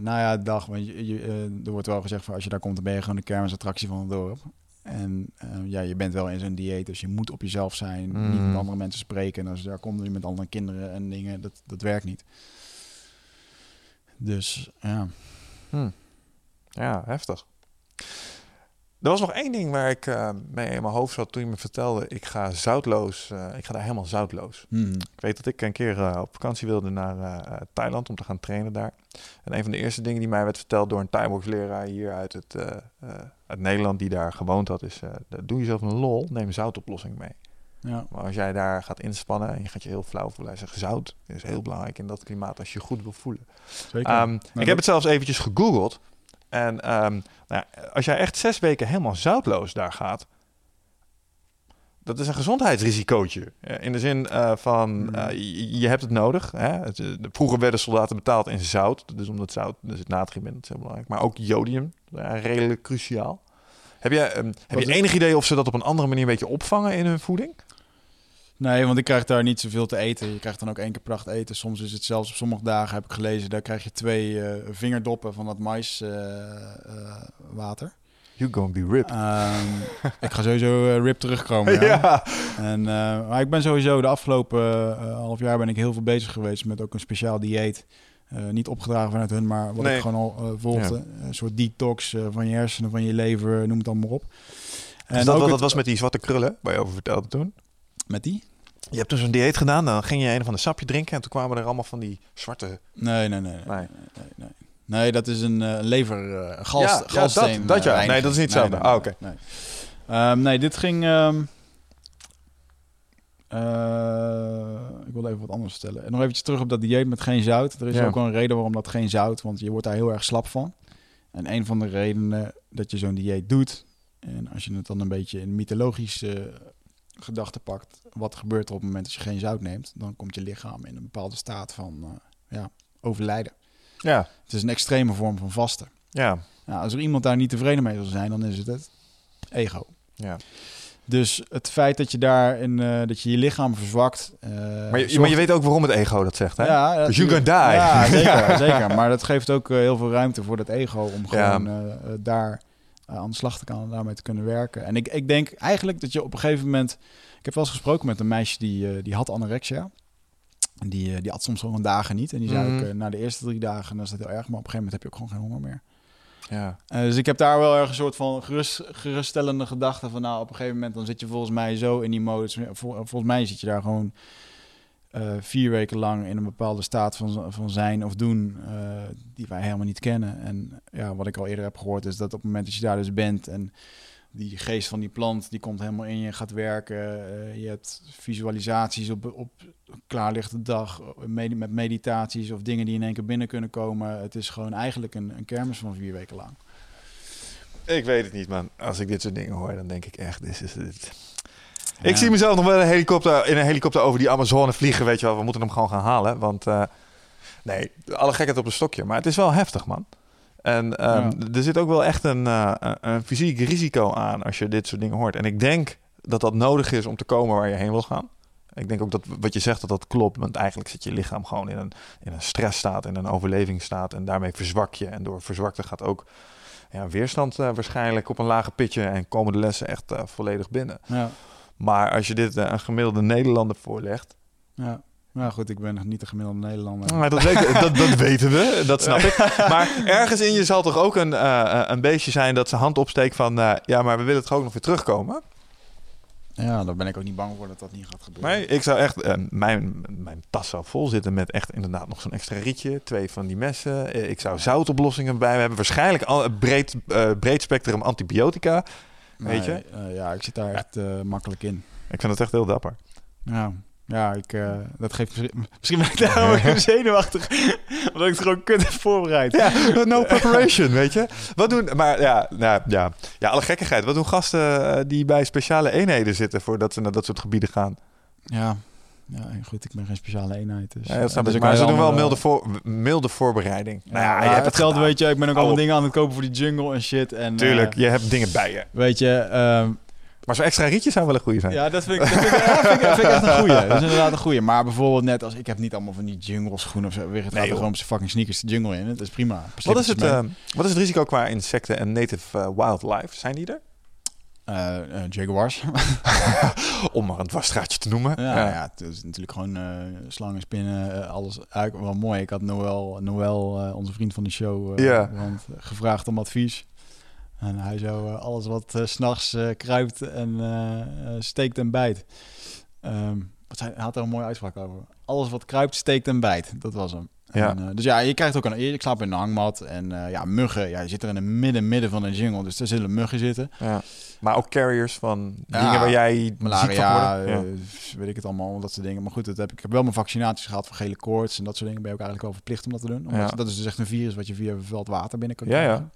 Nou ja, dag. Want je, je, er wordt wel gezegd van als je daar komt, dan ben je gewoon de kermisattractie van het dorp. En ja, je bent wel in zo'n dieet, dus je moet op jezelf zijn, mm. niet met andere mensen spreken. En als je daar komt, je met andere kinderen en dingen, dat, dat werkt niet. Dus ja. Hm. Ja, heftig. Er was nog één ding waar ik uh, mee in mijn hoofd zat toen je me vertelde: ik ga zoutloos, uh, ik ga daar helemaal zoutloos. Mm. Ik weet dat ik een keer uh, op vakantie wilde naar Thailand om te gaan trainen daar. En een van de eerste dingen die mij werd verteld door een Thai-box leraar hier uit, het, uit Nederland, die daar gewoond had, is: doe jezelf een lol, neem zoutoplossing mee. Ja. Maar als jij daar gaat inspannen en je gaat je heel flauw voelen, hij zegt zout is heel belangrijk in dat klimaat als je je goed wil voelen. Zeker. Um, ik dat... heb het zelfs eventjes gegoogeld. En um, nou, als jij echt zes weken helemaal zoutloos daar gaat, dat is een gezondheidsrisicootje. In de zin uh, van, uh, je, je, hebt het nodig. Hè? Het, de, vroeger werden soldaten betaald in zout. Dus omdat zout, er zit natrium in, dat is heel belangrijk. Maar ook jodium, redelijk cruciaal. Heb je, um, heb je enig idee of ze dat op een andere manier een beetje opvangen in hun voeding? Nee, want ik krijg daar niet zoveel te eten. Je krijgt dan ook één keer pracht eten. Soms is het zelfs op sommige dagen, heb ik gelezen, daar krijg je twee uh, vingerdoppen van dat maiswater. Uh, You gonna be ripped. Ehm, ik ga sowieso eh, rip terugkomen. Ja. En, eh, maar ik ben sowieso de afgelopen eh, half jaar ben ik heel veel bezig geweest met ook een speciaal dieet. Eh, niet opgedragen vanuit hun, maar wat Nee. ik gewoon al eh, volgde. Een soort detox eh, van je hersenen, van je lever, noem het allemaal op. En Dus dat, ook het- dat was met die zwarte krullen, waar je over vertelde toen. met die? Je hebt toen zo'n dieet gedaan, dan ging je een of ander sapje drinken... en toen kwamen er allemaal van die zwarte... Nee, nee, nee. nee. Nee. Nee, nee. Nee, dat is een eh, lever, eh Ja, ja, galsteen. dat- dat ja. eh, Nee, dat is niet hetzelfde. nee, Ah, oké. Nee, Ehm, nee, dit ging... ehm, eh, ik wilde even wat anders vertellen. En nog eventjes terug op dat dieet met geen zout. Er is Ja. ook wel een reden waarom dat geen zout, want je wordt daar heel erg slap van. En een van de redenen dat je zo'n dieet doet, en als je het dan een beetje in mythologische gedachten pakt, wat gebeurt er op het moment dat je geen zout neemt? Dan komt je lichaam in een bepaalde staat van eh, ja, overlijden. Ja, Het is een extreme vorm van vasten. ja, Nou, als er iemand daar niet tevreden mee zal zijn, dan is het het ego. ja. Dus het feit dat je daar in, eh, dat je je lichaam verzwakt. eh, Maar, je, zorgt- maar je weet ook waarom het ego dat zegt, hè? Ja, Dus you die. Ja, zeker, zeker. Maar dat geeft ook heel veel ruimte voor dat ego om gewoon daar eh, aan de slag te gaan en daarmee te kunnen werken. En ik, ik denk eigenlijk dat je op een gegeven moment. Ik heb wel eens gesproken met een meisje die, eh, die had anorexia. En die, eh, die had soms gewoon dagen niet. En die zei Mhm. ook, na de eerste drie dagen, dan is dat heel erg. Maar op een gegeven moment heb je ook gewoon geen honger meer. Ja. Dus ik heb daar wel erg een soort van gerust, geruststellende gedachte van... nou, op een gegeven moment dan zit je volgens mij zo in die modus. Vol- volgens mij zit je daar gewoon eh, vier weken lang in een bepaalde staat van, van zijn of doen... eh, die wij helemaal niet kennen. En ja, wat ik al eerder heb gehoord is dat op het moment dat je daar dus bent... en die geest van die plant, die komt helemaal in je, gaat werken. eh, je hebt visualisaties op, op klaarlichte dag, met meditaties of dingen die in één keer binnen kunnen komen. Het is gewoon eigenlijk een, een kermis van vier weken lang. Ik weet het niet, man. Als ik dit soort dingen hoor, dan denk ik echt, dit is het. Ja. Ik zie mezelf nog wel een helikopter, in een helikopter over die Amazone vliegen, weet je wel. We moeten hem gewoon gaan halen, want... eh, nee, alle gekheid op een stokje. Maar het is wel heftig, man. En ehm, er zit ook wel echt een, eh, een- een fysiek risico aan als je dit soort dingen hoort. En ik denk dat dat nodig is om te komen waar je heen wil gaan. Ik denk ook dat wat je zegt, dat dat klopt. Want eigenlijk zit je lichaam gewoon in een, in een stressstaat, in een overlevingsstaat. En daarmee verzwak je. En door verzwakte gaat ook ja, weerstand eh, waarschijnlijk op een lage pitje. En komen de lessen echt volledig binnen. Ja, Maar als je dit eh, een gemiddelde Nederlander voorlegt. ja. Nou goed, ik ben nog niet de gemiddelde Nederlander. Maar dat, weet- dat, dat weten we, dat snap ik. Maar ergens in je zal toch ook een, eh, een beestje zijn dat zijn hand opsteekt van... eh, ja, maar we willen toch ook nog weer terugkomen? Ja, daar ben ik ook niet bang voor dat dat niet gaat gebeuren. Nee, ik zou echt... eh, mijn, mijn tas zou vol zitten met echt inderdaad nog zo'n extra rietje. Twee van die messen. Eh, ik zou zoutoplossingen bij hebben. Waarschijnlijk al, breed, eh, breed spectrum antibiotica. Weet je? Eh, ja, ik zit daar echt eh, makkelijk in. Ik vind het echt heel dapper. Ja, ja ik, eh, dat geeft misschien, ben ik daarom ook even zenuwachtig. omdat ik het gewoon kut heb voorbereid. Ja, no preparation, weet je. Wat doen, maar ja, nou, ja, ja, alle gekkigheid. Wat doen gasten die bij speciale eenheden zitten voordat ze naar dat soort gebieden gaan? Ja, ja goed, ik ben geen speciale eenheid. Dus, Ja, dat snap dus ik. Maar ze doen wel milde, voor, milde voorbereiding. Ja, nou ja, je hebt het gedaan. weet je. Ik ben ook allemaal Oh. dingen aan het kopen voor die jungle en shit. En, Tuurlijk, eh, je hebt dingen bij je. weet je, ehm, Maar zo'n extra rietje zou wel een goede zijn. Ja, dat vind ik, dat vind ik, ja, vind ik, vind ik echt een goeie. Dat is inderdaad een goeie. Maar bijvoorbeeld net als... Ik heb niet allemaal van die jungle schoenen of zo. Weer het Nee, gewoon op zijn fucking sneakers de jungle in. Dat is prima. wat, is het, Slippertjes eh, wat is het risico qua insecten en native eh, wildlife? Zijn die er? Eh, eh, jaguars. Om maar een dwarsstraatje te noemen. ja, ja. het is natuurlijk gewoon eh, slangen, spinnen, alles. Eigenlijk wel mooi. Ik had Noël, Noël eh, onze vriend van de show, Ja. want, gevraagd om advies. En hij zou alles wat s s'nachts kruipt en steekt en bijt. Ehm, wat zei, hij had er een mooie uitspraak over. Alles wat kruipt, steekt en bijt. Dat was hem. Ja. En, eh, dus ja, je krijgt ook een... Ik slaap in een hangmat. En eh, ja, muggen. Ja, je zit er in het midden, midden van een jungle. Dus er zullen muggen zitten. Ja. Maar ook carriers van Ja, dingen waar jij ziek van Malaria. Ja. eh, weet ik het allemaal, dat soort dingen. Maar goed, dat heb, ik heb wel mijn vaccinaties gehad voor gele koorts en dat soort dingen. Ben je ook eigenlijk wel verplicht om dat te doen. Omdat Ja. dat is dus echt een virus wat je via veld water binnen kan Ja, ja. krijgen.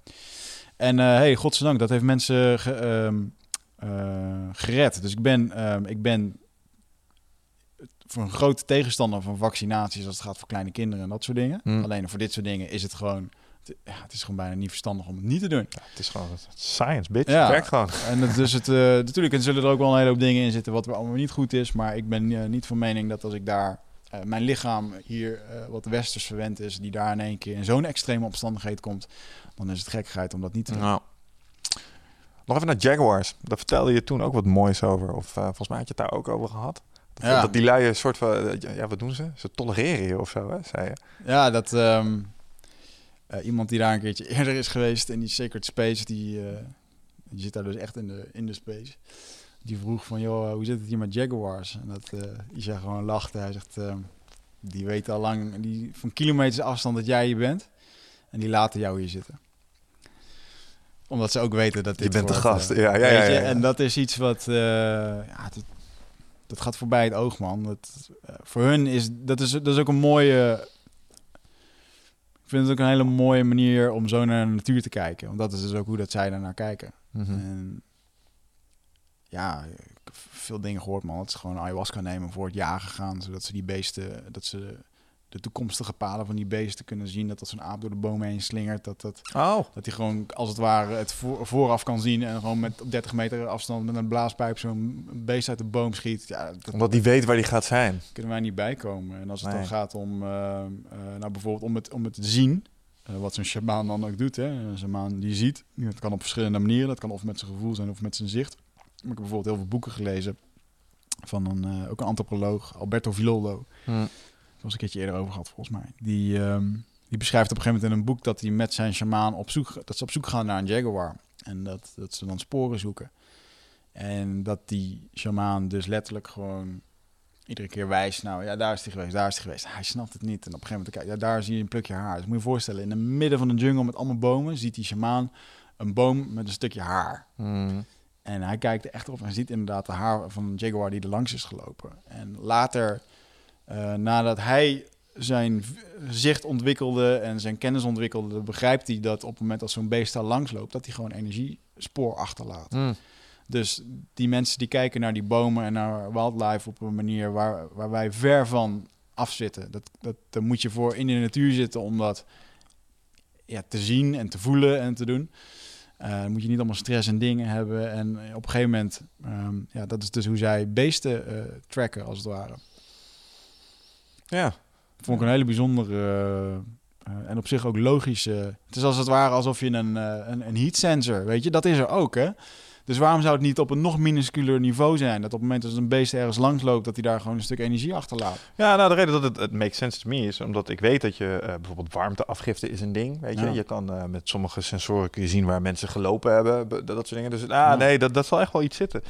En eh hey, godzijdank, dat heeft mensen ge- ehm, eh, gered. Dus ik ben, ehm, ik ben voor een grote tegenstander van vaccinaties als het gaat voor kleine kinderen en dat soort dingen. Hmm. Alleen voor dit soort dingen is het gewoon, het, ja, het is gewoon bijna niet verstandig om het niet te doen. Ja, het is gewoon science, bitch. Ja. Het werkt gewoon. En het, dus het, eh, natuurlijk er zullen er ook wel een hele hoop dingen in zitten wat allemaal niet goed is. Maar ik ben eh, niet van mening dat als ik daar eh, mijn lichaam hier wat westers verwend is, die daar in één keer in zo'n extreme omstandigheid komt, dan is het gekkigheid om dat niet te doen. Nou. Nog even naar Jaguars. Daar vertelde je toen ook wat moois over. Of volgens mij had je het daar ook over gehad. Ja. dat die lui een soort van... eh, Ja, wat doen ze? Ze tolereren je of zo, hè? Zei je. Ja, dat ehm, eh, iemand die daar een keertje eerder is geweest in die Sacred Space, die, eh, die zit daar dus echt in de, in de space. Die vroeg van, joh, hoe zit het hier met Jaguars? En dat eh Isha gewoon lachte. Hij zegt, ehm, die weten al lang die, van kilometers afstand dat jij hier bent. En die laten jou hier zitten. Omdat ze ook weten dat dit Je bent de gast. Ja, ja, ja. En dat is iets wat... ja, dat, gaat voorbij het oog, man. Dat, eh, voor hun is dat, is... dat is ook een mooie... Ik vind het ook een hele mooie manier om zo naar de natuur te kijken. Want dat is dus ook hoe dat zij daarnaar kijken. Mhm. En ja, ik heb veel dingen gehoord, man. Dat ze gewoon ayahuasca nemen voor het jagen gaan. Zodat ze die beesten, dat ze de toekomstige paden van die beesten kunnen zien. Dat als een aap door de bomen heen slingert, dat, dat, Oh, dat hij gewoon als het ware het voor, vooraf kan zien. En gewoon met op 30 meter afstand met een blaaspijp zo'n beest uit de boom schiet. Ja, dat omdat die weet waar die gaat zijn. kunnen wij niet bijkomen. En als het Nee. dan gaat om, eh, eh, nou bijvoorbeeld om het, om het te zien, eh, wat zo'n shamaan dan ook doet. Hè? Een shamaan die ziet, dat kan op verschillende manieren. Dat kan of met zijn gevoel zijn of met zijn zicht. Maar ik heb bijvoorbeeld heel veel boeken gelezen van een, ook een antropoloog, Alberto Villoldo. Hm. Was een keertje eerder over gehad, volgens mij. Die, ehm, die beschrijft op een gegeven moment in een boek dat hij met zijn shamaan op zoek, dat ze op zoek gaan naar een jaguar. En dat, dat ze dan sporen zoeken. En dat die shamaan dus letterlijk gewoon iedere keer wijst. Nou ja, daar is hij geweest, daar is hij geweest. Hij snapt het niet. En op een gegeven moment, kijk, ja, daar zie je een plukje haar. Dus moet je je voorstellen, in het midden van de jungle met allemaal bomen, ziet die shamaan een boom met een stukje haar. Hm. En hij kijkt er echt op en ziet inderdaad de haar van een jaguar die er langs is gelopen. En later, eh, nadat hij zijn zicht ontwikkelde en zijn kennis ontwikkelde, begrijpt hij dat op het moment als zo'n beest daar langs loopt, dat hij gewoon energiespoor achterlaat. Hm. Dus die mensen die kijken naar die bomen en naar wildlife op een manier waar, waar wij ver van afzitten. Dat, dat, daar moet je voor in de natuur zitten om dat ja, te zien en te voelen en te doen. Dan moet je niet allemaal stress en dingen hebben. En op een gegeven moment, ehm, ja, dat is dus hoe zij beesten eh, tracken, als het ware. Ja. Vond ik een hele bijzondere eh, eh, en op zich ook logische. Het is als het ware alsof je een, eh, een, een heat sensor, weet je, dat is er ook, hè? Dus waarom zou het niet op een nog minusculer niveau zijn? Dat op het moment dat een beest ergens langs loopt, dat hij daar gewoon een stuk energie achterlaat. Ja, nou, de reden dat het, het makes sense to me is omdat ik weet dat je eh, bijvoorbeeld warmteafgifte is een ding, weet je. Ja. Je kan met sommige sensoren kun je zien waar mensen gelopen hebben, dat soort dingen. Dus ah, Ja. nee, dat, dat zal echt wel iets zitten.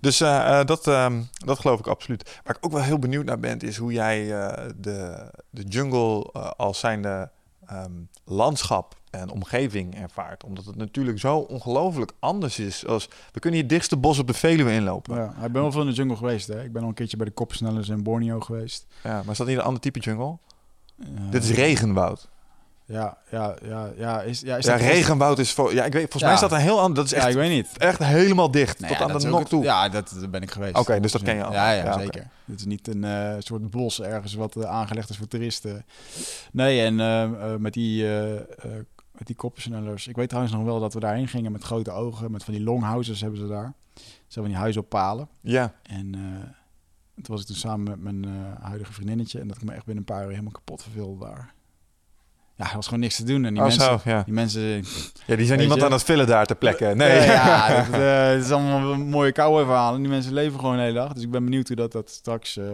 Dus eh, eh, dat, ehm, dat geloof ik absoluut. Waar ik ook wel heel benieuwd naar ben, is hoe jij eh, de, de jungle als zijnde ehm, landschap en omgeving ervaart. Omdat het natuurlijk zo ongelooflijk anders is. Als, we kunnen hier dichtste bos op de Veluwe inlopen. Ja, ik ben wel veel in de jungle geweest, hè? Ik ben al een keertje bij de kopsnellers in Borneo geweest. Ja, maar is dat niet een ander type jungle? Dit is regenwoud. Ja, ja, ja, ja. Is, ja, is Ja, regenwoud is voor. Ja, ik weet. Volgens Ja. mij is dat een heel ander. Dat is Ja, echt, ik weet niet. echt helemaal dicht tot ja, aan de nok toe. Ja, dat, dat ben ik geweest. Oké, dus dat ken je al. Ja, ja, Ja, zeker. Dit is niet een eh, soort bos ergens wat eh, aangelegd is voor toeristen. Nee, en eh, eh, met die, met die koppersnellers. Ik weet trouwens nog wel dat we daarheen gingen met grote ogen. Met van die longhouses hebben ze daar. Ze hebben van die huizen op palen. Ja, En toen was ik toen samen met mijn huidige vriendinnetje. En dat ik me echt binnen een paar uur helemaal kapot verveelde daar. Ja, er was gewoon niks te doen. En die oh, mensen... zo, ja. Die mensen ja, die zijn niemand je? aan het vullen daar ter plekke. Nee. Nee, ja, dat, eh, het is allemaal een mooie cowboy verhalen. Die mensen leven gewoon de hele dag. Dus ik ben benieuwd hoe dat, dat straks eh,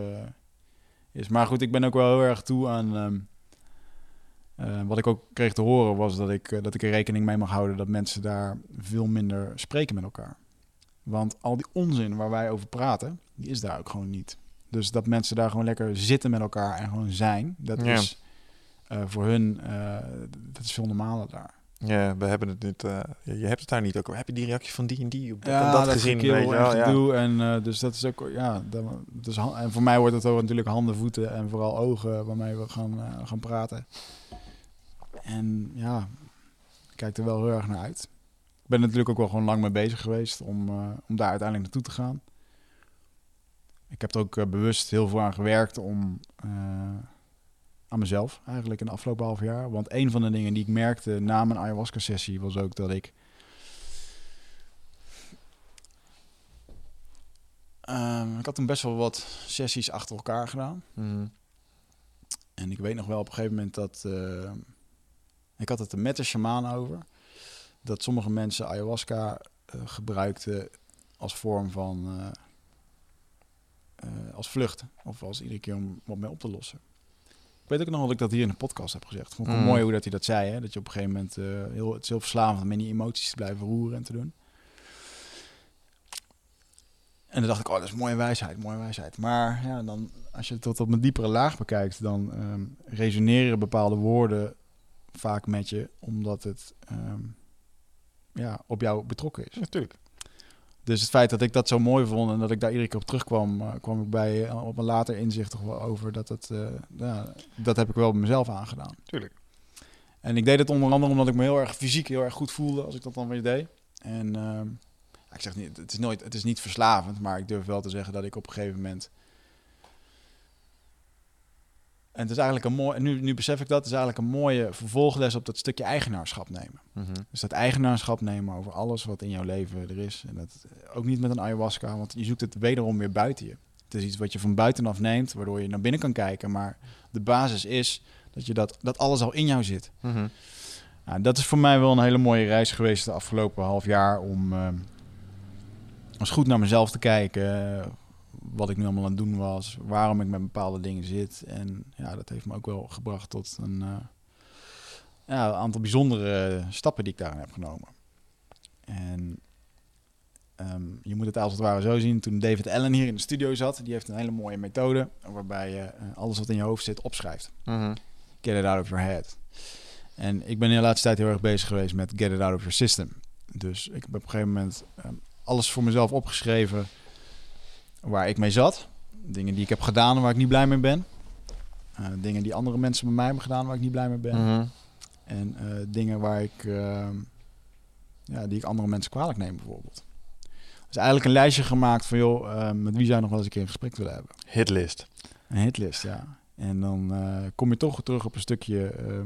is. Maar goed, ik ben ook wel heel erg toe aan... ehm, eh, wat ik ook kreeg te horen was dat ik, dat ik er rekening mee mag houden... dat mensen daar veel minder spreken met elkaar. Want al die onzin waar wij over praten, die is daar ook gewoon niet. Dus dat mensen daar gewoon lekker zitten met elkaar en gewoon zijn... dat Ja. is voor hun... eh, dat is veel normaler daar. Ja, we hebben het niet. eh, je hebt het daar niet ook. Heb je die reactie van die en die op dat ja, en dat, gezien? gekil Weet je en? Ja. En eh, dus dat is ook, ja, dat, dus, en voor mij wordt het ook natuurlijk handen, voeten en vooral ogen waarmee we gaan, eh, gaan praten. En ja, ik kijk er wel heel erg naar uit. Ik ben natuurlijk ook wel gewoon lang mee bezig geweest om, eh, om daar uiteindelijk naartoe te gaan. Ik heb er ook eh, bewust heel veel aan gewerkt om eh, aan mezelf eigenlijk in de afgelopen half jaar. Want een van de dingen die ik merkte na mijn ayahuasca-sessie was ook dat ik Ehm, ik had toen best wel wat sessies achter elkaar gedaan. Mhm. En ik weet nog wel op een gegeven moment dat... eh, ik had het er met de shamaan over. Dat sommige mensen ayahuasca eh, gebruikte als vorm van eh, eh, als vlucht of als iedere keer om wat mee op te lossen. Ik weet ook nog dat ik dat hier in de podcast heb gezegd. Vond ik Mm. mooi hoe dat hij dat zei. Hè? Dat je op een gegeven moment eh, heel, het is heel verslavend om in die emoties te blijven roeren en te doen. En dan dacht ik, oh, dat is mooie wijsheid, mooie wijsheid. Maar ja, dan, als je het tot op een diepere laag bekijkt, dan ehm, resoneren bepaalde woorden vaak met je, omdat het ehm, ja, op jou betrokken is. Natuurlijk. Dus het feit dat ik dat zo mooi vond en dat ik daar iedere keer op terugkwam, eh, kwam ik bij eh, op een later inzicht toch wel over dat het, eh, ja, dat heb ik wel bij mezelf aangedaan. Tuurlijk. En ik deed het onder andere omdat ik me heel erg fysiek heel erg goed voelde als ik dat dan weer deed. En ehm, ik zeg niet, het is nooit, het is niet verslavend, maar ik durf wel te zeggen dat ik op een gegeven moment. En het is eigenlijk een mooi, nu, nu besef ik dat, het is eigenlijk een mooie vervolgles op dat stukje eigenaarschap nemen. Mhm. Dus dat eigenaarschap nemen over alles wat in jouw leven er is. En dat eh, ook niet met een ayahuasca, want je zoekt het wederom weer buiten je. Het is iets wat je van buitenaf neemt, waardoor je naar binnen kan kijken. Maar de basis is dat, je dat, dat alles al in jou zit. Mhm. Nou, dat is voor mij wel een hele mooie reis geweest de afgelopen half jaar om eens goed naar mezelf te kijken. Wat ik nu allemaal aan het doen was, waarom ik met bepaalde dingen zit. En ja, dat heeft me ook wel gebracht tot een, eh, ja, een aantal bijzondere stappen die ik daarin heb genomen. En ehm, je moet het als het ware zo zien. Toen David Allen hier in de studio zat, die heeft een hele mooie methode waarbij je eh, alles wat in je hoofd zit opschrijft. Mhm. Get it out of your head. En ik ben in de laatste tijd heel erg bezig geweest met get it out of your system. Dus ik heb op een gegeven moment ehm, alles voor mezelf opgeschreven waar ik mee zat. Dingen die ik heb gedaan waar ik niet blij mee ben. Eh, dingen die andere mensen bij mij hebben gedaan waar ik niet blij mee ben. Mhm. En eh, dingen waar ik, ehm, ja, die ik andere mensen kwalijk neem bijvoorbeeld. Dus eigenlijk een lijstje gemaakt van, joh, eh, met wie zou je nog wel eens een keer een gesprek willen hebben? Hitlist. Een hitlist, ja. En dan eh, kom je toch terug op een stukje, eh,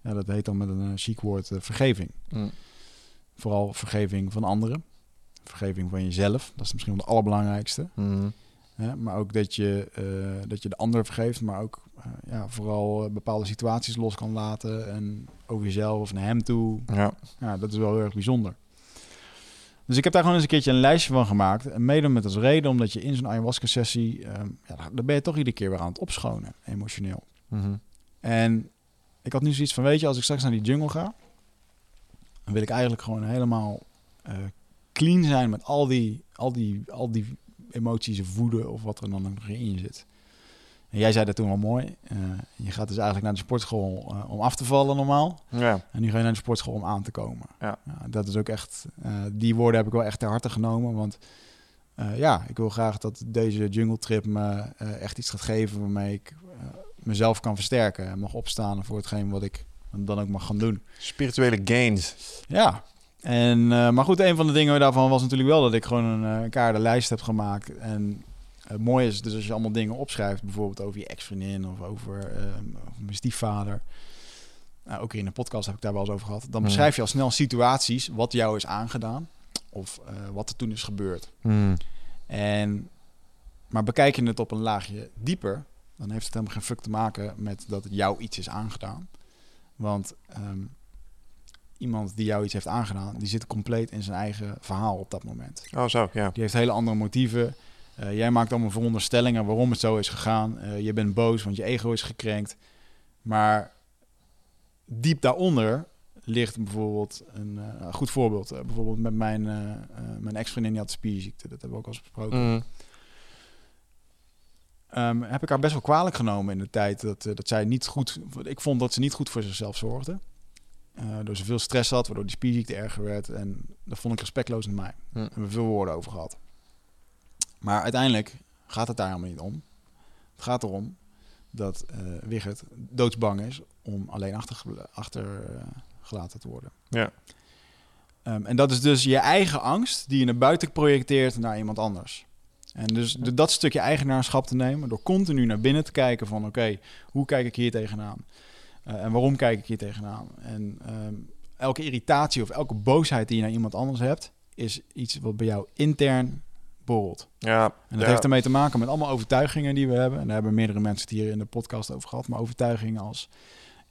ja, dat heet dan met een chic woord, vergeving. Mm. Vooral vergeving van anderen. Vergeving van jezelf, dat is misschien wel de allerbelangrijkste. Mhm. Maar ook dat je, eh, dat je de ander vergeeft, maar ook eh, ja, vooral eh, bepaalde situaties los kan laten. En over jezelf of naar hem toe. Ja. Ja, dat is wel heel erg bijzonder. Dus ik heb daar gewoon eens een keertje een lijstje van gemaakt. En mede met als reden omdat je in zo'n ayahuasca-sessie... ehm, ja, dan ben je toch iedere keer weer aan het opschonen, emotioneel. Mhm. En ik had nu zoiets van, weet je, als ik straks naar die jungle ga... dan wil ik eigenlijk gewoon helemaal clean zijn met al die, al, die, al die emoties of woede of wat er dan nog in je zit. En jij zei dat toen al mooi. eh, je gaat dus eigenlijk naar de sportschool eh, om af te vallen normaal. Ja. En nu ga je naar de sportschool om aan te komen. Ja. dat is ook echt, eh, die woorden heb ik wel echt ter harte genomen. Want ja, ik wil graag dat deze jungle trip me echt iets gaat geven waarmee ik mezelf kan versterken. En mag opstaan voor hetgeen wat ik dan ook mag gaan doen. Spirituele gains. Ja. En, eh, maar goed, een van de dingen daarvan was natuurlijk wel dat ik gewoon een uh, kaartenlijst heb gemaakt. En het mooie is dus als je allemaal dingen opschrijft, bijvoorbeeld over je ex-vriendin of over, uh, over mijn stiefvader. Nou, ook in de podcast heb ik daar wel eens over gehad. Dan Mm. beschrijf je al snel situaties wat jou is aangedaan of wat er toen is gebeurd. Mm. En, maar bekijk je het op een laagje dieper, dan heeft het helemaal geen fuck te maken met dat het jou iets is aangedaan. Want um, iemand die jou iets heeft aangedaan, die zit compleet in zijn eigen verhaal op dat moment. Oh, zo, ja. Die heeft hele andere motieven. Uh, jij maakt allemaal veronderstellingen waarom het zo is gegaan. Uh, je bent boos, want je ego is gekrenkt. Maar diep daaronder ligt bijvoorbeeld een uh, goed voorbeeld. bijvoorbeeld met mijn, mijn ex-vriendin, die had spierziekte. Dat hebben we ook al eens besproken. Mm. Um, heb ik haar best wel kwalijk genomen in de tijd dat, dat zij niet goed... Ik vond dat ze niet goed voor zichzelf zorgde. Uh, door ze veel stress had, waardoor die spierziekte erger werd. En dat vond ik respectloos naar mij. Hm. Daar hebben we veel woorden over gehad. Maar uiteindelijk gaat het daar helemaal niet om. Het gaat erom dat uh, Wigert doodsbang is om alleen achtergelaten achter, uh, te worden. Ja. Um, en dat is dus je eigen angst die je naar buiten projecteert naar iemand anders. En dus de, dat stukje eigenaarschap te nemen, door continu naar binnen te kijken van oké, okay, hoe kijk ik hier tegenaan? Uh, en waarom kijk ik hier tegenaan? En um, elke irritatie of elke boosheid die je naar iemand anders hebt, is iets wat bij jou intern borrelt. Ja, en dat ja. heeft ermee te maken met allemaal overtuigingen die we hebben. En daar hebben meerdere mensen het hier in de podcast over gehad. Maar overtuigingen als,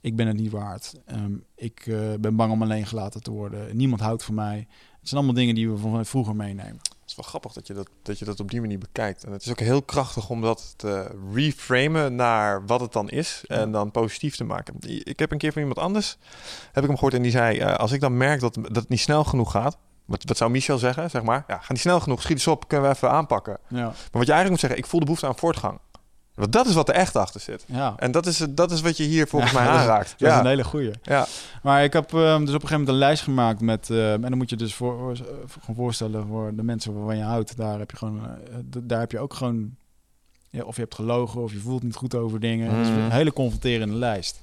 ik ben het niet waard. Um, ik uh, ben bang om alleen gelaten te worden. Niemand houdt van mij. Het zijn allemaal dingen die we van vroeger meenemen. Het is wel grappig dat je dat, dat je dat op die manier bekijkt. En het is ook heel krachtig om dat te reframen naar wat het dan is. En dan positief te maken. Ik heb een keer van iemand anders, heb ik hem gehoord en die zei... eh, als ik dan merk dat, dat het niet snel genoeg gaat... Wat, wat zou Michel zeggen, zeg maar? Ja, ga niet snel genoeg, schiet eens op, kunnen we even aanpakken. Ja, Maar wat je eigenlijk moet zeggen, ik voel de behoefte aan voortgang. Want dat is wat er echt achter zit. ja. En dat is, dat is wat je hier volgens Ja, mij is- aanraakt. dat is Ja, een hele goeie. ja. Maar ik heb ehm, dus op een gegeven moment een lijst gemaakt met... eh, en dan moet je dus voor, gewoon voorstellen voor de mensen waarvan je houdt. Daar heb je gewoon... eh, daar heb je ook gewoon... Ja, of je hebt gelogen of je voelt niet goed over dingen. Het is een hele confronterende lijst.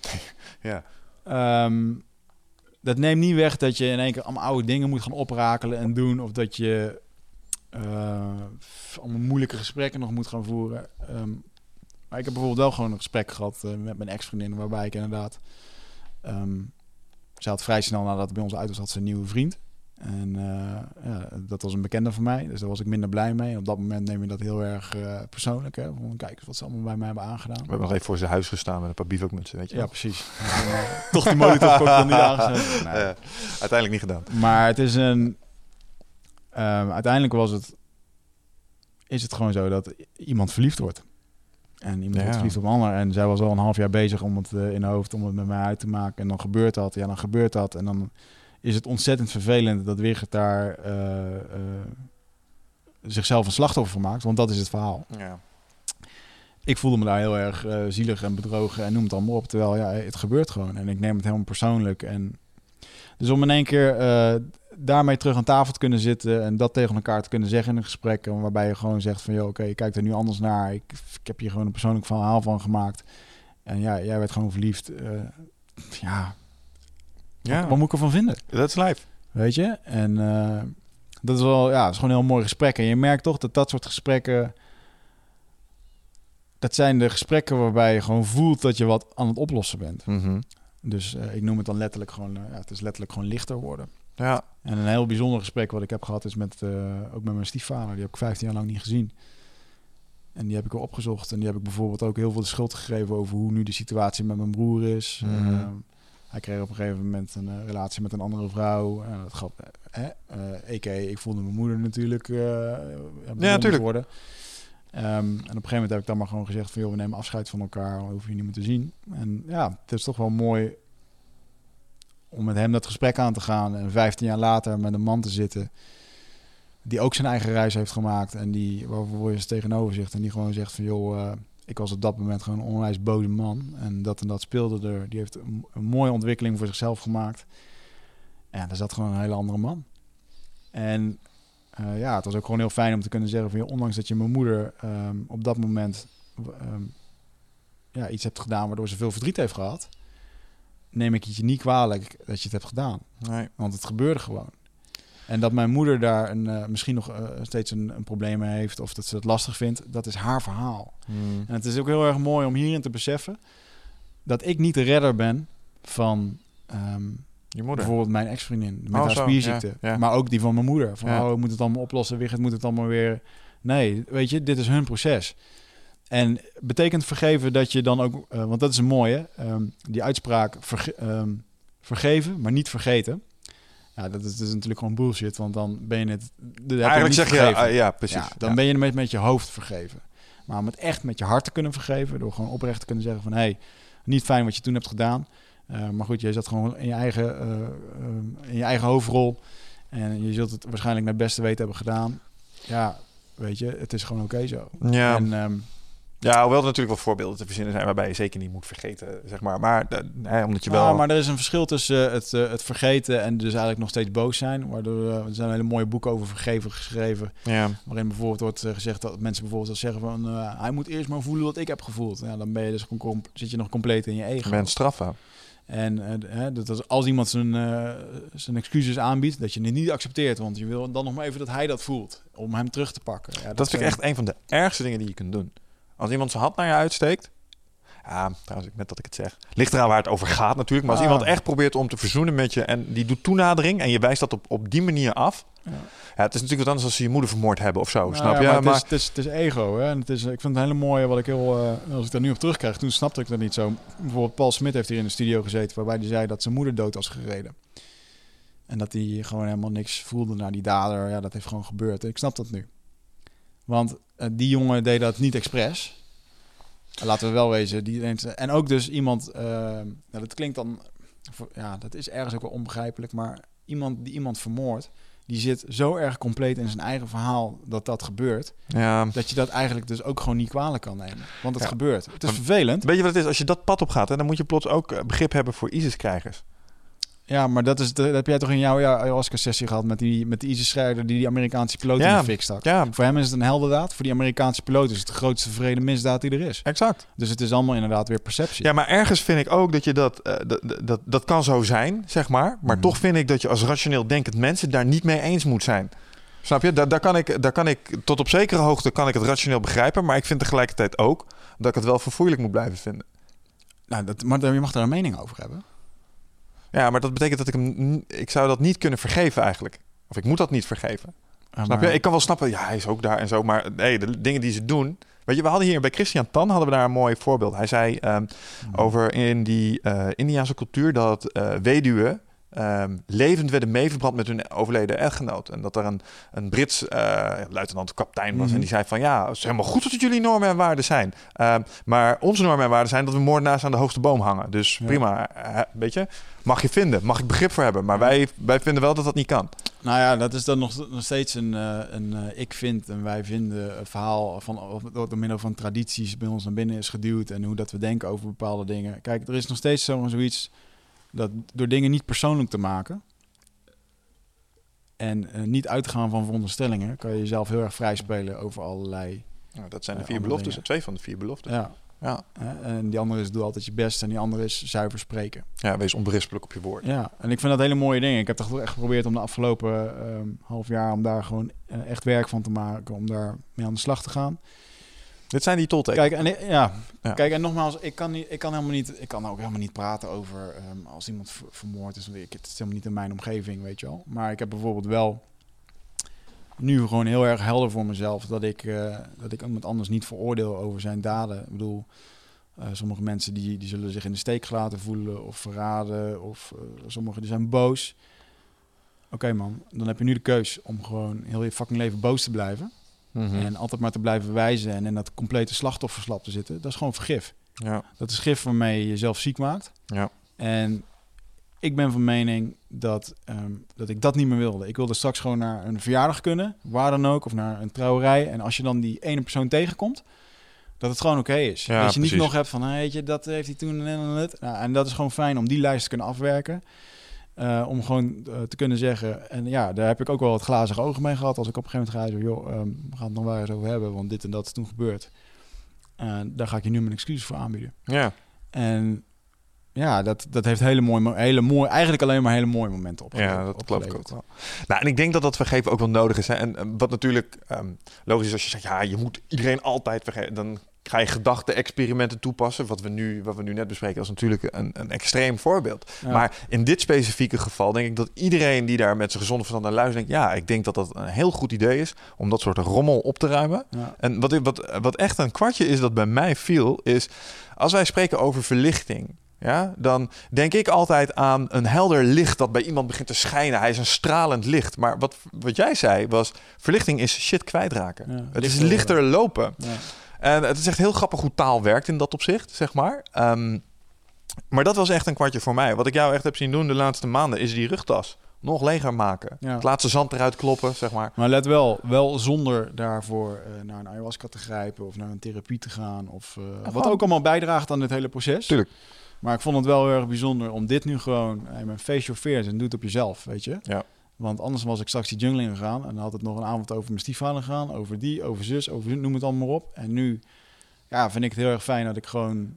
ja. Ehm, dat neemt niet weg dat je in één keer allemaal oude dingen moet gaan oprakelen en doen. Of dat je allemaal moeilijke gesprekken nog moet gaan voeren. Ehm, maar ik heb bijvoorbeeld wel gewoon een gesprek gehad eh, met mijn ex-vriendin... waarbij ik inderdaad... ehm ze had vrij snel nadat het bij ons uit was, had ze een nieuwe vriend. En eh, ja, dat was een bekende van mij, dus daar was ik minder blij mee. En op dat moment neem je dat heel erg eh, persoonlijk. Hè? Van, kijk eens wat ze allemaal bij mij hebben aangedaan. We hebben nog even voor zijn huis gestaan met een paar bivakmutsen, weet je Ja, wel. precies. En, eh, Toch die monitorcocktail niet aangezet. Nee. Eh, uiteindelijk niet gedaan. Maar het is een. Ehm, uiteindelijk was het. Is het gewoon zo dat iemand verliefd wordt. En iemand Ja. wordt verliefd op een ander. En zij was al een half jaar bezig om het eh, in haar hoofd om het met mij uit te maken. En dan gebeurt dat. Ja, dan gebeurt dat. En dan is het ontzettend vervelend dat Wigert daar eh, eh, zichzelf een slachtoffer van maakt. Want dat is het verhaal. Ja. Ik voelde me daar heel erg zielig en bedrogen en noem het allemaal op. Terwijl ja, het gebeurt gewoon. En ik neem het helemaal persoonlijk. En dus om in één keer daarmee terug aan tafel te kunnen zitten en dat tegen elkaar te kunnen zeggen in een gesprek. Waarbij je gewoon zegt van, joh, oké, je kijkt er nu anders naar. Ik, ik heb hier gewoon een persoonlijk verhaal van gemaakt. En ja, jij werd gewoon verliefd. Eh, ja, Ja, wat moet ik ervan vinden? dat is live. Weet je? En eh, dat is wel, ja, het is gewoon een heel mooi gesprek. En je merkt toch dat dat soort gesprekken, dat zijn de gesprekken waarbij je gewoon voelt dat je wat aan het oplossen bent. Mhm. Dus eh, ik noem het dan letterlijk gewoon, ja, het is letterlijk gewoon lichter worden. Ja, En een heel bijzonder gesprek wat ik heb gehad is met, eh, ook met mijn stiefvader. Die heb ik 15 jaar lang niet gezien. En die heb ik weer opgezocht. En die heb ik bijvoorbeeld ook heel veel de schuld gegeven over hoe nu de situatie met mijn broer is. Mhm. Eh, hij kreeg op een gegeven moment een eh, relatie met een andere vrouw. En dat gaf, eh, eh, ik voelde mijn moeder natuurlijk ja, tuurlijk. worden. Ehm, en op een gegeven moment heb ik dan maar gewoon gezegd van... joh, we nemen afscheid van elkaar, we hoeven je niet meer te zien. En ja, het is toch wel mooi om met hem dat gesprek aan te gaan... en 15 jaar later met een man te zitten... die ook zijn eigen reis heeft gemaakt... en die waarvoor je eens tegenover zegt... en die gewoon zegt van joh, eh, ik was op dat moment gewoon een onwijs boze man... en dat en dat speelde er. Die heeft een, een mooie ontwikkeling voor zichzelf gemaakt. En daar zat gewoon een hele andere man. En eh, ja, het was ook gewoon heel fijn om te kunnen zeggen van... joh, ondanks dat je mijn moeder ehm, op dat moment... ehm, ja, iets hebt gedaan waardoor ze veel verdriet heeft gehad... neem ik het je niet kwalijk dat je het hebt gedaan. nee. Want het gebeurde gewoon. En dat mijn moeder daar een, eh, misschien nog eh, steeds een, een probleem mee heeft... of dat ze het lastig vindt, dat is haar verhaal. Mm. En het is ook heel erg mooi om hierin te beseffen... dat ik niet de redder ben van... ehm, Je moeder. Bijvoorbeeld mijn ex-vriendin met Oh, haar spierziekte. ja, ja. Maar ook die van mijn moeder. Van, Ja. oh, moet het allemaal oplossen. Wigert moet het allemaal weer... Nee, weet je, dit is hun proces. En betekent vergeven dat je dan ook... eh, want dat is een mooie. ehm, die uitspraak verge- ehm, vergeven, maar niet vergeten. Ja, dat is, dat is natuurlijk gewoon bullshit. Want dan ben je het... je Eigenlijk zeg je, vergeven. ah, ja, precies. Ja, dan Ja. ben je met, met je hoofd vergeven. Maar om het echt met je hart te kunnen vergeven... door gewoon oprecht te kunnen zeggen van... hey, niet fijn wat je toen hebt gedaan... Eh, maar goed, jij zat gewoon in je eigen, eh, eh, in je eigen hoofdrol. En je zult het waarschijnlijk naar het beste weten hebben gedaan. Ja, weet je, het is gewoon oké zo. Ja. En ehm, ja, hoewel er natuurlijk wel voorbeelden te verzinnen zijn waarbij je zeker niet moet vergeten, zeg maar. Maar eh, hè, omdat je wel... maar er is een verschil tussen het, eh, het vergeten en dus eigenlijk nog steeds boos zijn. Waardoor eh, er zijn hele mooie boeken over vergeven geschreven. ja. Waarin bijvoorbeeld wordt eh, gezegd dat mensen bijvoorbeeld zeggen van... eh, hij moet eerst maar voelen wat ik heb gevoeld. Ja, dan ben je dus zit je nog compleet in je ego. Je bent straffen. En eh, dat als, als iemand zijn, eh, zijn excuses aanbiedt, dat je het niet accepteert. Want je wil dan nog maar even dat hij dat voelt. Om hem terug te pakken. Ja, Dat vind ik echt een van de ergste dingen die je kunt doen. Als iemand zijn hand naar je uitsteekt. Ja, trouwens, net dat ik het zeg. Ligt eraan waar het over gaat natuurlijk. Maar als Ah. iemand echt probeert om te verzoenen met je... en die doet toenadering en je wijst dat op, op die manier af... Ja. Ja, het is natuurlijk wat anders als ze je moeder vermoord hebben of zo, Nou snap ja, je? maar het, Maar, is, het, is, het is ego. Hè? En het is, ik vind het een hele mooie wat ik heel... eh, als ik daar nu op terugkrijg, toen snapte ik dat niet zo. Bijvoorbeeld Paul Smit heeft hier in de studio gezeten... waarbij hij zei dat zijn moeder dood was gereden. En dat hij gewoon helemaal niks voelde naar die dader. Ja, dat heeft gewoon gebeurd. Ik snap dat nu. Want eh, die jongen deed dat niet expres. Laten we wel wezen. Die, en ook dus iemand... eh, nou, dat klinkt dan... Ja, dat is ergens ook wel onbegrijpelijk. Maar iemand die iemand vermoordt... Die zit zo erg compleet in zijn eigen verhaal dat dat gebeurt. Ja. Dat je dat eigenlijk dus ook gewoon niet kwalijk kan nemen. Want het Ja. gebeurt. Het is vervelend. Weet je wat het is? Als je dat pad op gaat, hè, dan moet je plots ook eh, begrip hebben voor ISIS-krijgers. Ja, maar dat, is dat heb jij toch in jouw ayahuasca-sessie gehad met die, met die ISIS-strijder die die Amerikaanse piloot in Ja. de fik stak. Ja, Voor hem is het een heldendaad. Voor die Amerikaanse piloot is het de grootste vrede misdaad die er is. exact. Dus het is allemaal inderdaad weer perceptie. Ja, maar ergens vind ik ook dat je dat, eh, dat, dat, dat kan zo zijn, zeg maar. Maar Mhm. toch vind ik dat je als rationeel denkend mensen daar niet mee eens moet zijn. Snap je? Daar, daar, kan ik, daar kan ik tot op zekere hoogte kan ik het rationeel begrijpen, maar ik vind tegelijkertijd ook dat ik het wel verfoeilijk moet blijven vinden. Nou, dat, maar je mag daar een mening over hebben. Ja, maar dat betekent dat ik hem, ik zou dat niet kunnen vergeven eigenlijk. Of ik moet dat niet vergeven. Ja, Snap maar- je? Ik kan wel snappen, ja, hij is ook daar en zo, maar nee, de dingen die ze doen. Weet je, we hadden hier bij Christian Tan hadden we daar een mooi voorbeeld. Hij zei ehm, Mhm. over in die eh Indiaanse cultuur dat eh, weduwen ehm, levend werden meeverbrand met hun overleden echtgenoot. En dat er een, een Brits eh luitenant-kaptein was Mhm. en die zei van ja, het is helemaal goed dat jullie normen en waarden zijn. Ehm, maar onze normen en waarden zijn dat we moordenaars aan de hoogste boom hangen. Dus Ja. prima, weet je, mag je vinden, mag ik begrip voor hebben. Maar wij, wij vinden wel dat dat niet kan. Nou ja, dat is dan nog, nog steeds een, eh, een eh, ik vind en wij vinden een verhaal van of door door middel van tradities bij ons naar binnen is geduwd en hoe dat we denken over bepaalde dingen. Kijk, er is nog steeds zo, zoiets dat door dingen niet persoonlijk te maken en eh, niet uit te gaan van veronderstellingen, kan je jezelf heel erg vrij spelen over allerlei. Nou, dat zijn de Ja, vier beloftes, dingen. twee van de vier beloftes. Ja, Ja. en die andere is doe altijd je best en die andere is zuiver spreken. ja, wees onberispelijk op je woord. Ja, en ik vind dat hele mooie dingen. Ik heb toch echt geprobeerd om de afgelopen ehm, half jaar om daar gewoon eh, echt werk van te maken, om daar mee aan de slag te gaan. Dit zijn die toltekens. Kijk, en ja. Ja. Kijk, en nogmaals, ik kan, niet, ik kan helemaal niet, ik kan ook helemaal niet praten over ehm, als iemand ver- vermoord is. Ik, het is helemaal niet in mijn omgeving, weet je wel. Maar ik heb bijvoorbeeld wel nu gewoon heel erg helder voor mezelf dat ik, eh, dat ik iemand anders niet veroordeel over zijn daden. Ik bedoel, eh, sommige mensen die, die zullen zich in de steek gelaten voelen of verraden. Of eh, sommigen die zijn boos. Oké man, dan heb je nu de keus om gewoon heel je fucking leven boos te blijven. Mhm. En altijd maar te blijven wijzen en in dat complete slachtofferslap te zitten. Dat is gewoon vergif. Ja. Dat is gif waarmee je jezelf ziek maakt. Ja. En ik ben van mening dat, ehm, dat ik dat niet meer wilde. Ik wilde straks gewoon naar een verjaardag kunnen, waar dan ook, of naar een trouwerij. En als je dan die ene persoon tegenkomt, dat het gewoon oké is. Ja, dat je niet nog hebt van, hey, weet je, dat heeft hij toen en het. Nou, en dat is gewoon fijn om die lijst te kunnen afwerken. Eh, om gewoon eh, te kunnen zeggen, en ja, daar heb ik ook wel wat glazige ogen mee gehad. Als ik op een gegeven moment ga, joh, ehm, we gaan het nog waar eens over hebben, want dit en dat is toen gebeurd. En daar ga ik je nu mijn excuses voor aanbieden. ja. En ja, dat, dat heeft hele mooie, mo- hele mooie, eigenlijk alleen maar hele mooie momenten opgeleverd. Ja, dat geloof ik ook wel. Nou, en ik denk dat dat vergeven ook wel nodig is. Hè. En wat natuurlijk ehm, logisch is als je zegt, ja, je moet iedereen altijd vergeven. Dan ga je gedachte-experimenten toepassen. Wat we, nu, wat we nu net bespreken, is natuurlijk een, een extreem voorbeeld. Ja. Maar in dit specifieke geval denk ik dat iedereen die daar met zijn gezonde verstand naar luistert, denkt, ja, ik denk dat dat een heel goed idee is om dat soort rommel op te ruimen. Ja. En wat, wat, wat echt een kwartje is dat bij mij viel, is als wij spreken over verlichting. Ja, dan denk ik altijd aan een helder licht dat bij iemand begint te schijnen. Hij is een stralend licht. Maar wat, wat jij zei was, verlichting is shit kwijtraken. Ja, het is lichter lichter lopen. Ja. En het is echt heel grappig hoe taal werkt in dat opzicht, zeg maar. Ehm, maar dat was echt een kwartje voor mij. Wat ik jou echt heb zien doen de laatste maanden, is die rugtas nog leger maken. Ja. Het laatste zand eruit kloppen, zeg maar. Maar let wel, wel zonder daarvoor eh, naar een ayahuasca te grijpen of naar een therapie te gaan. Of, eh, wat gewoon- ook allemaal bijdraagt aan dit hele proces. Tuurlijk. Maar ik vond het wel heel erg bijzonder om dit nu gewoon, hey, mijn face your fears en doe het op jezelf, weet je. Ja. Want anders was ik straks die jungle gegaan en dan had het nog een avond over mijn stiefvader gegaan, over die, over zus, over noem het allemaal maar op. En nu ja, vind ik het heel erg fijn dat ik gewoon,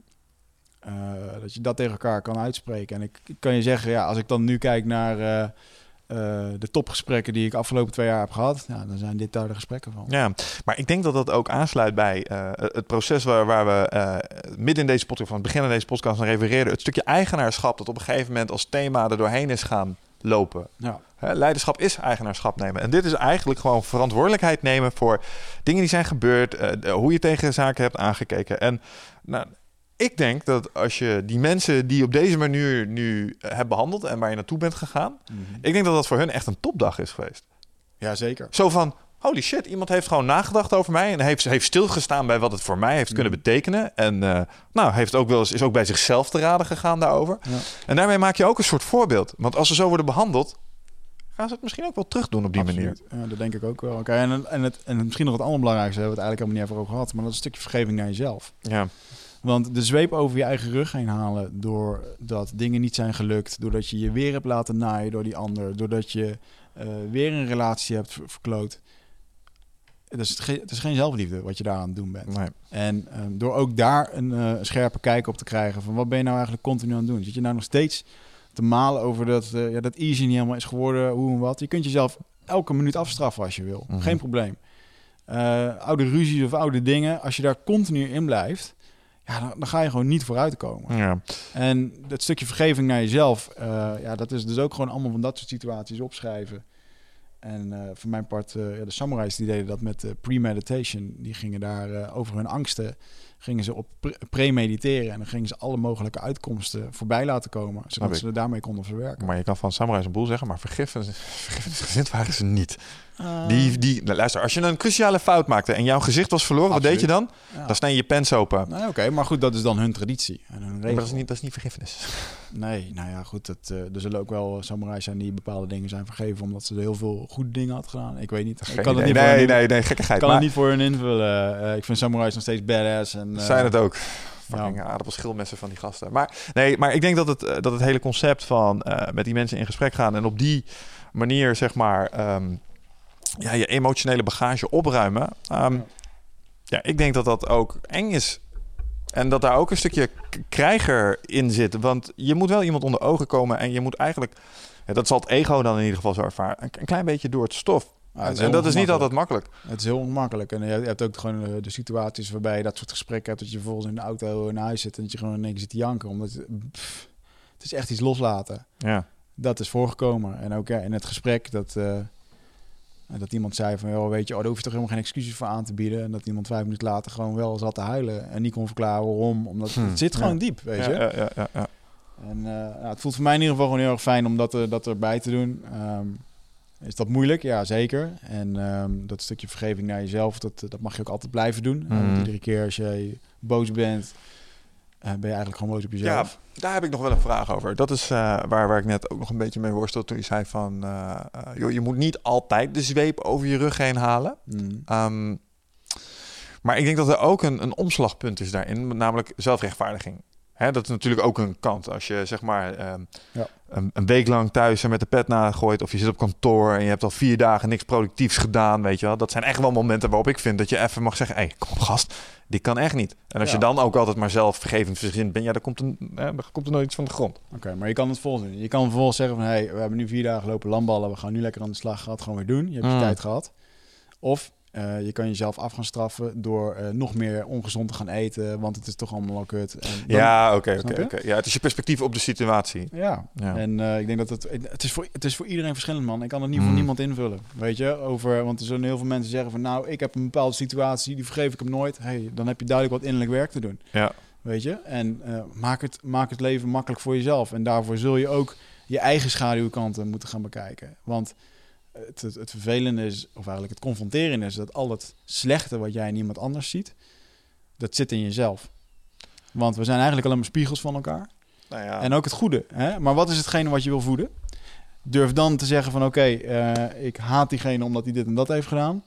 eh, dat je dat tegen elkaar kan uitspreken. En ik, ik kan je zeggen, ja, als ik dan nu kijk naar eh, eh, de topgesprekken die ik afgelopen twee jaar heb gehad, ja, dan zijn dit daar de gesprekken van. Ja, maar ik denk dat dat ook aansluit bij het proces waar, waar we midden in deze podcast, van het begin van deze podcast, naar refereerden. Het stukje eigenaarschap dat op een gegeven moment als thema er doorheen is gaan lopen. Ja. Leiderschap is eigenaarschap nemen. En dit is eigenlijk gewoon verantwoordelijkheid nemen voor dingen die zijn gebeurd, eh, hoe je tegen zaken hebt aangekeken. En nou, ik denk dat als je die mensen die op deze manier nu uh, hebt behandeld en waar je naartoe bent gegaan, ik denk dat dat voor hun echt een topdag is geweest. Ja, zeker. Zo van, holy shit, iemand heeft gewoon nagedacht over mij en heeft, heeft stilgestaan bij wat het voor mij heeft kunnen betekenen. En uh, nou, heeft ook wel eens, is ook bij zichzelf te raden gegaan daarover. Ja. En daarmee maak je ook een soort voorbeeld. Want als ze zo worden behandeld, gaan ze het misschien ook wel terug doen op die Absoluut. manier. Ja, dat denk ik ook wel. Oké, en, en, het, en misschien nog het allerbelangrijkste, hebben we het eigenlijk helemaal niet over gehad, maar dat is een stukje vergeving naar jezelf. Ja. Want de zweep over je eigen rug heen halen doordat dingen niet zijn gelukt, doordat je je weer hebt laten naaien door die ander, doordat je uh, weer een relatie hebt verkloot. Het is, geen, het is geen zelfliefde wat je daar aan het doen bent. Nee. En um, door ook daar een uh, scherpe kijk op te krijgen van wat ben je nou eigenlijk continu aan het doen? Zit je nou nog steeds te malen over dat, uh, ja, dat easy niet helemaal is geworden, hoe en wat? Je kunt jezelf elke minuut afstraffen als je wil. Mhm. Geen probleem. Uh, oude ruzies of oude dingen, als je daar continu in blijft, ja, dan, dan, ga je gewoon niet vooruit komen. Ja. En dat stukje vergeving naar jezelf, uh, ja, dat is dus ook gewoon allemaal van dat soort situaties opschrijven. En uh, voor mijn part, uh, ja, de samurais die deden dat met premeditation. Die gingen daar over hun angsten, gingen ze op premediteren. En dan gingen ze alle mogelijke uitkomsten voorbij laten komen. Zodat ze er daarmee konden verwerken. Maar je kan van samurais een boel zeggen, maar vergiffenis, vergiffenisgezind waren ze niet. Uh, Die, die, nou, luister, als je een cruciale fout maakte en jouw gezicht was verloren, wat deed je dan? Ja. Dan snij je je pens open. Nee, Oké, maar goed, dat is dan hun traditie. En hun Maar dat is niet, dat is niet vergiffenis. Nee, nou ja, goed. Dat, uh, er zullen ook wel samurais zijn die bepaalde dingen zijn vergeven omdat ze heel veel goede dingen had gedaan. Ik weet niet. Ik kan het niet voor nee, hun- nee, nee, gekkigheid. Ik kan maar het niet voor hun invullen. Uh, ik vind samurais nog steeds badass. En, zijn het ook. Fucking aardappelschilmessen van die gasten. Maar nee, maar ik denk dat het, dat het hele concept van uh, met die mensen in gesprek gaan en op die manier, zeg maar, um, ja, je emotionele bagage opruimen. Um, ja. ik denk dat dat ook eng is. En dat daar ook een stukje krijger in zit. Want je moet wel iemand onder ogen komen en je moet eigenlijk, ja, dat zal het ego dan in ieder geval zo ervaren, een, klein beetje door het stof. Ja, en, en dat is niet altijd makkelijk. Het is heel ongemakkelijk. En je hebt ook gewoon de, de situaties waarbij je dat soort gesprekken hebt. Dat je vervolgens in de auto naar huis zit en dat je gewoon in één keer zit te janken. Omdat pff, het is echt iets loslaten. Ja. Dat is voorgekomen. En ook ja, in het gesprek dat, uh, dat iemand zei van... Joh, weet je, oh, daar hoef je toch helemaal geen excuses voor aan te bieden. En dat iemand vijf minuten later gewoon wel zat te huilen. En niet kon verklaren waarom. Omdat Hmm. het zit gewoon Ja. diep, weet je. ja, ja, ja, ja. En uh, nou, het voelt voor mij in ieder geval gewoon heel erg fijn om dat, uh, dat erbij te doen. Um, is dat moeilijk? Ja, zeker. En um, dat stukje vergeving naar jezelf, dat, dat mag je ook altijd blijven doen. Uh, want iedere keer als je boos bent, ben je eigenlijk gewoon boos op jezelf. Ja, daar heb ik nog wel een vraag over. Dat is uh, waar, waar ik net ook nog een beetje mee worstel toen je zei van... Uh, joh, je moet niet altijd de zweep over je rug heen halen. Mm. Um, maar ik denk dat er ook een, een omslagpunt is daarin, namelijk zelfrechtvaardiging. Hè, dat is natuurlijk ook een kant. Als je zeg maar um, ja. een, een, week lang thuis en met de pet nagooit... of je zit op kantoor en je hebt al vier dagen niks productiefs gedaan, weet je wel. Dat zijn echt wel momenten waarop ik vind dat je even mag zeggen... hé, hey, kom op gast, dit kan echt niet. En als ja. je dan ook altijd maar zelf vergevend verzint bent... ja, dan komt, een, eh, dan komt er nooit iets van de grond. Oké, okay, maar je kan het volgens doen. Je kan vervolgens zeggen van... hé, hey, we hebben nu vier dagen lopen landballen... we gaan nu lekker aan de slag, gaat gewoon weer doen. Je hebt je Mm. tijd gehad. Of uh, je kan jezelf af gaan straffen door uh, nog meer ongezond te gaan eten, want het is toch allemaal al kut. En dan, ja, oké, okay, oké. Okay, ja, het is je perspectief op de situatie. Ja, ja. en uh, ik denk dat het, het, is voor, het is voor iedereen verschillend, man. Ik kan het niet mm. voor niemand invullen, weet je. Over, want er zullen heel veel mensen zeggen van, nou, ik heb een bepaalde situatie, die vergeef ik hem nooit. hey, dan heb je duidelijk wat innerlijk werk te doen. Ja. Weet je, en maak, het, maak het leven makkelijk voor jezelf. En daarvoor zul je ook je eigen schaduwkanten moeten gaan bekijken. Want het, het, het, vervelende is, of eigenlijk het confronteren is, dat al het slechte wat jij in iemand anders ziet, dat zit in jezelf. Want we zijn eigenlijk alleen maar spiegels van elkaar. Nou ja. En ook het goede. Hè? Maar wat is hetgene wat je wil voeden? Durf dan te zeggen van oké, okay, uh, ik haat diegene omdat hij dit en dat heeft gedaan.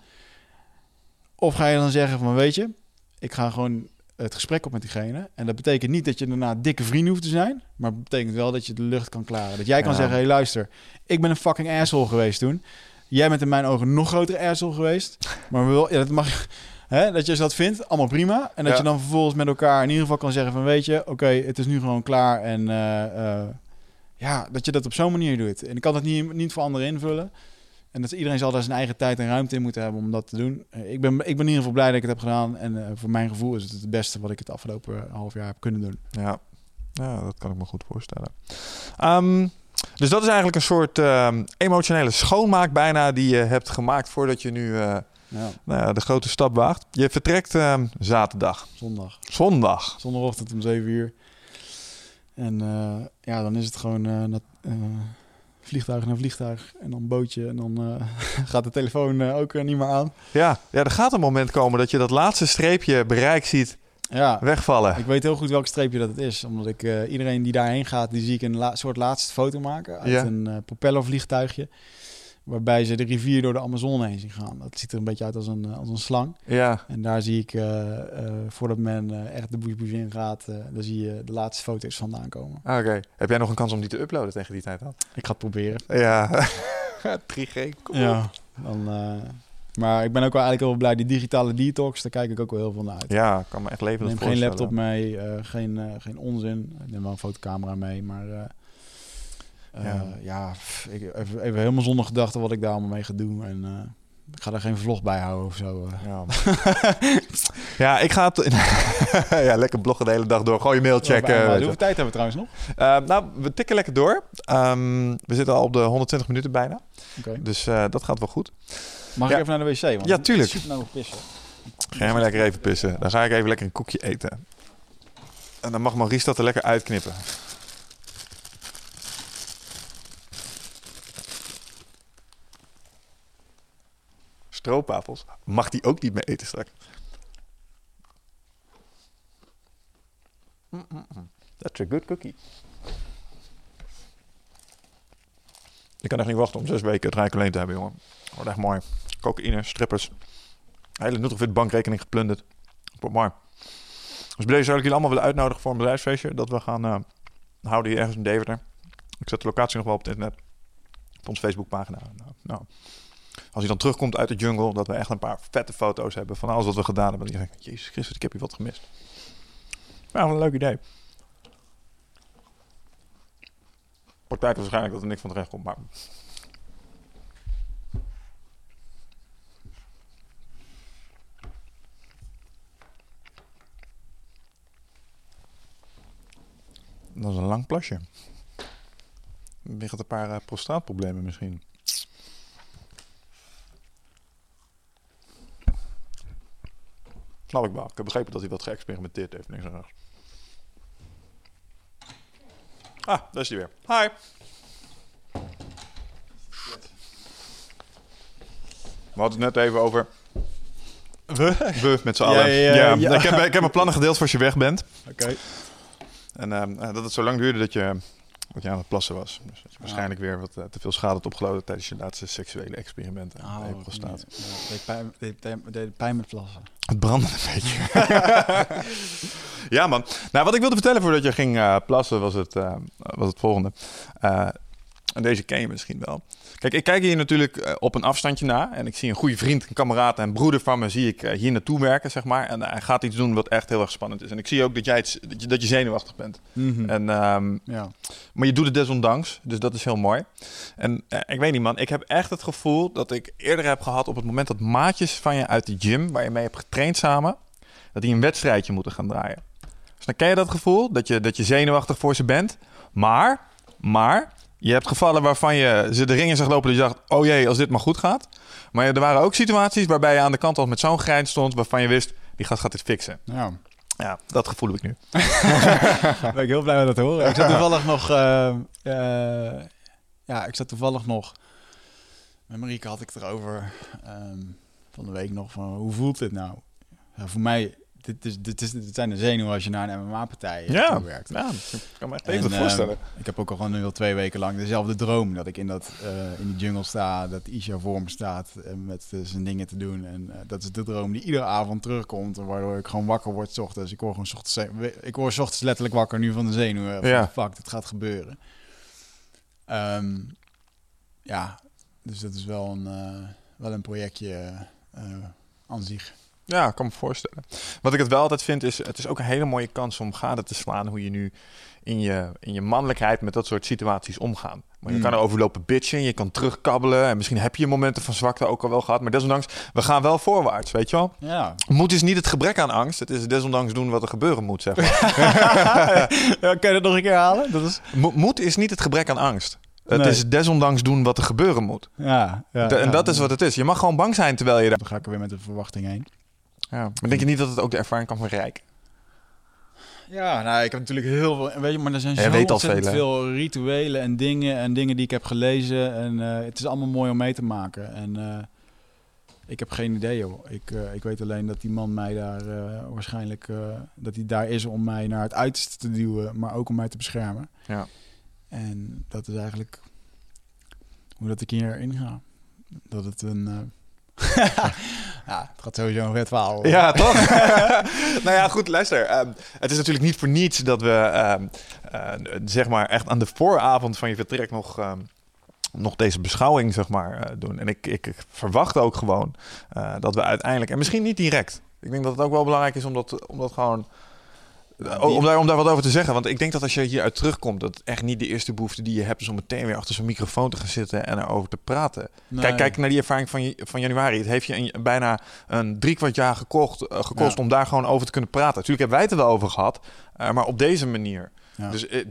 Of ga je dan zeggen van weet je, ik ga gewoon het gesprek op met diegene. En dat betekent niet dat je daarna dikke vrienden hoeft te zijn. Maar het betekent wel dat je de lucht kan klaren. Dat jij kan Ja. zeggen, hé hey, luister, ik ben een fucking asshole geweest toen. Jij bent in mijn ogen nog grotere asshole geweest. Maar we wil, ja, dat mag, hè, dat je dat vindt, allemaal prima. En dat Ja. je dan vervolgens met elkaar in ieder geval kan zeggen van... weet je, oké, het is nu gewoon klaar. En eh, eh, ja, dat je dat op zo'n manier doet. En ik kan het niet, niet voor anderen invullen. En dat iedereen zal daar zijn eigen tijd en ruimte in moeten hebben om dat te doen. Eh, Ik ben, ik ben in ieder geval blij dat ik het heb gedaan. En eh, voor mijn gevoel is het het beste wat ik het afgelopen half jaar heb kunnen doen. Ja. ja, dat kan ik me goed voorstellen. Ehm, dus dat is eigenlijk een soort ehm, emotionele schoonmaak bijna die je hebt gemaakt voordat je nu eh, Ja, nou ja, de grote stap waagt. Je vertrekt ehm, zaterdag. zondag. Zondag. Zondagochtend om 7 uur. En ja, dan is het gewoon vliegtuig naar vliegtuig. En dan bootje. En dan eh, gaat de telefoon eh, ook eh, niet meer aan. Ja, ja, er gaat een moment komen dat je dat laatste streepje bereik ziet Ja, wegvallen. ik weet heel goed welk streepje dat het is. Omdat ik iedereen die daarheen gaat, die zie ik een la- soort laatste foto maken. Uit Ja. een propellervliegtuigje. Waarbij ze de rivier door de Amazone heen zien gaan. Dat ziet er een beetje uit als een, eh, als een slang. Ja, En daar zie ik, eh, eh, voordat men echt de bush in gaat, daar zie je de laatste foto's vandaan komen. Ah, oké. Heb jij nog een kans om die te uploaden tegen die tijd dan? Ik ga het proberen. Ja. 3G, kom op. Ja. Dan, maar ik ben ook wel eigenlijk heel blij. Die digitale detox, daar kijk ik ook wel heel veel naar uit. Ja, kan me echt ik leven neem geen laptop mee, geen, geen onzin. Ik neem wel een fotocamera mee, maar... eh, eh, Ja. ja, pff, ik even, even helemaal zonder gedachten wat ik daar allemaal mee ga doen. En eh, ik ga er geen vlog bij houden of zo. eh. Ja. ja, ik ga het... ja, lekker bloggen de hele dag door. Gewoon je mail checken. Hoeveel tijd hebben we trouwens nog? Nou, we tikken lekker door. Ehm, we zitten al op de 120 minuten bijna. Dus dat gaat wel goed. Mag Ja. ik even naar de wc? Want Ja, ik tuurlijk. Super pissen. Ga jij maar lekker even pissen. Dan ga ik even lekker een koekje eten. En dan mag Maurice dat er lekker uitknippen. Stroopwafels. Mag die ook niet meer eten straks? Mm-mm-mm. That's a good cookie. Ik kan echt niet wachten om zes weken het Rijk alleen te hebben, jongen. Wordt echt mooi. Cocaïne, strippers. Hele Nutrofit bankrekening geplunderd. Wordt mooi. Dus bij deze zou ik jullie allemaal willen uitnodigen voor een bedrijfsfeestje. Dat we gaan eh, houden hier ergens in Deventer. Ik zet de locatie nog wel op het internet. Op onze Facebookpagina. Nou, nou. Als hij dan terugkomt uit de jungle, dat we echt een paar vette foto's hebben van alles wat we gedaan hebben. Dan denk ik, Jezus Christus, ik heb hier wat gemist. Maar een leuk idee. Praktijk waarschijnlijk dat er niks van terecht komt, maar... Dat is een lang plasje. Er een paar eh, prostaatproblemen misschien. Snap ik wel. Ik heb begrepen dat hij wat geëxperimenteerd heeft. Niks aan. Ah, daar is hij weer. Hi. We hadden het net even over... We? We met z'n allen. ja, ja, ja. Ik, heb, ik heb mijn plannen gedeeld voor als je weg bent. Oké. En ehm, eh, dat het zo lang duurde dat je, dat je aan het plassen was. Dus dat je Ah. waarschijnlijk weer wat eh, te veel schade had opgelopen tijdens je laatste seksuele experimenten. aan prostaat. Oh, deed, pijn, deed, deed- deed pijn met plassen. Het brandde een beetje. ja, man. Nou, wat ik wilde vertellen voordat je ging eh, plassen was het, eh, was het volgende. En deze ken je misschien wel. Kijk, ik kijk hier natuurlijk eh, op een afstandje na. En ik zie een goede vriend, een kameraad en broeder van me... zie ik eh, hier naartoe werken, zeg maar. En hij gaat iets doen wat echt heel erg spannend is. En ik zie ook dat, jij het, dat, je, zenuwachtig bent. En, ehm, Ja. maar je doet het desondanks, dus dat is heel mooi. En eh, ik weet niet, man. Ik heb echt het gevoel dat ik eerder heb gehad op het moment dat maatjes van je uit de gym, waar je mee hebt getraind samen, dat die een wedstrijdje moeten gaan draaien. Dus dan ken je dat gevoel, dat je, dat je zenuwachtig voor ze bent. Maar, maar, je hebt gevallen waarvan je ze de ringen zag lopen dat je dacht, oh jee, als dit maar goed gaat. Maar er waren ook situaties waarbij je aan de kant al met zo'n grijns stond, waarvan je wist, die gast gaat dit fixen. ja. Ja, dat gevoel heb ik nu. ben ik heel blij met dat te horen. Ik zat toevallig nog... eh, eh, ja, ik zat toevallig nog... Met Marieke had ik het erover ehm, van de week nog van hoe voelt dit nou? Ja, voor mij, dit, is, dit, is, dit zijn de zenuwen als je naar een MMA-partij Ja, werkt. ja, ik kan me echt En, even ehm, voorstellen. ik heb ook al gewoon nu al twee weken lang dezelfde droom. Dat ik in, dat, eh, in die jungle sta, dat Isha voor me staat met eh, zijn dingen te doen. En eh, dat is de droom die iedere avond terugkomt. Waardoor ik gewoon wakker word 's ochtends. Ik word gewoon 's ochtends, ze- ik word 's ochtends letterlijk wakker nu van de zenuwen. Van, Ja. Fuck, dit gaat gebeuren. Ehm, ja, dus dat is wel een, eh, wel een projectje eh, aan zich. Ja, ik kan me voorstellen. Wat ik het wel altijd vind, is het is ook een hele mooie kans om gade te slaan hoe je nu in je, in je mannelijkheid met dat soort situaties omgaat. Maar je Mm. kan erover lopen bitchen, je kan terugkabbelen en misschien heb je momenten van zwakte ook al wel gehad. Maar desondanks, we gaan wel voorwaarts, weet je wel? Ja, Moed is niet het gebrek aan angst, het is desondanks doen wat er gebeuren moet, zeg maar. ja kan je dat nog een keer halen? Dat is... Mo- Moed is niet het gebrek aan angst. Het Nee. is desondanks doen wat er gebeuren moet. Ja, ja, De- en ja. dat is wat het is. Je mag gewoon bang zijn terwijl je daar... Dan ga ik er weer met de verwachting heen. Ja. Maar denk je niet dat het ook de ervaring kan verrijken? Ja, nou, ik heb natuurlijk heel veel... Weet je, maar er zijn Ja, zo je weet al ontzettend veel, veel rituelen en dingen en dingen die ik heb gelezen. En eh, het is allemaal mooi om mee te maken. En eh, ik heb geen idee, joh. Ik, eh, ik weet alleen dat die man mij daar eh, waarschijnlijk... eh, dat hij daar is om mij naar het uiterste te duwen, maar ook om mij te beschermen. Ja. En dat is eigenlijk hoe dat ik hierin ga. Dat het een... ja, het gaat sowieso een vet verhaal. Ja, toch? nou ja, goed, luister. Ehm, het is natuurlijk niet voor niets dat we, ehm, eh, zeg maar, echt aan de vooravond van je vertrek nog, ehm, nog deze beschouwing, zeg maar, eh, doen. En ik, ik verwacht ook gewoon eh, dat we uiteindelijk, en misschien niet direct, ik denk dat het ook wel belangrijk is om dat, om dat gewoon. Eh, Om daar, om daar wat over te zeggen. Want ik denk dat als je hieruit terugkomt, dat echt niet de eerste behoefte die je hebt is om meteen weer achter zo'n microfoon te gaan zitten en erover te praten. Nee. Kijk, kijk naar die ervaring van, van januari. Het heeft je een, bijna een drie kwart jaar gekocht, eh, gekost Ja. om daar gewoon over te kunnen praten. Natuurlijk hebben wij het er wel over gehad, eh, maar op deze manier. Ja. Dus eh,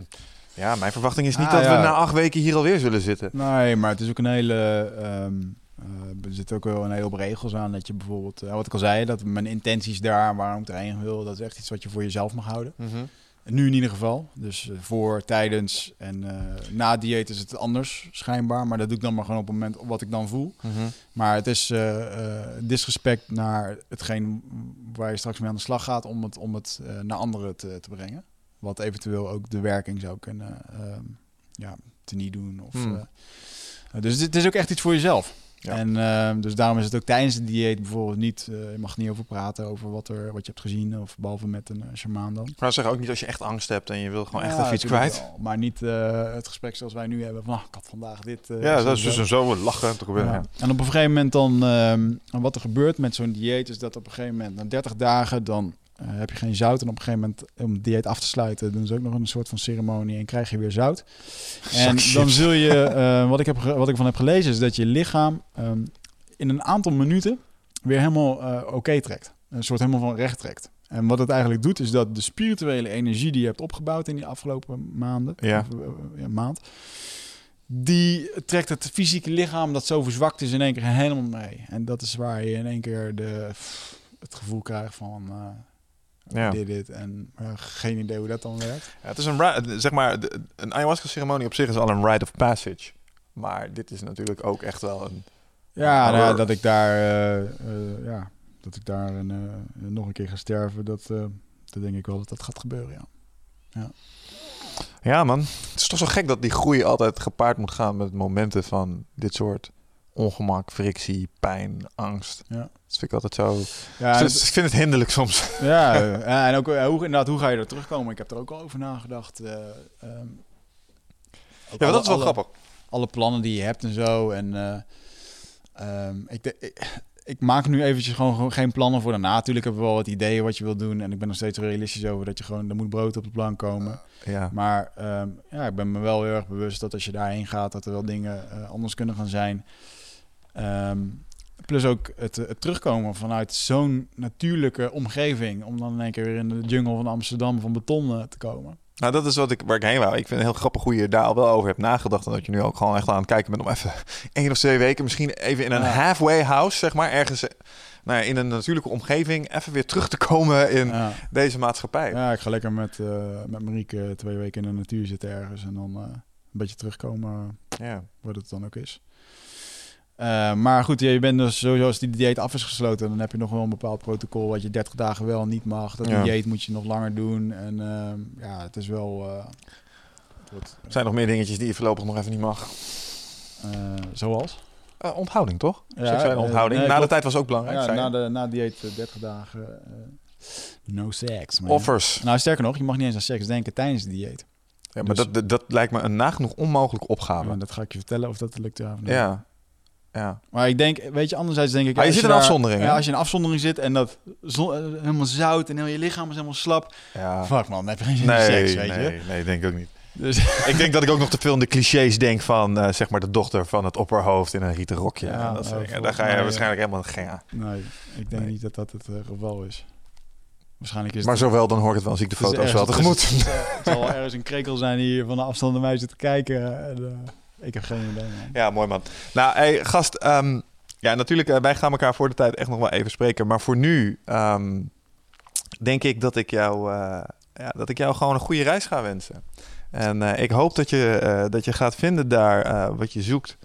ja, mijn verwachting is niet Ah, dat we na acht weken hier alweer zullen zitten. Nee, maar het is ook een hele. ehm, eh, er zit ook wel een hele hoop regels aan. Dat je bijvoorbeeld, eh, wat ik al zei, dat mijn intenties daar, waarom ik erheen wil, dat is echt iets wat je voor jezelf mag houden. En nu in ieder geval. Dus eh, voor, tijdens en na dieet is het anders, schijnbaar. Maar dat doe ik dan maar gewoon op het moment wat ik dan voel. Maar het is disrespect naar hetgeen waar je straks mee aan de slag gaat om het, om het naar anderen te, te brengen. Wat eventueel ook de werking zou kunnen ehm ja, teniet doen. Of, Hmm. dus het is ook echt iets voor jezelf. Ja. En ehm, dus daarom is het ook tijdens het dieet bijvoorbeeld niet, eh, je mag niet over praten over wat, er, wat je hebt gezien. Of behalve met een uh, shamaan dan. Maar zeg ook niet als je echt angst hebt en je wil gewoon echt Ja, even iets kwijt. wel. Maar niet eh, het gesprek zoals wij nu hebben van, ah, ik had vandaag dit. eh, Ja, dat is zo. dus een zo lachen te gebeuren. Ja. En op een gegeven moment dan, ehm, wat er gebeurt met zo'n dieet, is dat op een gegeven moment, na 30 dagen, dan heb je geen zout. En op een gegeven moment, om het dieet af te sluiten, doen ze ook nog een soort van ceremonie en krijg je weer zout. En dan zul je, eh, wat, ik heb, wat ik van heb gelezen, is dat je lichaam ehm, in een aantal minuten weer helemaal eh, oké trekt. Een soort helemaal van recht trekt. En wat het eigenlijk doet, is dat de spirituele energie die je hebt opgebouwd in die afgelopen maanden, Ja. of, eh, ja, maand, die trekt het fysieke lichaam dat zo verzwakt is in één keer helemaal mee. En dat is waar je in één keer de, het gevoel krijgt van eh Ja. dit, dit. En eh, geen idee hoe dat dan werkt. Ja, het is een, zeg maar, een ayahuasca-ceremonie op zich is al een rite of passage. Maar dit is natuurlijk ook echt wel een... Ja, nou ja, dat ik daar, eh, eh, ja, dat ik daar een, nog een keer ga sterven, dat, dat denk ik wel dat dat gaat gebeuren, ja. Ja man, het is toch zo gek dat die groei altijd gepaard moet gaan met momenten van dit soort ongemak, frictie, pijn, angst. Ja. Dat vind ik altijd zo... Ja, Dus ik vind het hinderlijk soms. ja, ja, en ook eh, hoe, inderdaad, hoe ga je er terugkomen? Ik heb er ook al over nagedacht. eh, ehm, Ja, alle- dat is wel alle- grappig. alle plannen die je hebt en zo. En eh, ehm, ik, de- ik, ik maak nu eventjes gewoon, geen plannen voor daarna. Natuurlijk heb ik wel wat ideeën wat je wil doen. En ik ben nog steeds realistisch over dat je gewoon... Er moet brood op de plank komen. Ja. Maar ehm, ja, ik ben me wel heel erg bewust dat als je daarheen gaat... dat er wel dingen anders kunnen gaan zijn. Ehm, plus ook het, het terugkomen vanuit zo'n natuurlijke omgeving... om dan in één keer weer in de jungle van Amsterdam van beton eh, te komen. Nou, dat is wat ik, waar ik heen wou. Ik vind het heel grappig hoe je daar al wel over hebt nagedacht. En dat je nu ook gewoon echt aan het kijken bent om even één of twee weken... misschien even in een Ja. halfway house, zeg maar, ergens... Nou ja, in een natuurlijke omgeving even weer terug te komen in Ja. deze maatschappij. Ja, ik ga lekker met, eh met Marieke twee weken in de natuur zitten ergens en dan eh, een beetje terugkomen Ja. wat het dan ook is. Eh, maar goed, ja, je bent dus sowieso als die dieet af is gesloten, dan heb je nog wel een bepaald protocol wat je 30 dagen wel en niet mag. Dat Ja. dieet moet je nog langer doen. En ehm, ja, het is wel. eh, het wordt, Er zijn nog meer dingetjes die je voorlopig nog even niet mag. eh, zoals? Eh, onthouding, toch? Ja, Seksuele eh, onthouding. nee, na de tijd was ook belangrijk. Ja, na de na dieet eh, 30 dagen eh, no seks. Maar Offers. Nou, sterker nog, je mag niet eens aan seks denken tijdens de dieet. Ja, maar Dus- dat, dat, dat lijkt me een nagenoeg onmogelijke opgave. Maar dat ga ik je vertellen of dat lukt. Ja, of niet. Ja. Ja. Maar ik denk, weet je, anderzijds denk ik... Je als zit in daar- afzondering, Ja, als je in afzondering zit en dat eh, helemaal zout en heel je lichaam is helemaal slap. ja. Fuck man, heb je geen zin in Nee, seks, weet nee, je. nee, denk ik ook niet. Dus, ik denk dat ik ook nog te veel in de clichés denk van eh, zeg maar de dochter van het opperhoofd in een rieten rokje. Ja, en dat nou, dingen. Daar ga je waarschijnlijk helemaal geen aan. nee, ik denk niet dat dat het eh, geval is. Waarschijnlijk is Maar het... zowel dan hoor ik het wel, zie ik de foto's wel tegemoet. Het, is- het zal ergens een krekel zijn die hier van de afstand naar mij zit te kijken. En, Ik heb geen idee, man. Ja, mooi man. Nou, hey, gast. ehm, ja, natuurlijk, eh, wij gaan elkaar voor de tijd echt nog wel even spreken. Maar voor nu ehm, denk ik dat ik, jou, eh, ja, dat ik jou gewoon een goede reis ga wensen. En eh, ik hoop dat je, dat je gaat vinden daar wat je zoekt.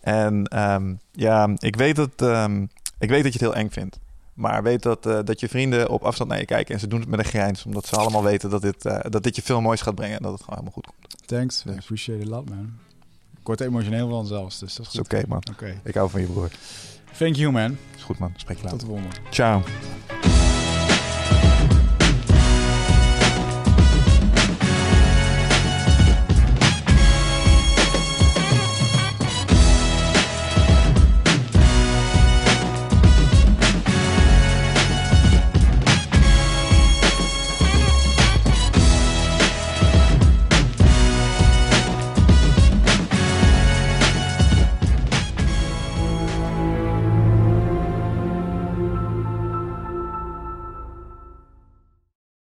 En ehm, ja, ik weet, dat, ik weet dat je het heel eng vindt. Maar weet dat, dat je vrienden op afstand naar je kijken. En ze doen het met een grijns. Omdat ze allemaal weten dat dit, dat dit je veel moois gaat brengen. En dat het gewoon helemaal goed komt. Thanks. Dus. I appreciate it a lot, man. Ik word er emotioneel van zelfs, dus dat is goed. oké, man. Oké. Ik hou van je broer. Thank you, man. Is goed, man. Spreek je Tot de volgende. Ciao.